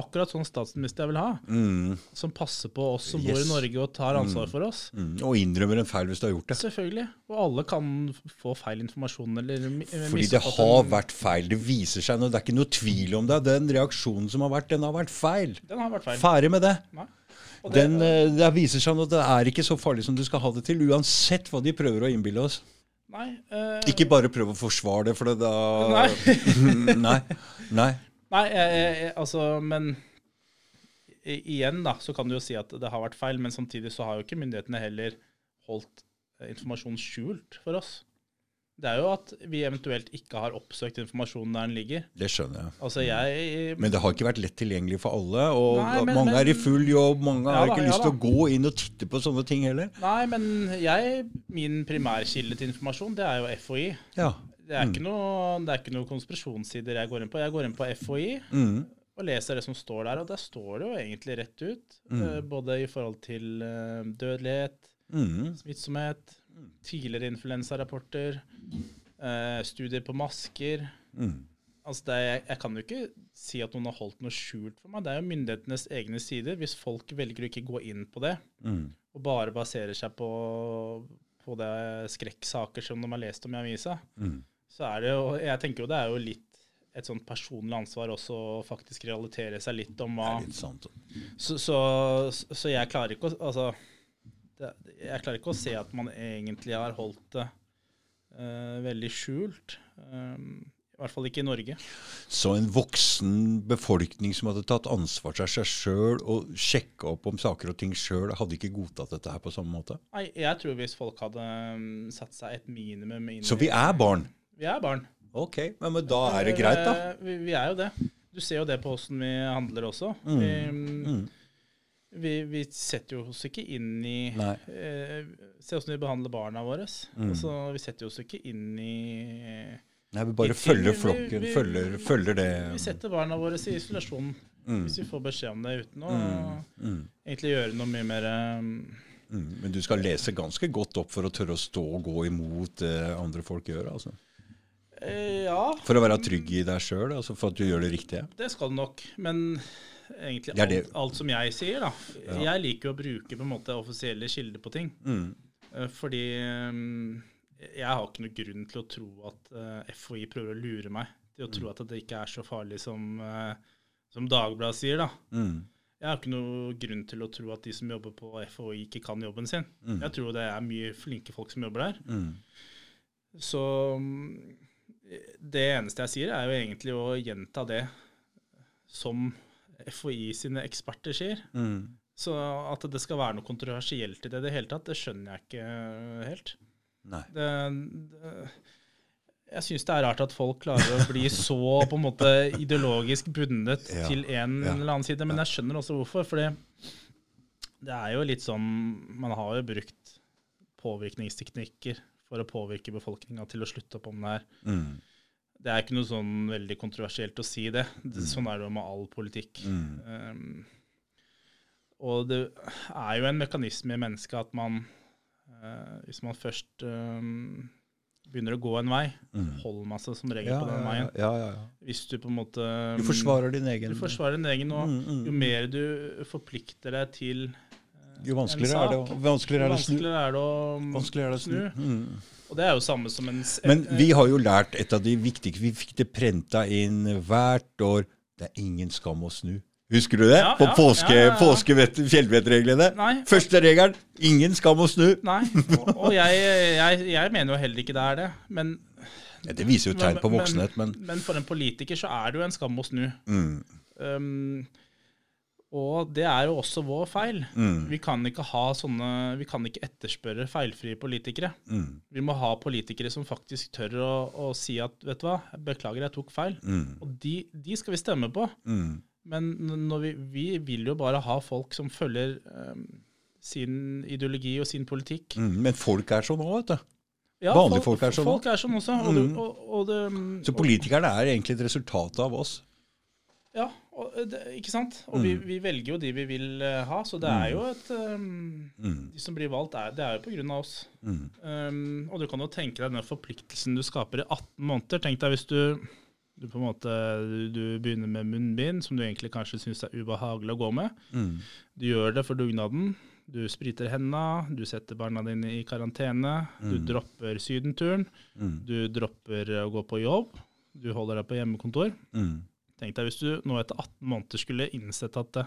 akkurat sånn statsminister jeg vil ha. Mm. Som passer på oss som bor i Norge og tar ansvar for oss. Mm. Og innrømmer en feil hvis du har gjort det. Selvfølgelig. Og alle kan få feil informasjon eller Fordi det har vært feil. Det viser seg nå. Det er ikke noe tvil om det. Den reaksjonen som har vært, den har vært feil. Den har vært feil. Ferdig med det. Nei. Det- Den, eh, det viser seg at det er ikke så farlig som du skal ha det til, uansett hva de prøver å innbille oss. Nei, øh... Ikke bare prøv å forsvare det, for det da Nei. Nei. Nei. Nei, jeg, jeg, jeg, altså, men igjen da, så kan du jo si at det har vært feil, men samtidig så har jo ikke myndighetene heller holdt eh, informasjon skjult for oss. Det er jo at vi eventuelt ikke har oppsøkt informasjonen der den ligger. Det skjønner jeg. Altså jeg Men det har ikke vært lett tilgjengelig for alle. Og Nei, men- mange men- er i full jobb, mange Ja har ikke da, lyst til ja, å gå inn og titte på sånne ting heller. Nei, men jeg, min primærkilde til informasjon, det er jo FHI. Ja. Det er, ikke noe, det er ikke noe konspirasjonssider jeg går inn på. Jeg går inn på FHI Mm. og leser det som står der, og der står det jo egentlig rett ut. Mm. eh, Både i forhold til eh, dødelighet, Mm. smittsomhet, tidligere influensarapporter, eh, studier på masker. Mm. Altså det er, jeg kan jo ikke si at noen har holdt noe skjult for meg. Det er jo myndighetenes egne sider. Hvis folk velger å ikke gå inn på det, Mm. og bare baserer seg på, på det skrekksaker som de har lest om i avisa, Mm. Så er det jo Jeg tenker jo det er jo litt et sånt personlig ansvar også å faktisk realitere seg litt om hva litt sant. så, så, så jeg klarer ikke å Altså det, Jeg klarer ikke å se at man egentlig har holdt det uh, veldig skjult. Um, I hvert fall ikke i Norge. Så en voksen befolkning som hadde tatt ansvar for seg sjøl og sjekka opp om saker og ting sjøl, hadde ikke godtatt dette her på samme måte? Nei, jeg tror hvis folk hadde um, satt seg et minimum inn Så vi er barn? Vi er barn. Ok, men, da er det greit, da. Eh, Vi, vi er jo det. Du ser jo det på åssen vi handler også. Mm. Vi, Mm. vi, vi setter jo oss ikke inn i eh, Se åssen vi behandler barna våre. Mm. Altså, vi setter oss ikke inn i Nei, vi bare følger flokken, vi- følger, følger det Vi setter barna våre i isolasjon Hvis vi får beskjed om det uten å Mm. egentlig gjøre noe mye mer um, Mm. Men du skal lese ganske godt opp for å tørre å stå og gå imot det andre folk gjør. altså. Eh, Ja, For å være trygg i deg sjøl, altså for at du gjør det riktige. det skal du nok. Men egentlig Det er det- alt, alt som jeg sier, da. Jeg liker å bruke på en måte offisielle kilder på ting. Mm. Eh, Fordi um, jeg har ikke noe grunn til å tro at eh, FHI prøver å lure meg til å Mm. tro at det ikke er så farlig som, som Dagbladet sier. da. Mm. Jeg har ikke noe grunn til å tro at de som jobber på FHI, ikke kan jobben sin. Jeg tror det er mye flinke folk som jobber der. Mm. Så mm, det eneste jeg sier, er jo egentlig å gjenta det som FHI sine eksperter sier. Mm. Så at det skal være noe kontroversielt i det i det hele tatt, det skjønner jeg ikke helt. Nei. Det, det, jeg syns det er rart at folk klarer å bli så på en måte ideologisk bundet Ja, til en ja, eller annen side, men jeg skjønner også hvorfor. For det er jo litt sånn Man har jo brukt påvirkningsteknikker for å påvirke befolkninga til å slutte opp om det her. Mm. Det er ikke noe sånn veldig kontroversielt å si det. det sånn er det jo med all politikk. Mm. Um, og det er jo en mekanisme i mennesket at man uh, Hvis man først um, begynner å gå en vei, holder man seg som regel Ja, på den veien. ja, ja, ja. Hvis du på en måte Du forsvarer din egen Du forsvarer din egen, og Mm, mm, jo mer du forplikter deg til Jo vanskeligere er det, å- vanskeligere er det vanskeligere er det å Vanskeligere er det snu. Mm. Og det er jo samme som en Men vi har jo lært et av de viktige Vi fikk det prenta inn hvert år. Det er ingen skam å snu. Husker du det? Ja, På ja, påske, ja, ja, ja. påskevett- fjellvettreglene. Nei. Første regelen ingen skam å snu. Nei, og, og jeg, jeg, jeg mener jo heller ikke det er det. Men, Ja, det viser jo tegn på men- voksenhet, men men for en politiker så er det jo en skam å snu. mm, Um, og det er jo også vår feil. mm, Vi kan sånne, vi kan ikke etterspørre feilfrie politikere. mm, Vi må ha politikere som faktisk tør å, å si at vet du hva, beklager, jeg tok feil. mm, Og de, de skal vi stemme på. mm. Men når vi, vi vil jo bare ha folk som følger um, sin ideologi og sin politikk. Mm. Men folk er sånn òg, vet du. Ja, Vanlige folk er sånn Folk er sånn også. Og det, Mm. og, og det, Så politikerne er egentlig et resultat av oss. Ja, og det, ikke sant? Og vi, vi velger jo de vi vil eh, ha, så det er jo et um, Mm, De som blir valgt, er, det er jo på grunn av oss. mm, Um, og du kan jo tenke deg den forpliktelsen du skaper i 18 måneder. Tenk deg hvis du, du på en måte du, begynner med munnbind, som du egentlig kanskje syns er ubehagelig å gå med. mm, Du gjør det for dugnaden. Du spriter hendene, du setter barna dine i karantene. Du dropper sydenturen. mm, Du dropper å gå på jobb. Du holder deg på hjemmekontor. mm, Tenk deg hvis du nå etter 18 måneder skulle innsett at det,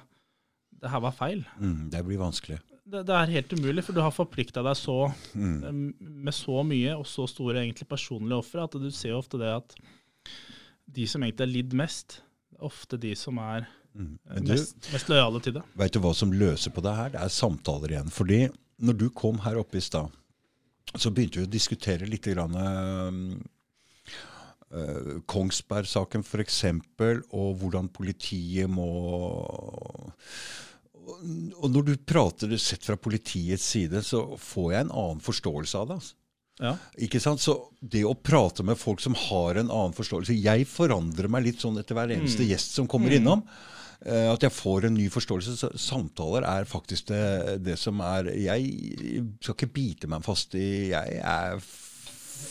det her var feil. mm. Det blir vanskelig. Det, det er helt umulig, for du har forplikta deg så Mm. eh, med så mye og så store egentlig personlige ofre at du ser jo ofte det at de som egentlig har lidd mest, er ofte de som er Mm. eh, du, mest, mest lojale til det. Vet du hva som løser på det her? Det er samtaler igjen. Fordi når du kom her oppe i stad, så begynte vi å diskutere litt grann, eh, Kongsberg-saken f.eks., og hvordan politiet må Og når du prater sett fra politiets side, så får jeg en annen forståelse av det. altså. Ja. Ikke sant? Så det å prate med folk som har en annen forståelse Jeg forandrer meg litt sånn etter hver eneste gjest som kommer innom. Uh, At jeg får en ny forståelse. Så samtaler er faktisk det, det som er Jeg skal ikke bite meg fast i Jeg er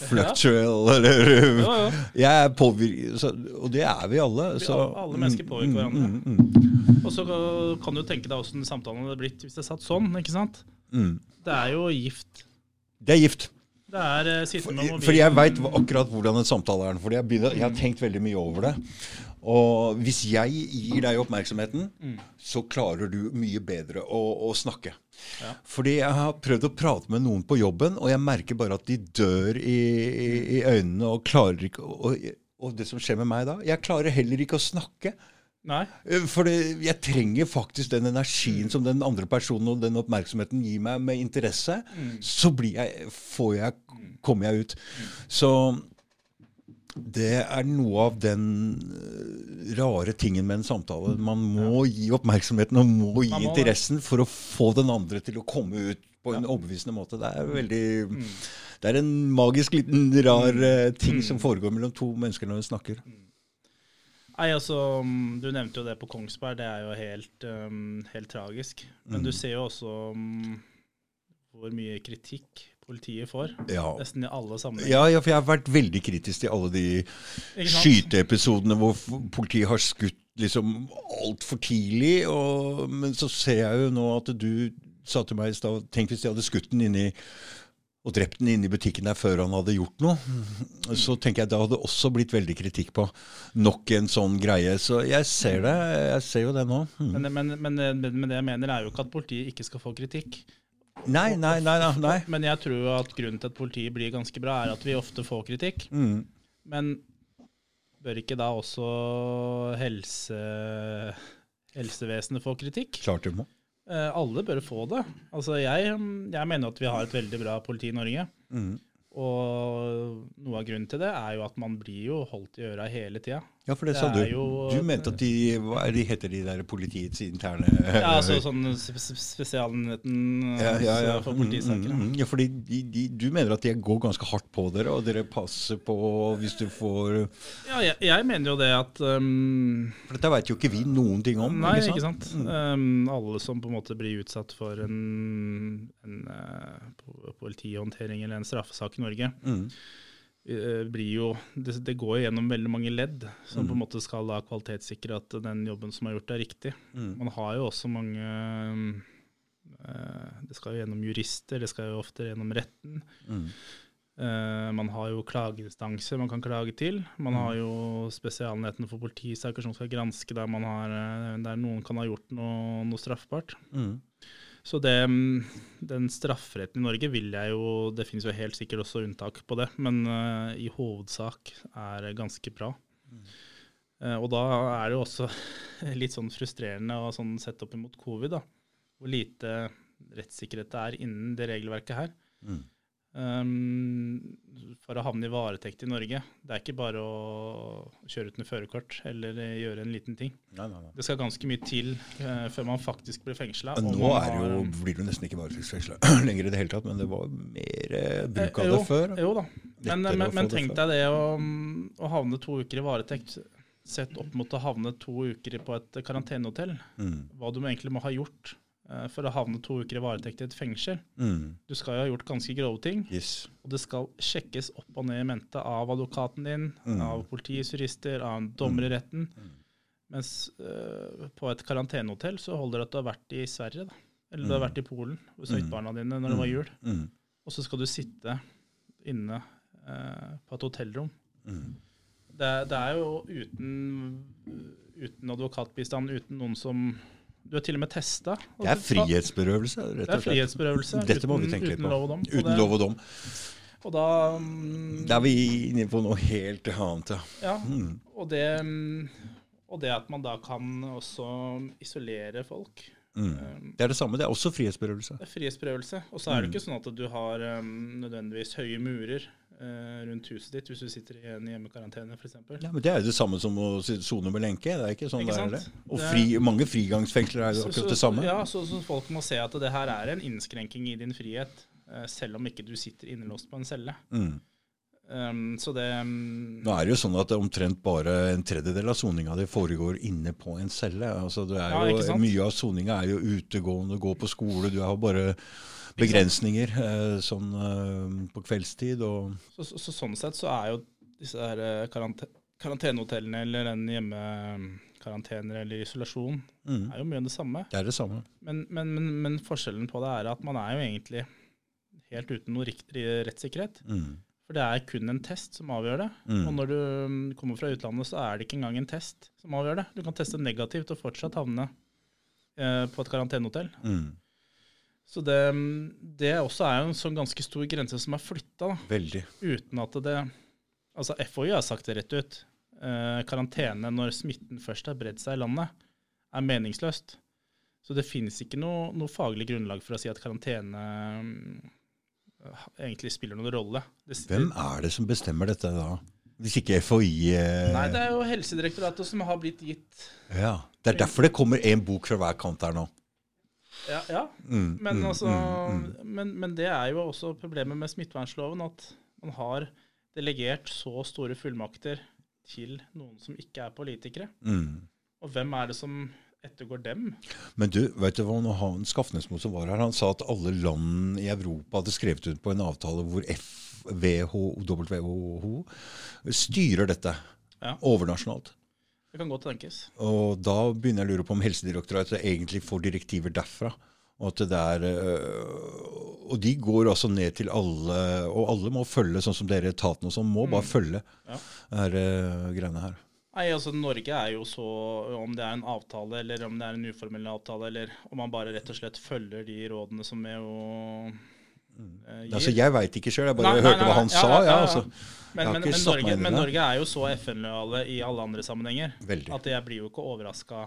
fluctual, eller ja, ja. Jeg er påvirket Og det er vi alle. Så, alle, mennesker påvirker hverandre. Mm, mm, Og så kan du tenke deg hvordan samtalen hadde blitt hvis det satt sånn. ikke sant? mm. Det er jo gift. Det er gift. Det er uh, fordi, Fordi jeg veit akkurat hvordan en samtale er. Fordi jeg, begynner, jeg har tenkt veldig mye over det. Og hvis jeg gir deg oppmerksomheten, så klarer du mye bedre å, å snakke. Ja. Fordi jeg har prøvd å prate med noen på jobben, og jeg merker bare at de dør i, i, i øynene og klarer ikke og, og det som skjer med meg da Jeg klarer heller ikke å snakke. Nei. Eh, For jeg trenger faktisk den energien som den andre personen og den oppmerksomheten gir meg med interesse. Så blir jeg, får jeg, kommer jeg ut. Så det er noe av den eh, rare tingen med en samtale. Man må gi oppmerksomheten og må gi må interessen for å få den andre til å komme ut på en overbevisende måte. Det er veldig Det er en magisk liten rar uh, ting som foregår mellom to mennesker når vi snakker. Nei, altså, mm, Du nevnte jo det på Kongsberg. Det er jo helt, um, helt tragisk. Men Mm. du ser jo også um, hvor mye kritikk politiet får. Ja. Nesten i alle sammenhenger. Ja, ja, for jeg har vært veldig kritisk til alle de skyteepisodene hvor politiet har skutt liksom altfor tidlig. Og, men så ser jeg jo nå at du sa til meg i stad Tenk hvis de hadde skutt den inni og drept den inne i butikken der før han hadde gjort noe. Så tenker jeg det hadde også blitt veldig kritikk på. Nok en sånn greie. Så jeg ser det. Jeg ser jo det nå. Mm. Men, men, men, men, men det jeg mener, er jo ikke at politiet ikke skal få kritikk. Nei, nei, nei. nei. Men jeg tror at grunnen til at politiet blir ganske bra, er at vi ofte får kritikk. Mm. Men bør ikke da også helse, helsevesenet få kritikk? Klart du må. Eh, alle bør få det. Altså jeg, jeg mener at vi har et veldig bra politi i Norge. Mm. Og noe av grunnen til det er jo at man blir jo holdt i øra hele tida. Ja, for det, Det sa du. jo- Du mente at de Hva er de heter de der politiets interne Ja, altså sånn sp- sp- Spesialenheten Ja, ja, ja. for Mm, politisaker. mm, mm. ja fordi de, de, du mener at de går ganske hardt på dere, og dere passer på hvis du får Ja, jeg, jeg mener jo det at um, For dette veit jo ikke vi noen ting om. Nei, ikke ikke sant? Mm. Um, alle som på en måte blir utsatt for en, en uh, politihåndtering eller en straffesak i Norge, Mm. Eh, blir jo det, det går gjennom veldig mange ledd som Mm. på en måte skal da kvalitetssikre at den jobben som er gjort, er riktig. Mm. Man har jo også mange eh, Det skal jo gjennom jurister, det skal jo ofte gjennom retten. Mm. Eh, man har jo klageinstanser man kan klage til. Man har jo spesialenheten for politisaker som skal granske der, man har, der noen kan ha gjort noe, noe straffbart. Mm. Så det, mm, den strafferetten i Norge vil jeg jo Det finnes jo helt sikkert også unntak på det, men uh, i hovedsak er det ganske bra. Eh, og da er det jo også litt sånn frustrerende å sånn sette opp imot covid, da. Hvor lite rettssikkerhet det er innen det regelverket her. Mm. Um, for å havne i varetekt i Norge. Det er ikke bare å kjøre uten førerkort eller eh, gjøre en liten ting. Nei, nei, nei. Det skal ganske mye til uh, før man faktisk blir fengsla. Nå er det jo, blir du nesten ikke varetektsfengsla lenger i det hele tatt, men det var mer eh, bruk av jo, det før. Jo da. Men, å men, men tenk deg det å, å havne to uker i varetekt sett opp mot å havne to uker på et karantenehotell. Mm. Hva du egentlig må ha gjort eh, for å havne to uker i varetekt i et fengsel. Mm. Du skal jo ha gjort ganske grove ting. Yes. Og det skal sjekkes opp og ned i mente av advokaten din, Mm. av politiets jurister, av en dommer i retten. Mens eh, på et karantenehotell så holder det at du har vært i Sverige, da. Eller du har Mm. vært i Polen hos barna dine når det var jul. Mm. Og så skal du sitte inne eh, på et hotellrom. Mm. Det, det er jo uten, uten advokatbistand, uten noen som Du er til og med testa. Det er frihetsberøvelse, rett Det er og slett. frihetsberøvelse. Dette må vi uten- tenke litt uten på. lov og dom. Uten det- lov og dom. Og da um, Da er vi inne på noe helt annet, ja. Ja, Mm. og det, mm, og det at man da kan også isolere folk. Mm. Det er det samme. Det er også frihetsberøvelse. Det er frihetsberøvelse. Og så er det ikke sånn at du har um, nødvendigvis høye murer rundt huset ditt hvis du sitter i en hjemmekarantene f.eks. Ja, men Det er jo det samme som å sone med lenke. Det er ikke sånn Ikke det er det. Og Det fri, mange frigangsfengsler er jo akkurat det samme. Ja, så, så folk må se at det her er en innskrenking i din frihet, eh, selv om ikke du sitter innelåst på en celle. Mm. Um, så det um, Nå er det jo sånn at omtrent bare en tredjedel av soninga di foregår inne på en celle. Altså det er Ja, jo, sant? mye av soninga er jo utegående, gå på skole. Du har bare begrensninger eh, sånn eh, på kveldstid. og så, så, så sånn sett så er jo disse her eh, karante karantenehotellene eller den hjemmekarantener eller isolasjon mm, er jo mye det samme. Det er det samme. Men, men, men, men forskjellen på det er at man er jo egentlig helt uten noe riktig rettssikkerhet. Mm, For det er kun en test som avgjør det. Mm. Og når du mm, kommer fra utlandet, så er det ikke engang en test som avgjør det. Du kan teste negativt og fortsatt havne eh, på et karantenehotell. mm, Så det, det også er jo en sånn ganske stor grense som er flytta, veldig. uten at det Altså FHI har sagt det rett ut. Eh, karantene når smitten først har bredd seg i landet, er meningsløst. Så det finnes ikke noe, noe faglig grunnlag for å si at karantene mm, egentlig spiller noen rolle. Det, Hvem er det som bestemmer dette da? Hvis ikke FHI eh, Nei, det er jo Helsedirektoratet som har blitt gitt ja. Det er derfor det kommer én bok fra hver kant her nå. Ja, ja. Mm, Men, mm, altså, mm, men, men det er jo også problemet med smittevernloven, at man har delegert så store fullmakter til noen som ikke er politikere. Mm. Og hvem er det som ettergår dem? Men du, vet du hva, han Skafnesmo som var her, han sa at alle land i Europa hadde skrevet ut på en avtale hvor FWHO styrer dette Ja. overnasjonalt. Det kan godt tenkes. Og da begynner jeg å lure på om Helsedirektoratet egentlig får direktiver derfra. Og, at det er, øh, og de går altså ned til alle, og alle må følge, sånn som dere etaten og sånn, må bare følge Ja. her, øh, greiene her. Nei, altså Norge er jo så Om det er en avtale, eller om det er en uformell avtale, eller om man bare rett og slett følger de rådene som er eh, gir. Altså, jeg veit ikke sjøl, jeg bare Nei, nei, hørte hva han. Sa. ja, Ja, altså. Men, men, men, Norge, men. Norge er jo så FN-lojale i alle andre sammenhenger Veldig. at jeg blir jo ikke overraska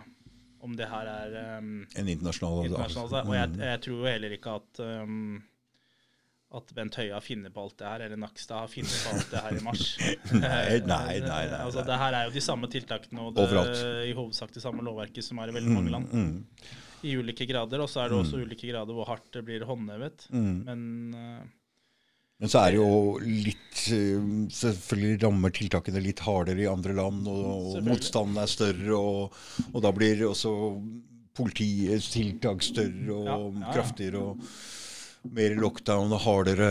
om det her er um, En internasjonal internasjonalt. Og jeg, Mm. jeg tror jo heller ikke at um, at Bent Høie har funnet på alt det her, eller Nakstad har funnet på alt det her i mars. Nei, nei, nei, nei, altså, det her er jo de samme tiltakene og det, i hovedsak det samme lovverket som er i veldig mange land. Mm, I ulike grader. Og så er det også ulike grader hvor hardt det blir håndhevet. mm. Men uh, Men så er det jo litt øh, Selvfølgelig rammer tiltakene litt hardere i andre land, og, og motstanden er større, og, og da blir også politiets tiltak større og Ja, ja, kraftigere. og mer lockdown og hardere,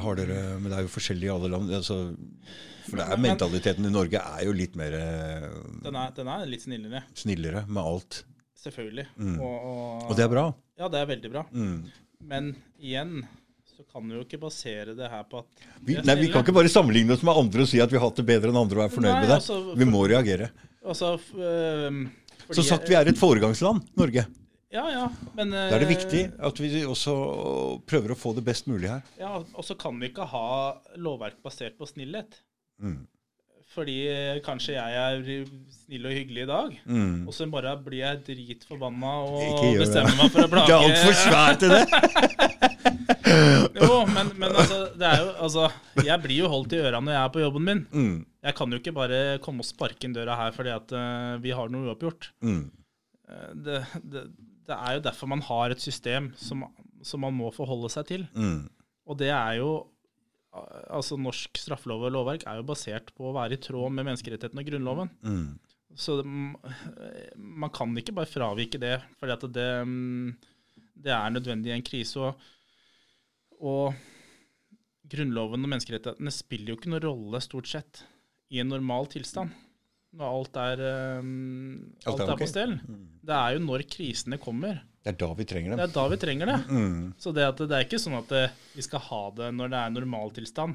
hardere Men det er jo forskjellig i alle land. Altså, for det er Men- men- mentaliteten i Norge er jo litt mer øh, den, er, den er litt snillere. snillere med alt. Selvfølgelig. Mm. Og, og, Og det er bra. Ja, det er veldig bra. Mm. Men igjen så kan du jo ikke basere det her på at Vi, nei, vi kan ikke bare sammenligne oss med andre og si at vi har hatt det bedre enn andre og er fornøyd Nei, med det. altså, vi må reagere. Altså, fordi- Som sagt, vi er et foregangsland, Norge. Ja, ja. Men Da er det øh, viktig at vi også prøver å få det best mulig her. Ja, Og så kan vi ikke ha lovverk basert på snillhet. Mm. Fordi øh, kanskje jeg er snill og hyggelig i dag, Mm. og så morgen blir jeg dritforbanna og bestemmer meg for å plage Det er altfor svært til det! Jo, men, men altså, det er jo, altså Jeg blir jo holdt i øra når jeg er på jobben min. Mm. Jeg kan jo ikke bare komme og sparke inn døra her fordi at uh, vi har noe uoppgjort. Mm. Eh, Det, det, det er jo derfor man har et system som, som man må forholde seg til. Mm. Og det er jo Altså, norsk straffelov og lovverk er jo basert på å være i tråd med menneskerettighetene og Grunnloven. Mm. Så det, man kan ikke bare fravike det, fordi at det, mm, det er nødvendig i en krise. Og, og Grunnloven og menneskerettighetene spiller jo ikke noen rolle, stort sett, i en normal tilstand. Når alt er, um, Alt alt er er på ok. stell. Det er jo når krisene kommer. Det er da vi trenger Det dem. er da vi trenger det. Mm. Så det, at det er ikke sånn at det, vi skal ha det når det er normaltilstand,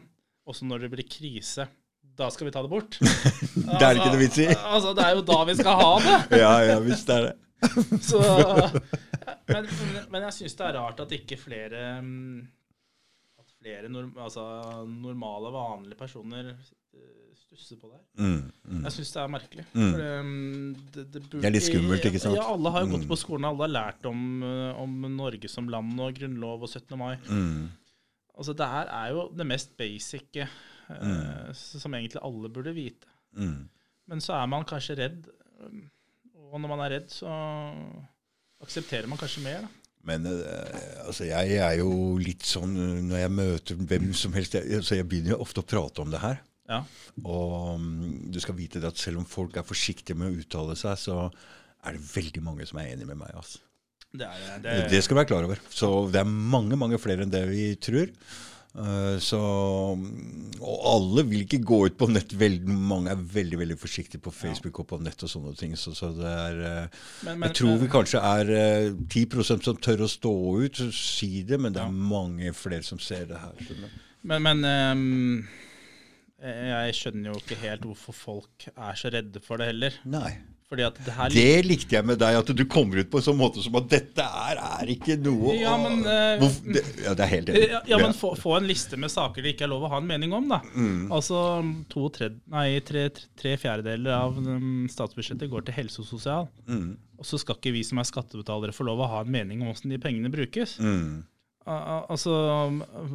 også når det blir krise. Da skal vi ta det bort. Det er ikke noe vits i. Altså, det er jo da vi skal ha det. Ja, ja, visst er det. Så, men, men, men jeg syns det er rart at ikke flere mm, At flere norm, altså, normale, vanlige personer eh, stusser på det her. Mm. Mm. Jeg syns det er merkelig. Mm. For, um, det, det, burde- Det er litt skummelt, ikke sant? Ja, alle har jo gått Mm. på skolen, alle har lært om, uh, om Norge som land og grunnlov og 17. mai. Mm. Altså, det her er jo det mest basic uh, Mm. som egentlig alle burde vite. Mm. Men så er man kanskje redd, og når man er redd, så aksepterer man kanskje mer. Da. Men eh, altså, jeg er jo litt sånn eh, når jeg møter hvem som helst jeg, altså, jeg begynner jo ofte å prate om det her. Ja. Og mm, du skal vite det at selv om folk er forsiktige med å uttale seg, så er det veldig mange som er enig med meg. Altså. Det, er, Det, det, skal du være klar over. Så det er mange, mange flere enn det vi tror. Eh, så, og alle vil ikke gå ut på nett. Veldig mange er veldig veldig forsiktige på Facebook og på nett og sånne ting. Så, så det er, eh, men, men, jeg tror vi kanskje er eh, 10 som tør å stå ut og si det, men det er Ja. mange flere som ser det her. Men, men um, jeg skjønner jo ikke helt hvorfor folk er så redde for det heller. Nei. Fordi at det her Det likte jeg med deg, at du kommer ut på en sånn måte som at dette er, er ikke noe Ja, men, uh, Hvorfor- det, ja, det er helt enig. Ja, ja, men få, få en liste med saker det ikke er lov å ha en mening om, da. Mm. Altså to tre, nei, tre, tre fjerdedeler av um, statsbudsjettet går til helse og sosial. Mm. Og så skal ikke vi som er skattebetalere få lov å ha en mening om hvordan de pengene brukes. Mm. Al- al- Altså,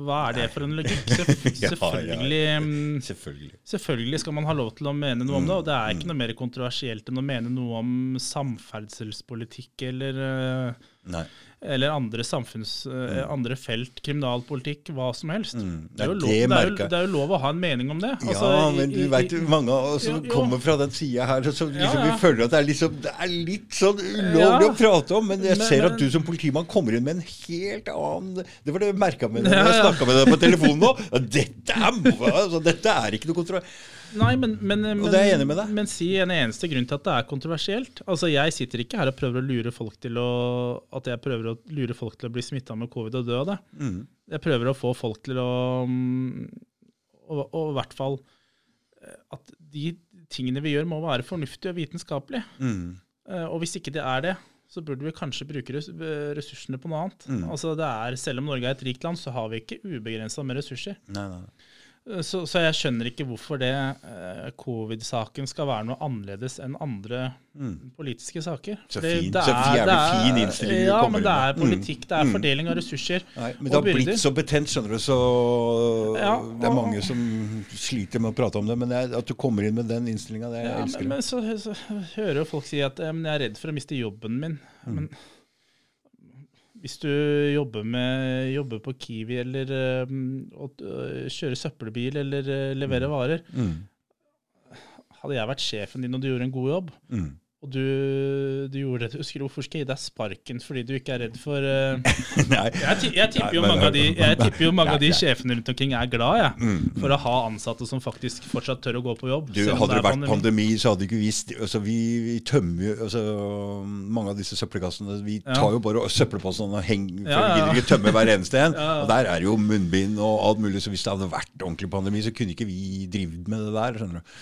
hva er det for en logikk? Selvf- Ja, ja. Selvfølgelig, um, Selvfølgelig. selvfølgelig skal man ha lov til å mene noe om det, og det er Mm. ikke noe mer kontroversielt enn å mene noe om samferdselspolitikk eller uh, Nei. Eller andre samfunns... mm. andre felt, kriminalpolitikk, hva som helst. Mm. Det, er Det lov, det, er jo, det er jo lov å ha en mening om det. Altså, ja, men du veit mange av oss som kommer fra den sida her, så liksom, Ja, vi føler at det er, liksom, det er litt sånn ulovlig Ja. å prate om. Men jeg Men- ser at du som politimann kommer inn med en helt annen Det var det jeg merka med deg Ja, når jeg ja. snakka med deg på telefonen nå. Dette, er, altså, dette er ikke noe kontroll. Nei, men, men, men, det er jeg enig med deg. men si en eneste grunn til at det er kontroversielt. Altså, Jeg sitter ikke her og prøver å lure folk til å at jeg prøver å lure folk til å bli smitta med covid og dø av det. Mm. Jeg prøver å få folk til å mm, Og og i hvert fall eh, at de tingene vi gjør, må være fornuftige og vitenskapelige. Mm. Eh, Og hvis ikke det er det, så burde vi kanskje bruke ressursene på noe annet. Mm. Altså det er, Selv om Norge er et rikt land, så har vi ikke ubegrensa med ressurser. Nei, nei. Eh, Så, så jeg skjønner ikke hvorfor det eh, covid-saken skal være noe annerledes enn andre Mm. politiske saker. Så fin- det så er- jævlig det er- fin innstilling Ja, men det er. Mm. politikk, det er Mm. fordeling av ressurser. Nei, men det har har blitt så betent, skjønner du, så Ja, det er mange som sliter med å prate om det. Men jeg, at du kommer inn med den innstillinga, det jeg Ja, elsker men, men så, så hører jo folk si at eh, men jeg er redd for å miste jobben min. Mm. Men hvis du jobber, med, jobber på Kiwi eller eh, øh, kjører søppelbil eller eh, leverer varer Mm. Hadde jeg vært sjefen din og du gjorde en god jobb, Mm. Og du, du gjorde det, husker du, hvorfor skal jeg gi deg sparken fordi du ikke er redd for eh, Nei. Jeg, jeg tipper jo Nei, men- mange av de, tipper jo mange av de Nei, nei. sjefene rundt omkring er glad jeg, Mm. for å ha ansatte som faktisk fortsatt tør å gå på jobb. Du, hadde det det vært pandemi, så hadde ikke vist... altså, vi, vi tømmer jo altså, Mange av disse søppelkassene Vi Ja. tar jo bare søppelpostene og henger, for Ja, ja, gidder ikke tømme hver eneste en. Og der er jo munnbind og alt mulig, så hvis det hadde vært ordentlig pandemi, så kunne ikke vi drevet med det der. skjønner du.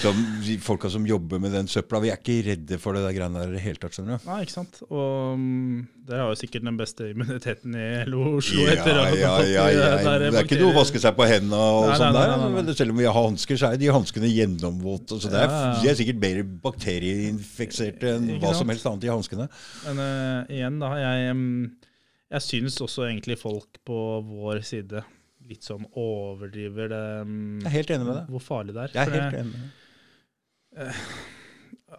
Så de folka som jobber med den søpla, vi er ikke redde for det der greiene der i det hele tatt. skjønner du. Nei, ikke sant. Og um, dere har jo sikkert den beste immuniteten i Oslo Ja, etter ja, ja, ja, ja. Det er ikke noe å vaske seg på hendene og Nei, sånn der. Men selv om vi har hansker, så er de hanskene gjennomvåte. Så det er, de er sikkert mer bakterieinfiserte enn hva som helst annet i hanskene. Men uh, igjen, da. Jeg, um, jeg syns også egentlig folk på vår side litt sånn overdriver det um, Jeg er helt enig med deg. hvor farlig det er. Jeg er For helt det- enig med deg.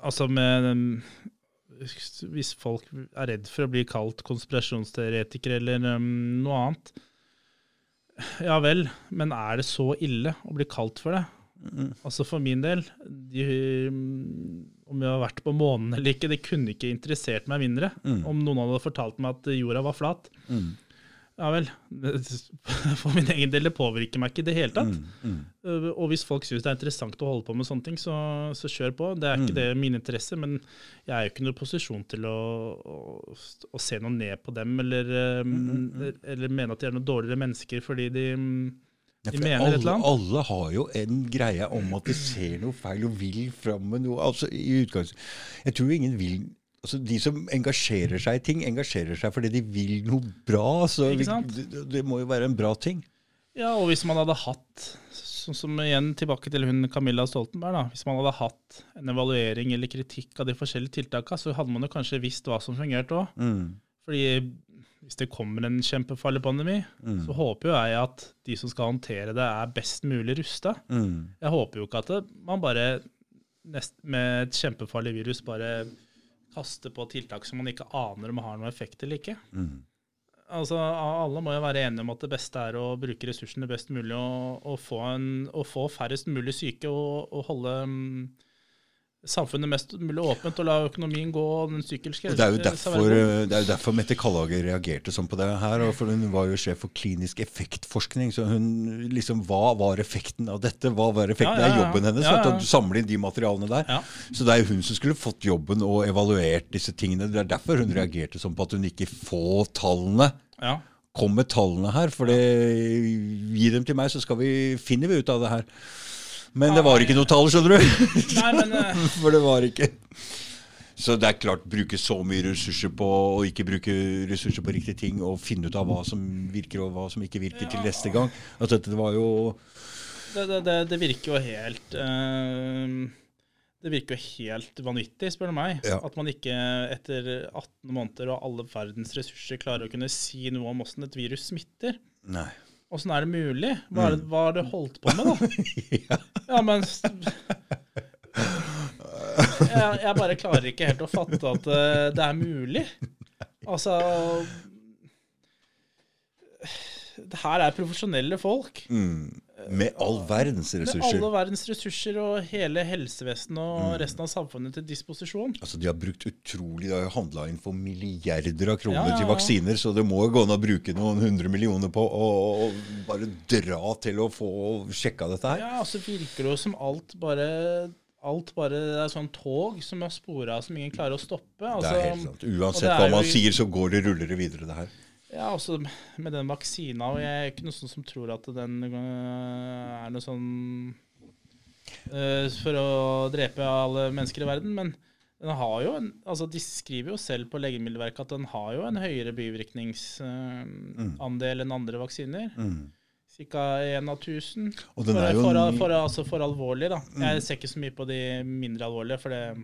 Altså med um, Hvis folk er redd for å bli kalt konspirasjonsteoretikere eller um, noe annet Ja vel, men er det så ille å bli kalt for det? Mm. Altså For min del, de, um, om jeg har vært på månen eller ikke, det kunne ikke interessert meg mindre Mm. om noen hadde fortalt meg at jorda var flat. Mm. Ja vel. For min egen del, det påvirker meg ikke i det hele tatt. Mm. Mm. Uh, Og hvis folk syns det er interessant å holde på med sånne ting, så, så kjør på. Det er ikke Mm. det min interesse, men jeg er jo ikke i noen posisjon til å, å, å se noe ned på dem, eller, um, Mm, eller mene at de er noen dårligere mennesker fordi de Ja, alle, alle har jo en greie om at de ser noe feil og vil fram med noe. Altså, i utgangs... Jeg tror ingen vil altså, De som engasjerer seg i ting, engasjerer seg fordi de vil noe bra. Så vi, det, det må jo være en bra ting. Ja, og hvis man hadde hatt, sånn som igjen tilbake til hun Camilla Stoltenberg, da. Hvis man hadde hatt en evaluering eller kritikk av de forskjellige tiltakene, så hadde man jo kanskje visst hva som fungerte òg. Mm. Fordi hvis det kommer en kjempefarlig pandemi, Mm. så håper jo jeg at de som skal håndtere det, er best mulig rusta. Mm. Jeg håper jo ikke at det, man bare nest, med et kjempefarlig virus bare kaster på tiltak som man ikke aner om har noen effekt eller ikke. Mm. Altså, Alle må jo være enige om at det beste er å bruke ressursene best mulig og, og, få, en, og få færrest mulig syke og, og holde mm, samfunnet mest mulig åpent og la økonomien gå den sykkelske. Det er jo derfor, det er jo derfor Mette Kallager reagerte sånn på det her. for Hun var jo sjef for klinisk effektforskning. så hun liksom, Hva var effekten av dette? Hva var effekten Ja, ja, av ja. jobben hennes? Ja, ja. Samler inn de materialene der. Så det er jo hun som skulle fått jobben og evaluert disse tingene. Det er derfor hun reagerte sånn på at hun ikke får tallene. Ja. Kom med tallene her, for det, gi dem til meg, så skal vi, finner vi ut av det her. Men det var ikke noe tall, skjønner du. Nei, men Uh... For det var ikke Så det er klart, bruke så mye ressurser på å ikke bruke ressurser på riktige ting, og finne ut av hva som virker og hva som ikke virker til neste gang. At dette var jo det, det, det, det virker jo helt uh, Det virker jo helt vanvittig, spør du meg. Ja. At man ikke etter 18 måneder og alle verdens ressurser klarer å kunne si noe om åssen et virus smitter. Nei. Åssen er det mulig? Hva er det, hva har det holdt på med, da? Ja, men jeg, jeg bare klarer ikke helt å fatte at eh, det er mulig. Altså Det her er profesjonelle folk. Mm. Med all verdens Med alle verdens ressurser og hele helsevesenet og Mm. resten av samfunnet til disposisjon. Altså, De har brukt utrolig, de har handla inn for milliarder av kroner Ja, ja, ja. til vaksiner, så det må jo gå an å bruke noen hundre millioner på å bare dra til å få sjekka dette her. Ja, altså virker det jo som alt bare Alt bare det er sånn tog som er spora som ingen klarer å stoppe. Det Altså, er helt sant. Uansett hva man jo... sier, så går det ruller det videre, det her. Ja, også med den vaksina og Jeg er ikke noen sånn som tror at den øh, er noe sånn uh, for å drepe alle mennesker i verden, men den har jo en, altså De skriver jo selv på Legemiddelverket at den har jo en høyere bivirkningsandel enn andre vaksiner. Mm. Ca. én av tusen. For, er jo for, Mm. for, altså for alvorlig, da. Jeg ser ikke så mye på de mindre alvorlige, for det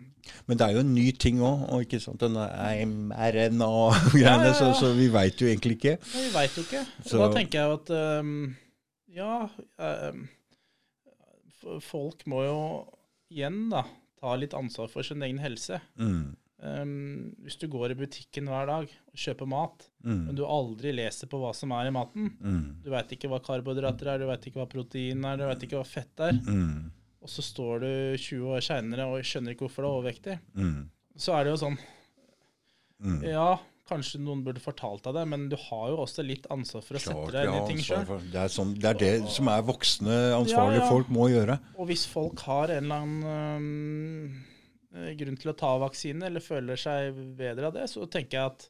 Men det er jo en ny ting òg, og ikke sant, denne mRNA-greiene, Ja, ja, ja. så, så vi veit jo egentlig ikke. Vi veit jo ikke. Så- da tenker jeg at um, Ja um, Folk må jo igjen da ta litt ansvar for sin egen helse. Mm. Øhm, hvis du går i butikken hver dag og kjøper mat, Mm. men du aldri leser på hva som er i maten Mm. Du veit ikke hva karbohydrater er, du veit ikke hva protein er, du veit ikke hva fett er. Mm. Og så står du 20 år seinere og skjønner ikke hvorfor du er overvektig. Mm. Så er det jo sånn Mm. Ja, kanskje noen burde fortalt deg det, men du har jo også litt ansvar for å Klart sette deg inn i ting sjøl. Det sånn, det er det som er voksne, ansvarlige Ja, ja. folk må gjøre. Og hvis folk har en eller annen øhm, grunn til å ta vaksine, eller føler seg bedre av det, så tenker jeg at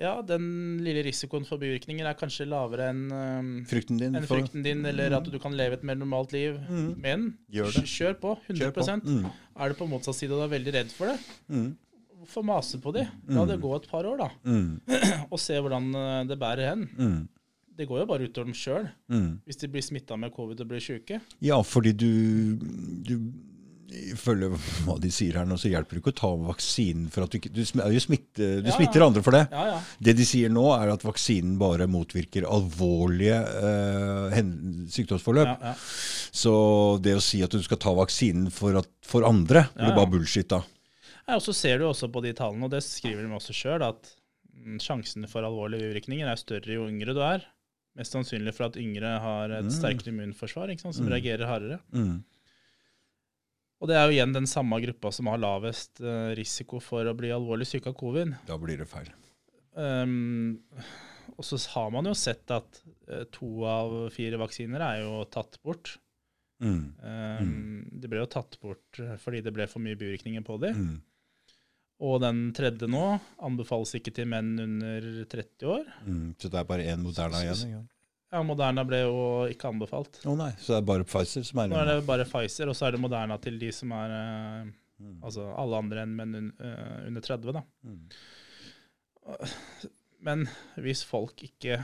ja, den lille risikoen for bivirkninger er kanskje lavere enn um, Frykten din. enn frykten din, eller at du kan leve et mer normalt liv. Mm. Men kjør på. 100 Kjør på. Mm. Er du på motsatt side og du er veldig redd for det, Mm. hvorfor mase på de? La det gå et par år, da, Mm. og se hvordan øh, det bærer hen. Mm. Det går jo bare utover dem sjøl, Mm. hvis de blir smitta med covid og blir sjuke. Ja, fordi du, du Ifølge hva de sier her nå, så hjelper det ikke å ta vaksinen for at du Du, er smitte, du Ja, smitter ja. andre for det. Ja, ja. Det de sier nå, er at vaksinen bare motvirker alvorlige eh, sykdomsforløp. ja, ja. Så det å si at du skal ta vaksinen for, at, for andre, blir bare bullshit da. Ja, og så ser du også på de tallene, og det skriver de også sjøl, at mm, sjansene for alvorlige bivirkninger er større jo yngre du er. Mest sannsynlig for at yngre har et Mm. sterkt immunforsvar som Mm. reagerer hardere. Mm. Og det er jo igjen den samme gruppa som har lavest eh, risiko for å bli alvorlig syk av covid. Da blir det feil. Um, og så har man jo sett at eh, to av fire vaksiner er jo tatt bort. Mm. Um, De ble jo tatt bort eh, fordi det ble for mye bivirkninger på dem. Mm. Og den tredje nå anbefales ikke til menn under 30 år. Mm. Så det er bare én Moderna igjen? Ja, Moderna ble jo ikke anbefalt. Å nei, så det er bare Pfizer som er Nå er det bare Pfizer, og så er det Moderna til de som er eh, Mm. Altså alle andre enn menn un, eh, under 30, da. Mm. Men hvis folk ikke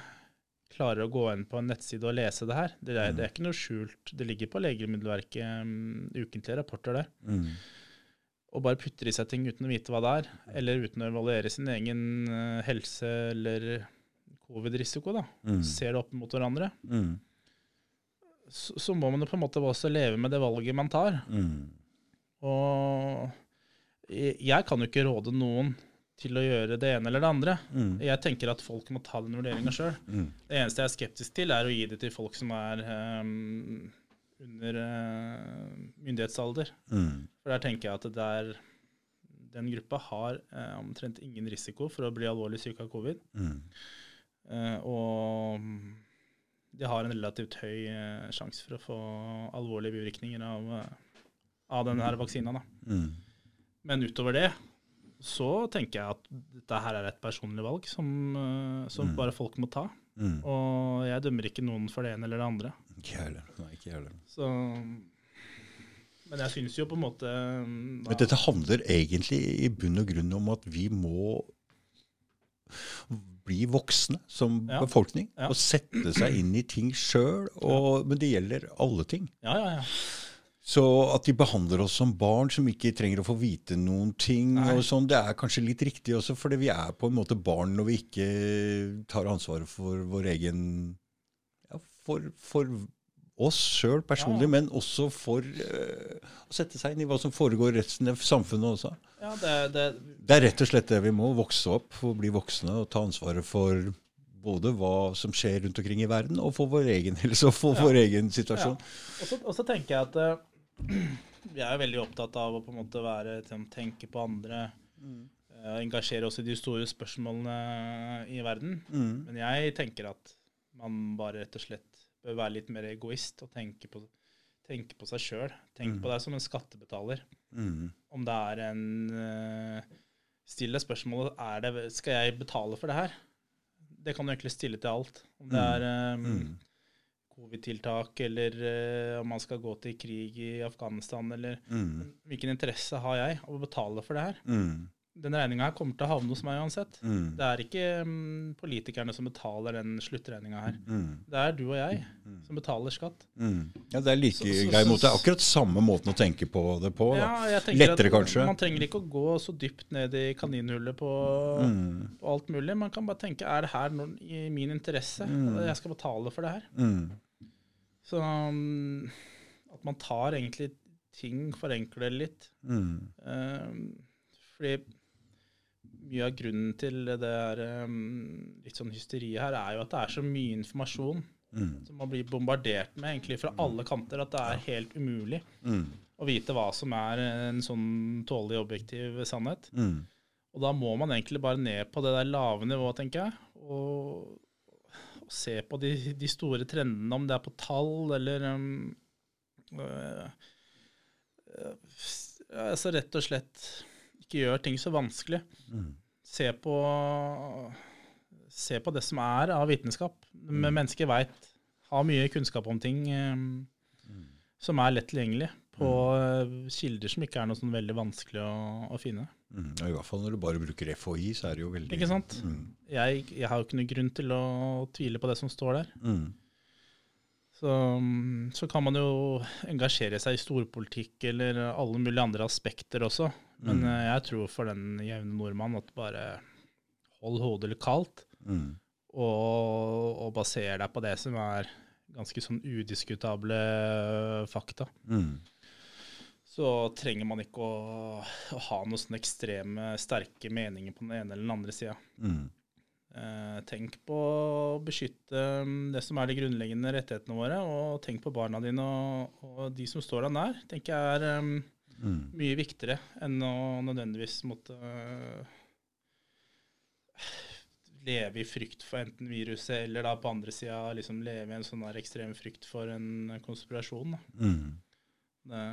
klarer å gå inn på en nettside og lese det her Det er, det er ikke noe skjult. Det ligger på Legemiddelverket um, ukentlige rapporter der. Mm. Og bare putter i seg ting uten å vite hva det er, eller uten å evaluere sin egen eh, helse eller covid-risiko. da. Mm. Ser det opp mot hverandre. Mm. Så, så må man jo på en måte også leve med det valget man tar. Mm. Og jeg kan jo ikke råde noen til å gjøre det ene eller det andre. Mm. Jeg tenker at folk må ta den vurderinga sjøl. Mm. Det eneste jeg er skeptisk til, er å gi det til folk som er um, under uh, myndighetsalder. Mm. For der tenker jeg at det er, den gruppa har eh, omtrent ingen risiko for å bli alvorlig syk av covid. Mm. Eh, og de har en relativt høy eh, sjanse for å få alvorlige bivirkninger av, eh, av denne her vaksina. Da. Mm. Men utover det så tenker jeg at dette her er et personlig valg som, som Mm. bare folk må ta. Mm. Og jeg dømmer ikke noen for det ene eller det andre. Ikke heller. Nei, ikke heller. Så, men jeg syns jo på en måte Men dette handler egentlig i bunn og grunn om at vi må bli voksne som Ja. befolkning Ja. og sette seg inn i ting sjøl. Men det gjelder alle ting. Ja, ja, ja. Så at de behandler oss som barn som ikke trenger å få vite noen ting, Nei. og sånn, det er kanskje litt riktig også, fordi vi er på en måte barn når vi ikke tar ansvaret for vår egen ja, for, for oss sjøl personlig, Ja. men også for uh, å sette seg inn i hva som foregår i resten av samfunnet også. ja det, det, Det er rett og slett det vi må. Vokse opp og bli voksne og ta ansvaret for både hva som skjer rundt omkring i verden, og for vår egen helse og for Ja. vår egen situasjon. Og så- tenker jeg at uh, vi er veldig opptatt av å på en måte være, liksom, tenke på andre. eh, engasjere oss i de store spørsmålene i verden. Mm. Men jeg tenker at man bare rett og slett bør være litt mer egoist og tenke på, tenke på seg sjøl. Tenk Mm. på deg som en skattebetaler. Mm. Om det er en uh, Still deg spørsmålet er det, skal jeg betale for det her. Det kan du egentlig stille til alt. Om det Mm. er um, covid-tiltak, eller uh, om man skal gå til krig i Afghanistan, eller Mm. hvilken interesse har jeg av å betale for det her? Mm. Den regninga her kommer til å havne hos meg uansett. Mm. Det er ikke um, politikerne som betaler den sluttregninga her. Mm. Det er du og jeg Mm. som betaler skatt. Mm. Ja, det er like Så- så- grei mot måte. Akkurat samme måten å tenke på det på. Ja, Lettere, kanskje. Man trenger ikke å gå så dypt ned i kaninhullet på, Mm. på alt mulig. Man kan bare tenke er det her noen, i min interesse? Mm. Jeg skal betale for det her. Mm. Så um, at man tar egentlig ting, forenkler litt. Mm. Um, fordi mye av grunnen til det her, um, litt sånn hysteriet her, er jo at det er så mye informasjon Mm. som man blir bombardert med egentlig fra alle kanter, at det er helt umulig Mm. å vite hva som er en sånn tålelig objektiv sannhet. Mm. Og da må man egentlig bare ned på det der lave nivået, tenker jeg, og, og se på de, de store trendene, om det er på tall eller um, øh, øh, Altså rett og slett ikke gjør ting så vanskelig. Mm. Se på, se på det som er av vitenskap. Men mennesker veit har mye kunnskap om ting um, som er lett tilgjengelig på øh, kilder som ikke er noe sånn veldig vanskelig å, å finne. Mm. Ja, I hvert fall når du bare bruker FHI, så er det jo veldig Ikke sant? Mm. Jeg, jeg har jo ikke noe grunn til å tvile på det som står der. Mm. Så, mm, så kan man jo engasjere seg i storpolitikk eller alle mulige andre aspekter også. Men Mm. eh, jeg tror for den jevne nordmann at bare hold hodet litt kaldt, Mm. og, og baser deg på det som er ganske sånn udiskutable fakta. Mm. Så trenger man ikke å, å ha noen sånne ekstreme, sterke meninger på den ene eller den andre sida. Mm. Eh, tenk på å beskytte mm, det som er de grunnleggende rettighetene våre, og tenk på barna dine og, og de som står deg nær. tenker jeg er um, Mm. mye viktigere enn å nødvendigvis måtte uh, leve i frykt for enten viruset, eller da på andre sida liksom leve i en sånn ekstrem frykt for en konspirasjon. Mm. Det,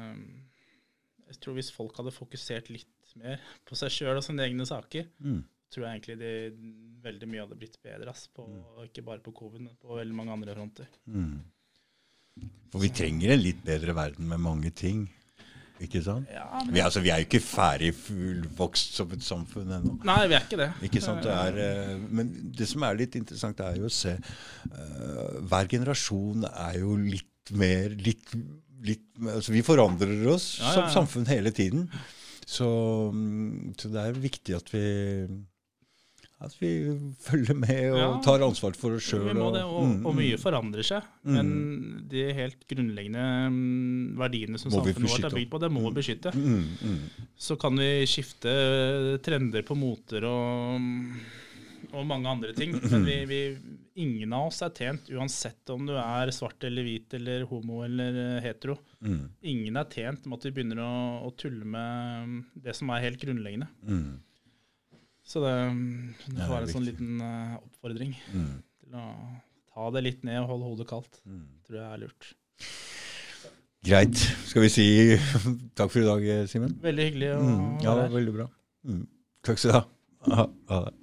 jeg tror hvis folk hadde fokusert litt mer på seg sjøl og sine egne saker, Mm. Tror jeg egentlig de, veldig mye hadde blitt bedre. Ass, på, Ikke bare på covid, men på veldig mange andre fronter. Mm. For vi trenger en litt bedre verden med mange ting. Ikke sant? Ja, Vi, altså, vi er jo ikke ferdig fullvokst som et samfunn ennå. Nei, vi er ikke det. Ikke sant? Det er, eh, men det som er litt interessant, er jo å se uh, Hver generasjon er jo litt mer litt, litt, altså Vi forandrer oss Ja, ja, som samfunn hele tiden. Så, mm, så det er viktig at vi at vi følger med og Ja. tar ansvar for oss sjøl. Vi må det, og, og mye forandrer seg. Mm. Men de helt grunnleggende mm, verdiene som Må samfunnet vårt er bygd på, det må vi beskytte. mm, mm, Så kan vi skifte trender på moter og, og mange andre ting. Men vi, vi, ingen av oss er tjent, uansett om du er svart eller hvit eller homo eller eh, hetero. mm, Ingen er tjent med at vi begynner å, å tulle med det som er helt grunnleggende. Så det, det får være en sånn liten eh, oppfordring mm, til å ta det litt ned og holde hodet kaldt. mm. tror jeg er lurt. Greit. Skal vi si takk for i dag, Simen? Veldig hyggelig å Mm, ja, være her. veldig bra. Mm. Takk skal du. Ha, ha det.